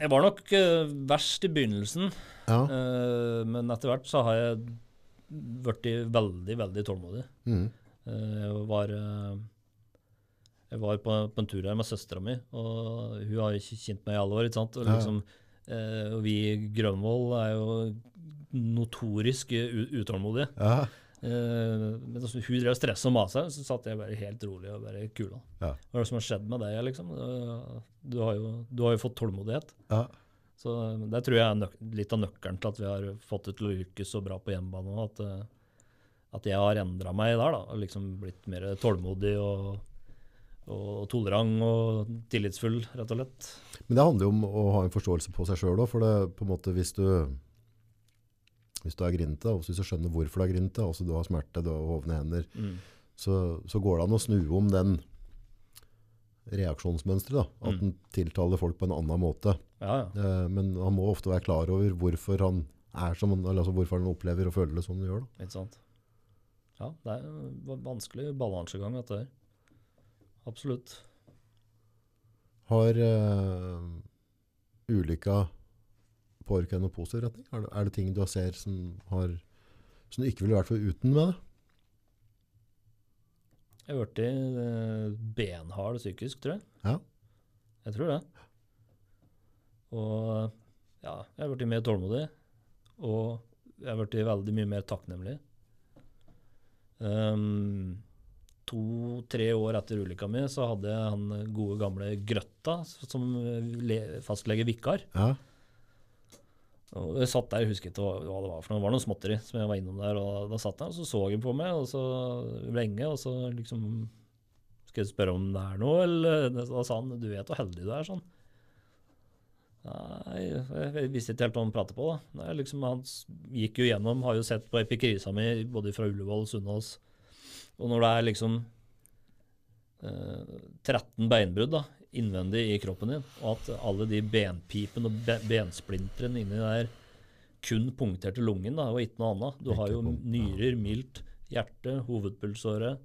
Jeg var nok uh, verst i begynnelsen, Ja. uh, men etter hvert så har jeg blitt veldig, veldig tålmodig. Mm. Jeg var, jeg var på, på en tur her med søstera mi, og hun har ikke kjent meg i alle år. ikke sant? Og liksom, og vi i Grønvoll er jo notorisk utålmodig. ja. Uh, men altså, hun drev stress stressa og masa, så satt jeg bare helt rolig og bare kula. Ja. Hva er det som har skjedd med deg, liksom? Eh, Du har jo, du har jo fått tålmodighet. ja. Så eh, det tror jeg er litt av nøkkelen til at vi har fått det til å lykkes så bra på hjemmebane. At, eh, at jeg har endra meg der, da. Og liksom blitt mer tålmodig og, og tolerant og tillitsfull, rett og slett. Men det handler jo om å ha en forståelse på seg sjøl òg. For det, på en måte, hvis du, hvis du er grinete, og hvis du skjønner hvorfor du er grinete, altså du har smerte, du har hovne hender, Mm. så, så går det an å snu om den reaksjonsmønsteret. At Mm. den tiltaler folk på en annen måte. Ja, ja. Eh, men han må ofte være klar over hvorfor han er som han, eller altså hvorfor han opplever og føler det som han gjør. da. Ikke sant. Ja, det er en vanskelig balansegang, dette her. Absolutt. Har eh, ulykka påvirket noen positiv retning? Er det, er det ting du ser som, har, som du ikke ville vært for uten med det? Jeg har blitt eh, benhard psykisk, tror jeg. Ja. Jeg tror det. Og ja, jeg har blitt mer tålmodig. Og jeg har blitt veldig mye mer takknemlig. Um, To-tre år etter ulykka mi så hadde jeg han gode gamle Grøtta som le- fastlege vikar. Ja. Og jeg satt der, jeg hva hva det var for noe. Det var noe småtteri som jeg var innom der. og Da satt jeg og så så hun på meg og så lenge, og så liksom Skal jeg spørre om det er noe, eller Da sa han du vet hvor heldig du er, sånn. Nei, jeg visste ikke helt hva han pratet på. da. Nei, liksom, han gikk jo gjennom, har jo sett på epikrisa mi både fra Ullevål og Sunnaas. Og når det er liksom eh, 13 beinbrudd da, innvendig i kroppen din, og at alle de benpipene og be bensplintrene inni der kun punkterte lungen da, og ikke noe annet. Du har jo nyrer, mildt, hjerte, hovedpulsåre.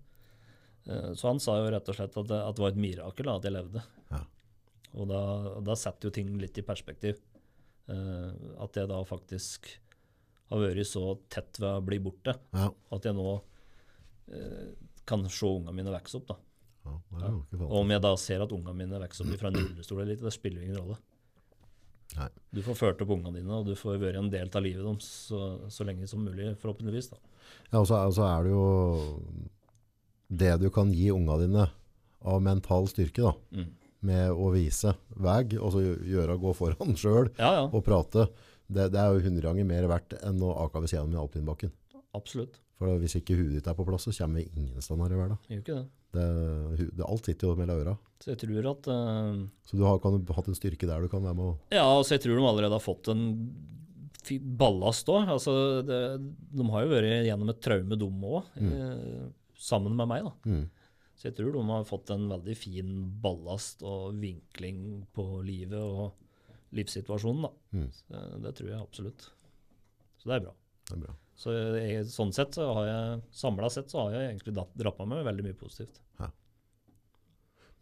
Eh, så han sa jo rett og slett at det, at det var et mirakel da, at jeg levde. Ja. Og da, da setter jo ting litt i perspektiv. Eh, at jeg da faktisk har vært så tett ved å bli borte, Ja. at jeg nå eh, kan se ungene mine vokse opp. da. Ja om jeg da ser at ungene mine vokser opp fra en rullestol eller ikke, det spiller ingen rolle. Nei. Du får ført opp ungene dine, og du får være en del av livet deres så, så lenge som mulig, forhåpentligvis. da. Ja, og så og er det jo det du kan gi unga dine av mental styrke, da, Mm. med å vise vei, og så gjøre gå foran sjøl Ja, ja, og prate, det, det er jo hundre ganger mer verdt enn å ake ved siden av alpinbakken. absolutt. For hvis ikke huet ditt er på plass, så kommer vi ingen sted her i verden. Gjør ikke det. Det, det, alt sitter jo mellom øra. Så jeg tror at Uh, Så du har, kan hatt en styrke der du kan være med å Ja, altså jeg tror de allerede har fått en ballast òg. Altså, det- de har jo vært gjennom et traume, de òg, eh, sammen med meg. da. mm. Så jeg tror de har fått en veldig fin ballast og vinkling på livet og livssituasjonen. da. Mm. Så det tror jeg absolutt. Så det er bra. Det er bra. Så jeg, sånn sett så har jeg, samla sett så har jeg egentlig drappa meg veldig mye positivt.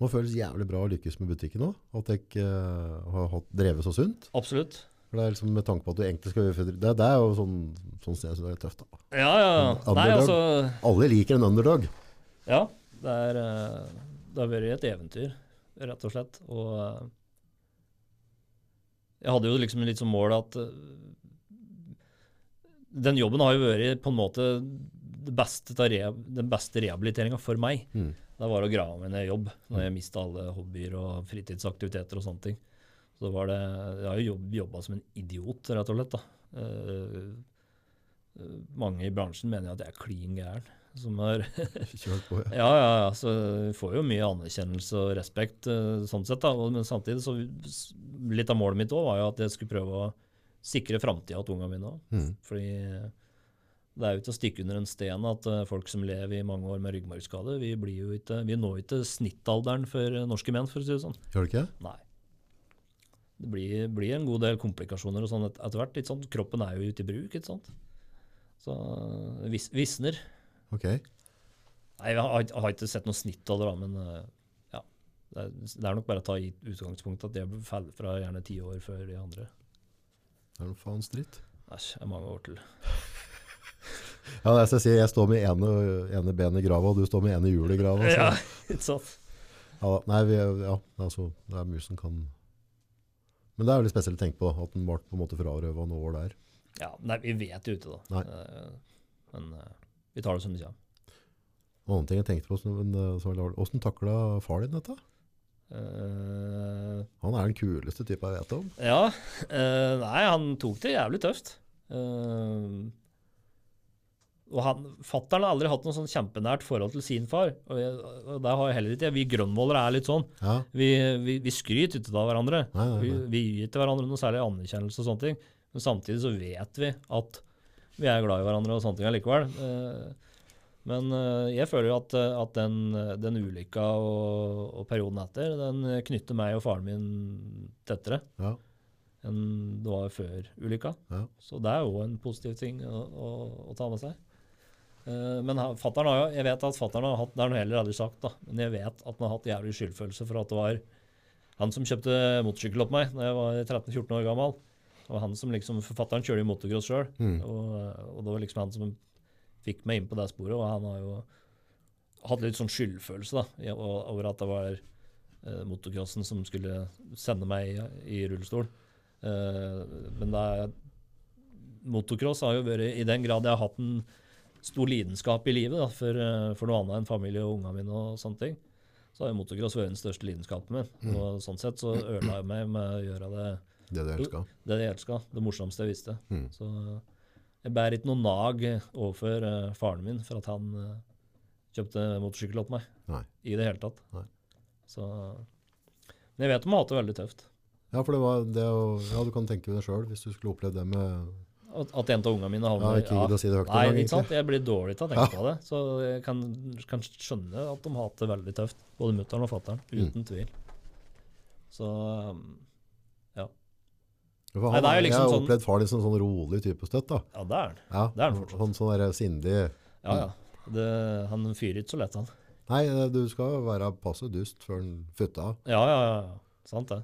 Må føles jævlig bra å lykkes med butikken nå. At jeg ikke har hatt, drevet så sunt. Absolutt. For det er liksom med tanke på at du egentlig skal gjøre det, det er jo sånn, sånn sted som det er tøft. da. Ja, ja. ja. Nei, altså Alle liker en underdog. Ja, det, er, eh, det har vært et eventyr, rett og slett. Og eh, jeg hadde jo liksom litt som mål at eh, Den jobben har jo vært på en måte det beste den beste rehabiliteringa for meg. Mm. Det var å grave meg ned i jobb når jeg mista alle hobbyer og fritidsaktiviteter og sånne ting. Så var det, Jeg har jo jobb, jobba som en idiot, rett og slett. da. Eh, mange i bransjen mener at jeg er klin gæren. Som [laughs] har Kjørt på, ja. ja, ja, ja. Så får jo mye anerkjennelse og respekt uh, sånn sett. da. Men samtidig så Litt av målet mitt òg var jo at jeg skulle prøve å sikre framtida til ungene mine. Mm. Fordi det er jo ikke å stikke under en sten at eh, folk som lever i mange år med ryggmargskade, vi, ikke, vi når ikke snittalderen for eh, norske menn, for å si det sånn. Gjør det ikke? Nei. Det blir, blir en god del komplikasjoner og sånn et- etter hvert. Sant? Kroppen er jo ute i bruk, ikke sant. Så vis, visner. Ok. Nei, jeg har, jeg har ikke sett noe snittalder, da, men eh, ja. Det er, det er nok bare å ta i utgangspunkt at det faller fra gjerne ti år før de andre. Det er noe faens dritt. Æsj, det er mange år til. [laughs] Ja, som jeg sier, jeg står med ene, ene benet i grava, og du står med ene hjulet i grava. Så. Ja, [laughs] ikke sant? Ja, nei, vi, ja, altså, det er mye som kan... Men det er jo litt spesielt å tenke på, at den ble på en måte frarøva noen år der. Ja, nei, vi vet jo ikke, da. Nei. Eh, men eh, vi tar det som det kommer. En annen ting jeg tenkte på, eh, hvordan takla far din dette? Eh, Han er den kuleste typen jeg vet om. ja. Uh, nei, han tok det jævlig tøft. Uh, og han, Fattern har aldri hatt noe sånn kjempenært forhold til sin far. Og, jeg, og det har jeg heller ikke. Vi grønnvollere er litt sånn. Ja, Vi, vi, vi skryter ikke av hverandre. nei, nei, Vi, nei. vi gir til hverandre noe særlig anerkjennelse og sånne ting. Men samtidig så vet vi at vi er glad i hverandre og sånne ting allikevel. Eh, Men eh, jeg føler at, eh, at den, den ulykka og, og perioden etter, den knytter meg og faren min tettere Ja, enn det var før ulykka. ja. Så det er jo en positiv ting å, å, å ta med seg. Uh, Men fatteren har jo, jeg vet at fatteren har hatt, det er noe heller aldri sagt, da, men jeg vet at han har hatt jævlig skyldfølelse for at det var han som kjøpte motorsykkel opp meg da jeg var 13-14 år gammel. Og han som liksom, Forfatteren kjører jo motocross sjøl, Mm. og, og det var liksom han som fikk meg inn på det sporet. Og han har jo hatt litt sånn skyldfølelse da, over at det var eh, motocrossen som skulle sende meg i, i rullestol. Eh, men det er Motocross har jo vært, i den grad jeg har hatt en stor lidenskap i livet da, for, eh, for noe annet enn familie og ungene mine og sånne ting, så har jo motocross vært den største lidenskapen min. Mm. Og sånn sett så ødela jeg meg med å gjøre det Det du elska. det det, det morsomste jeg visste. Mm. Så jeg bærer ikke noe nag overfor uh, faren min for at han uh, kjøpte motorsykkel opp meg. Nei. I det hele tatt. Nei. Så Men jeg vet de har hatt det veldig tøft. Ja, for det var det å, Ja, du kan tenke deg sjøl hvis du skulle opplevd det med At, at en av ungene mine Ja, ikke gidd å si det høyt Nei, gang, ikke sant? Jeg blir dårlig til å tenke på det. Så jeg kan, kan skjønne at de har hatt det veldig tøft, både mutter'n og fatter'n. Mm. Uten tvil. Så um, For Nei, det er jo liksom jeg har sånn- opplevd far din som sånn rolig type støtt. da. ja, det er han. Ja, Det er han fortsatt. Sånn, sånn der sindig Ja, ja. Det, han fyrer ikke så lett, han. Nei, eh, du skal være passe dust før han futter av. Ja, ja, ja. ja. Sant det.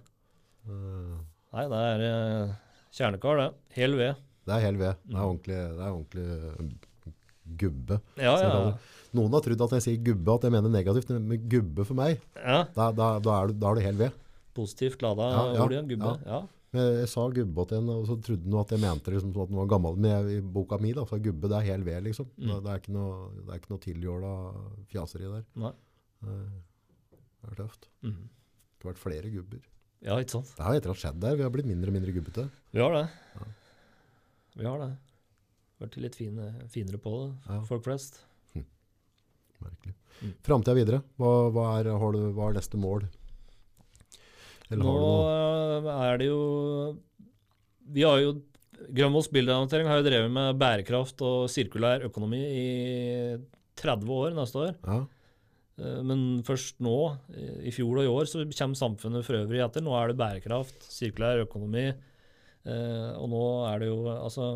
Mm. Nei, det er uh, kjernekar, det. Hel ved. Det er hel ved. Det Mm. er ordentlig, det er ordentlig eh, gubbe. Ja, ja, ja. Noen har trodd at jeg sier gubbe, at jeg mener negativt, men gubbe for meg, ja. da, da, da, er, du, da er du hel ved. Positivt lada Ja, ja, ord igjen, gubbe. Ja. Jeg sa gubbe til henne, og så trodde hun at jeg mente liksom, sånn at den var gammel. Men jeg, i boka mi, da, så gubbe det er hel ved, liksom. Mm. Det, det er ikke noe, det er ikke noe tiljåla fjaseri der. Nei. Eh, Det er tøft. Mm. Det har vært flere gubber. ja, ikke sant. Det har etter alt skjedd der. Vi har blitt mindre og mindre gubbete. Vi har det. Ja. Vi har det. Vært litt fine, finere på det, Ja. folk flest. Merkelig. Mm. Framtida videre. Hva, hva, er, har du, hva er neste mål? Nå eh, er det jo Vi har jo Grønvolls bildeannotering har jo drevet med bærekraft og sirkulær økonomi i 30 år neste år. Ja, Eh, Men først nå, i fjor og i år, så kommer samfunnet for øvrig etter. Nå er det bærekraft, sirkulær økonomi, eh, og nå er det jo altså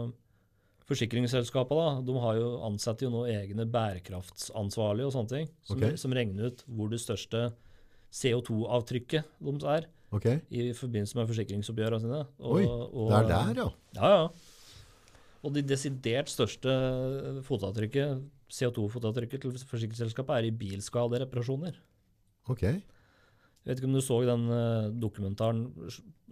Forsikringsselskapene de har jo ansetter jo nå egne bærekraftsansvarlige og sånne ting, som, okay. som regner ut hvor det største CO2-avtrykket deres er ok. i forbindelse med forsikringsoppgjørene sine. Og, Oi, og, Det er der, ja. Ja, ja. Og de desidert største fotavtrykket, CO2-fotavtrykket til forsikringsselskapet er i bilskadereparasjoner. Ok. Jeg vet ikke om du så den eh, dokumentaren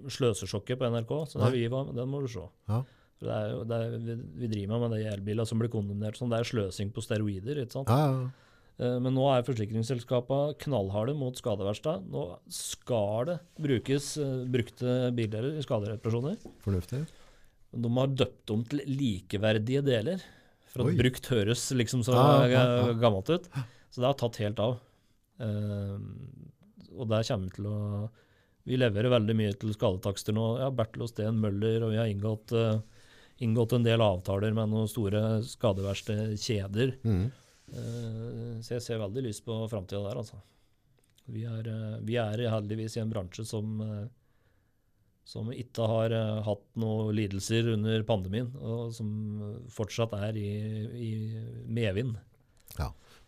'Sløsesjokket' på NRK? Så der vi var, Den må du se. Ja. Det er det er, vi, driver med med de elbilene som blir kondemnert sånn. Det er sløsing på steroider. ikke sant? Ja, ja. Eh, Men nå er forsikringsselskapene knallharde mot skadeverkstad. Nå skal det brukes eh, brukte bildeler i skadereparasjoner. Fornuftig. De har døpt om til likeverdige deler. For at Oi. brukt høres liksom så ja, ja. eh, gammelt ut. Så det har tatt helt av. Uh, og der kommer vi til å Vi leverer veldig mye til skadetakster nå. Ja, Bertel og Steen Møller, og vi har inngått, uh, inngått en del avtaler med noen store skadeverkstedkjeder. Mhm. Eh, så jeg ser veldig lyst på framtida der, altså. Vi er, eh, vi er heldigvis i en bransje som, eh, som ikke har hatt noen lidelser under pandemien, og som fortsatt er i, i medvind.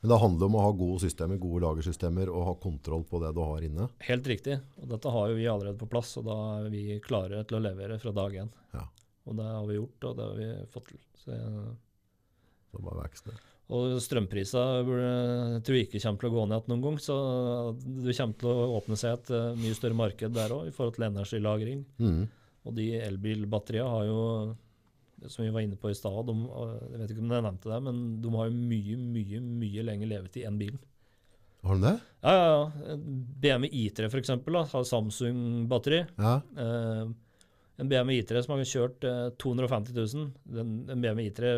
Men det handler om å ha gode systemer, gode lagersystemer, og ha kontroll på det du har inne. Helt riktig. Og dette har vi allerede på plass, og da er vi klare til å levere fra dag én. Ja. Og det har vi gjort, og det har vi fått til. Så jeg, Så bare vekst der. Og strømprisene burde- tror jeg ikke kommer til å gå ned igjen noen gang, så det kommer til å åpne seg et eh, mye større marked der òg, i forhold til energilagring. Mm. Og de elbilbatteriene har jo, som vi var inne på i stad, eh, jeg vet ikke om jeg nevnte det, men de har jo mye, mye mye lenger levetid enn bilen. Har de det? Ja, ja, ja. BMW I3 for eksempel, da, har Samsung-batteri. Ja. Eh, en BMW I3 som har kjørt eh, 250 000, den, en BMW I3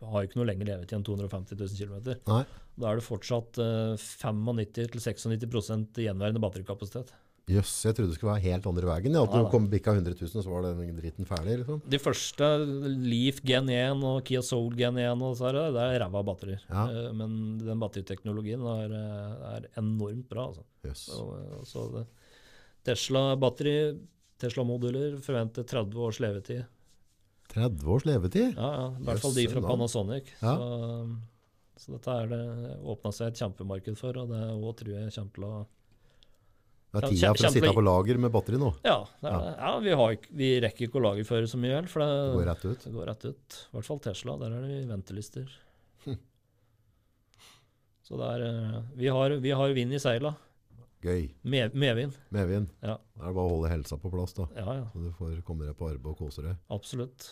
har jo ikke noe lenger levetid enn 250 000 km. Nei. Da er det fortsatt uh, 95-96% gjenværende batterikapasitet. Jøss, jeg trodde det skulle være helt andre veien. Ja, at ja, du kom bikka 100 000, så var den dritten ferdig, liksom. De første, Leaf Gen 1 og Kia Soul Gen 1, og så er det, det er ræva batterier. Ja. Eh, men den batteriteknologien er, eh, er enormt bra. Altså. Yes. Og, eh, så det, Tesla-batteri, Tesla-moduler forventer 30 års levetid. 30 års levetid? Ja, ja, I hvert fall de fra. Panasonic. Ja. Så, så dette er det åpna seg et kjempemarked for, og det òg tror jeg kommer til å Det er tida for å sitte på lager med batteri nå. Ja, det Ja. det. ja vi, har, ikke- vi rekker ikke å lagerføre så mye, for det, Det går rett ut. det går rett ut. I hvert fall Tesla, der er det ventelister. Hm. Så det er eh, Vi har, vi har vind i seila. Gøy. Med, medvind. Medvind. Ja. Det er bare å holde helsa på plass, da. Ja, ja. Så du får komme deg på arbeid og kose deg. Absolutt.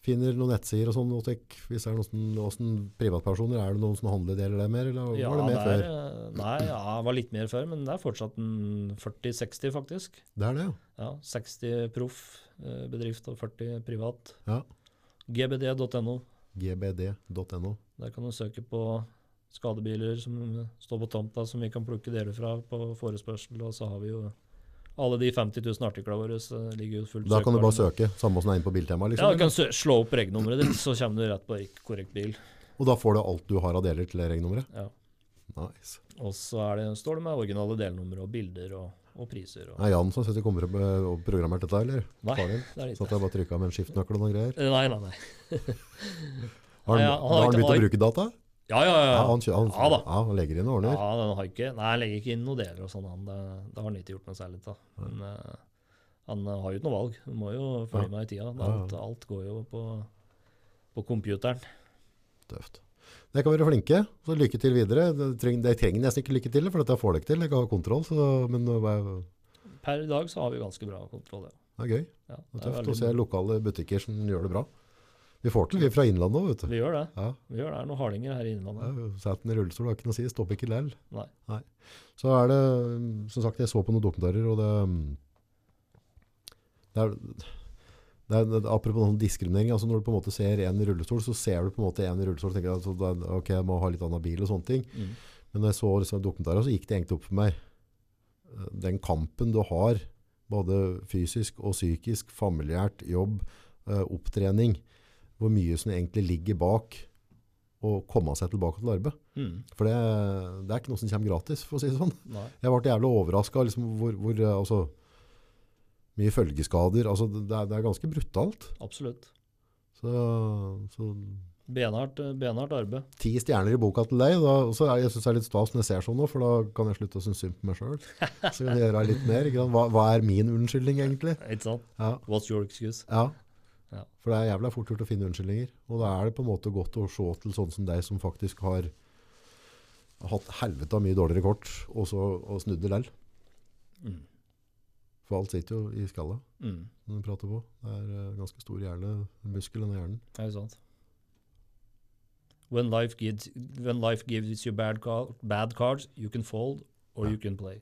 Finner noen nettsider og sånn, hvis det er noen, noen privatpersoner, er det noen som handler deler det mer, eller Ja, var det mer det før? eh, nei, ja, det var litt mer før, men det er fortsatt en 40-60, faktisk. Det er det, ja. Ja, 60 proff eh, bedrift og 40 privat. Ja. gbd.no. gbd.no. Der kan du søke på skadebiler som står på tomta som vi kan plukke deler fra på forespørsel, og så har vi jo Alle de 50 000 artiklene våre så ligger jo fullt Da kan du bare søke, samme som det er inne på biltema, Ja, liksom. du kan slå opp regnummeret ditt, så kommer du rett på korrekt bil. Og da får du alt du har av deler til regnummeret. Ja. Nice. Og så er det, står det med originale delnumre og bilder og, og priser. Og, er Jan som sitter kommer og programmerer dette, eller? Nei, Faren det er Så ikke at jeg bare trykka med en skiftenøkkel og noen greier. Eh, Nei, nei, nei. Har han har har han begynt å bruke data? Ja, ja, ja. Ja, han, han, Ja da. ja, han legger inn og ordner. Ja, han har ikke Nei, han legger ikke inn noen deler og sånn. Det, det har han ikke gjort noe særlig av. Men uh, han eh, har jo ikke noe valg. Han må jo følge med i tida. Alt, alt går jo på, på computeren. Tøft. Dere kan være flinke, så lykke til videre. Dere trenger, det trenger nesten ikke lykke til, for dette får dere til. Dere har kontroll, så, men er, Per dag så har vi ganske bra kontroll. Ja. det er gøy. Ja, Det det er er tøft å se lokale butikker som gjør det bra. Vi får til, vi fra Innlandet òg, vet du. Vi gjør det. Ja, Vi gjør det. Det er noen hardinger her i Innlandet. Sett den i rullestol, har ikke noe å si. Stopper ikke lell. Nei. Så er det, som sagt, jeg så på noen dokumentarer, og det, det er, det er, det er apropos noen diskriminering, altså når du på en måte ser en i rullestol, så ser du på en måte en i rullestol, og tenker at altså, ok, jeg må ha litt annen bil og sånne ting. Mm. Men når jeg så liksom dokumentarer, så gikk det egentlig opp for meg. Eh, Den kampen du har, både fysisk og psykisk, familiært, jobb, eh, opptrening, hvor mye som egentlig ligger bak å komme seg tilbake til arbeid. Mm. For det, det er ikke noe som kommer gratis, for å si det sånn. Nei. Jeg ble jævlig overraska liksom, hvor, hvor eh, altså, mye følgeskader. Altså, det, er, det er ganske brutalt. Absolutt. Så, så Benhardt, eh, benhardt arbeid. ti stjerner i boka til deg. Da, også, jeg synes det er litt stas når jeg ser sånn nå, for da kan jeg slutte å synes synd på meg sjøl. [laughs] Så kan jeg gjøre litt mer. Hva, hva er min unnskyldning, egentlig? Ikke sant? Ja, What's your excuse? ja. Ja. For det er jævla fort gjort å finne unnskyldninger. Og da er det på en måte godt å se til sånne som deg, som faktisk har hatt helvete av mye dårligere kort, og så og snudd det lell. Mm. For alt sitter jo i skalla. Mm. som du prater på. Det er eh, ganske stor hjerne, muskel i hjernen. Det er jo sant. When life gives, when life gives you bad, call, bad cards, you can fold or Ja. you can play.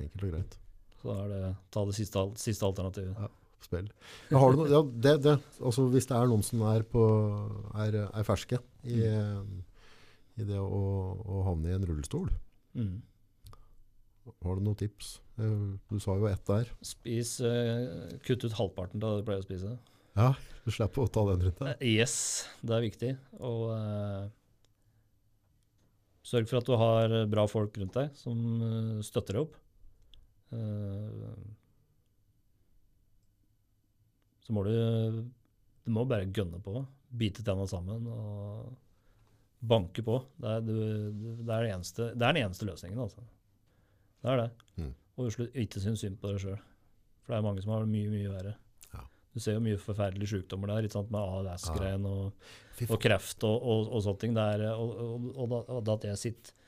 Enkelt og greit. Så er det ta det siste, siste alternativet. Ja. Spill. Har du noe, ja, det, det, altså hvis det er noen som er, på, er, er ferske i, i det å, å havne i en rullestol, Mm. har du noen tips? Eh, Du sa jo ett der. Spis uh, Kutt ut halvparten av det du pleier å spise. Ja, du slipper å ta den rundt deg. Eh, Yes, det er viktig. Og uh, sørg for at du har bra folk rundt deg som uh, støtter deg opp. Eh, så må du Du må bare gønne på. Bite tenna sammen og banke på. Det er, du, det er, det eneste, det er den eneste løsningen, altså. Det er det. Mm. Og ikke synes synd på deg sjøl. For det er mange som har det mye, mye verre. Ja. Du ser jo mye forferdelige sykdommer der, ikke sant? med ALS-greien og, og kreft og, og, og sånne ting. Det er, og, og, og at jeg sitter,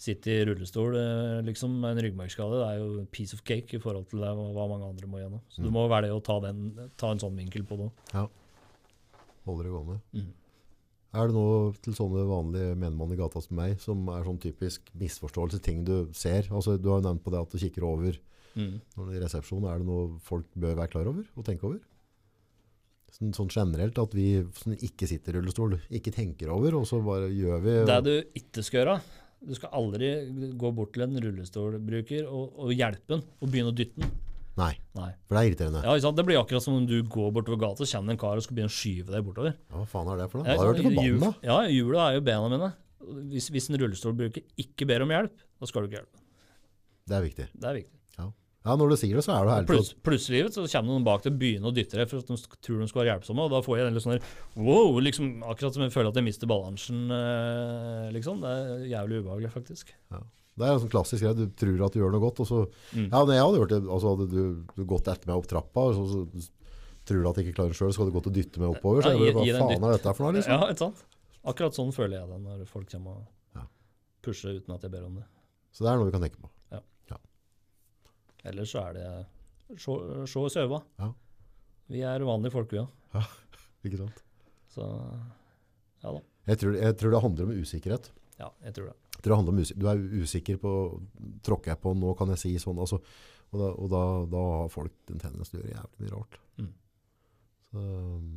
sitter i rullestol eh, liksom, med en ryggmargskade, det er jo piece of cake i forhold til det, hva mange andre må gjennom. Så du Mm. må velge å ta, den, ta en sånn vinkel på det. Ja. Holder det gående. Mm. Er det noe til sånne vanlige menigmann i gata som meg, som er sånn typisk misforståelse, ting du ser? Altså, du har jo nevnt på det at du kikker over Mm. når det er. Er det noe folk bør være klar over og tenke over? Sånn, sånn generelt at vi sånn, ikke sitter i rullestol, ikke tenker over, og så bare gjør vi Det du ikke skal gjøre, du skal aldri gå bort til en rullestolbruker og, og hjelpe den og begynne å dytte den. Nei, Nei. for det er irriterende. Ja, sant? Det blir akkurat som om du går bortover gata, så kommer det en kar og skal begynne å skyve deg bortover. Ja, hva faen er det for noe? Da har du hørt forbanna. Ja, hjulet er jo bena mine. Hvis, hvis en rullestolbruker ikke ber om hjelp, da skal du ikke hjelpe. Det er viktig. Det er viktig. Ja, når du sier det, så er det herlig. Pluss, plutselig så kommer noen bak til å begynne å dytte deg for at de tror de skal være hjelpsomme, og da får jeg den litt sånn der, wow, liksom, akkurat som jeg føler at jeg mister balansen, eh, liksom. Det er jævlig ubehagelig, faktisk. Det er en sånn klassisk greie. Du tror at du gjør noe godt, og så Mm. Ja, jeg hadde gjort det, altså hadde du, du gått etter meg opp trappa, og så, så tror du at jeg ikke klarer det sjøl, så hadde du gått og dytte meg oppover. Så Ja, hva faen er dette for noe, liksom? Ja, ikke sant? Akkurat sånn føler jeg det når folk kommer og Ja. pusher uten at jeg ber om det. Så det er noe vi kan tenke på. Ellers så er det se og søve. Ja. Vi er vanlige folk, vi òg. [laughs] Ikke sant? Så ja da. Jeg tror, jeg tror det handler om usikkerhet. Ja, jeg tror det. Jeg tror det handler om usikker, du er usikker på Tråkker jeg på nå, kan jeg si sånn? Altså, og da, og da, da har folk en tendens til å gjøre jævlig mye rart. Mm. Så um,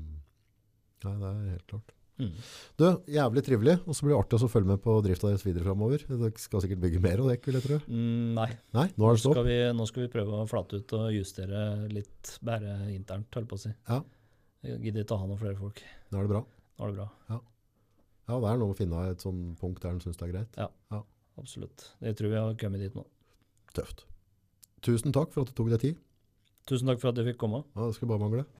Nei, det er helt klart. Mm. Du, jævlig trivelig, og så blir det artig å følge med på drifta deres videre framover. Dere skal sikkert bygge mer av dekk, vil jeg tro. Mm, nei, Nei, nå nå skal, vi, nå skal vi prøve å flate ut og justere litt bare internt, holdt på å si. Ja. Gidder ikke å ha noen flere folk. Nå er det bra. Nå er det bra. Ja, det er noe å finne et sånn punkt der en syns det er greit. Ja, Absolutt. Jeg tror vi har kommet dit nå. Tøft. Tusen takk for at du tok deg tid. Tusen takk for at jeg fikk komme. Ja, det skulle bare mangle.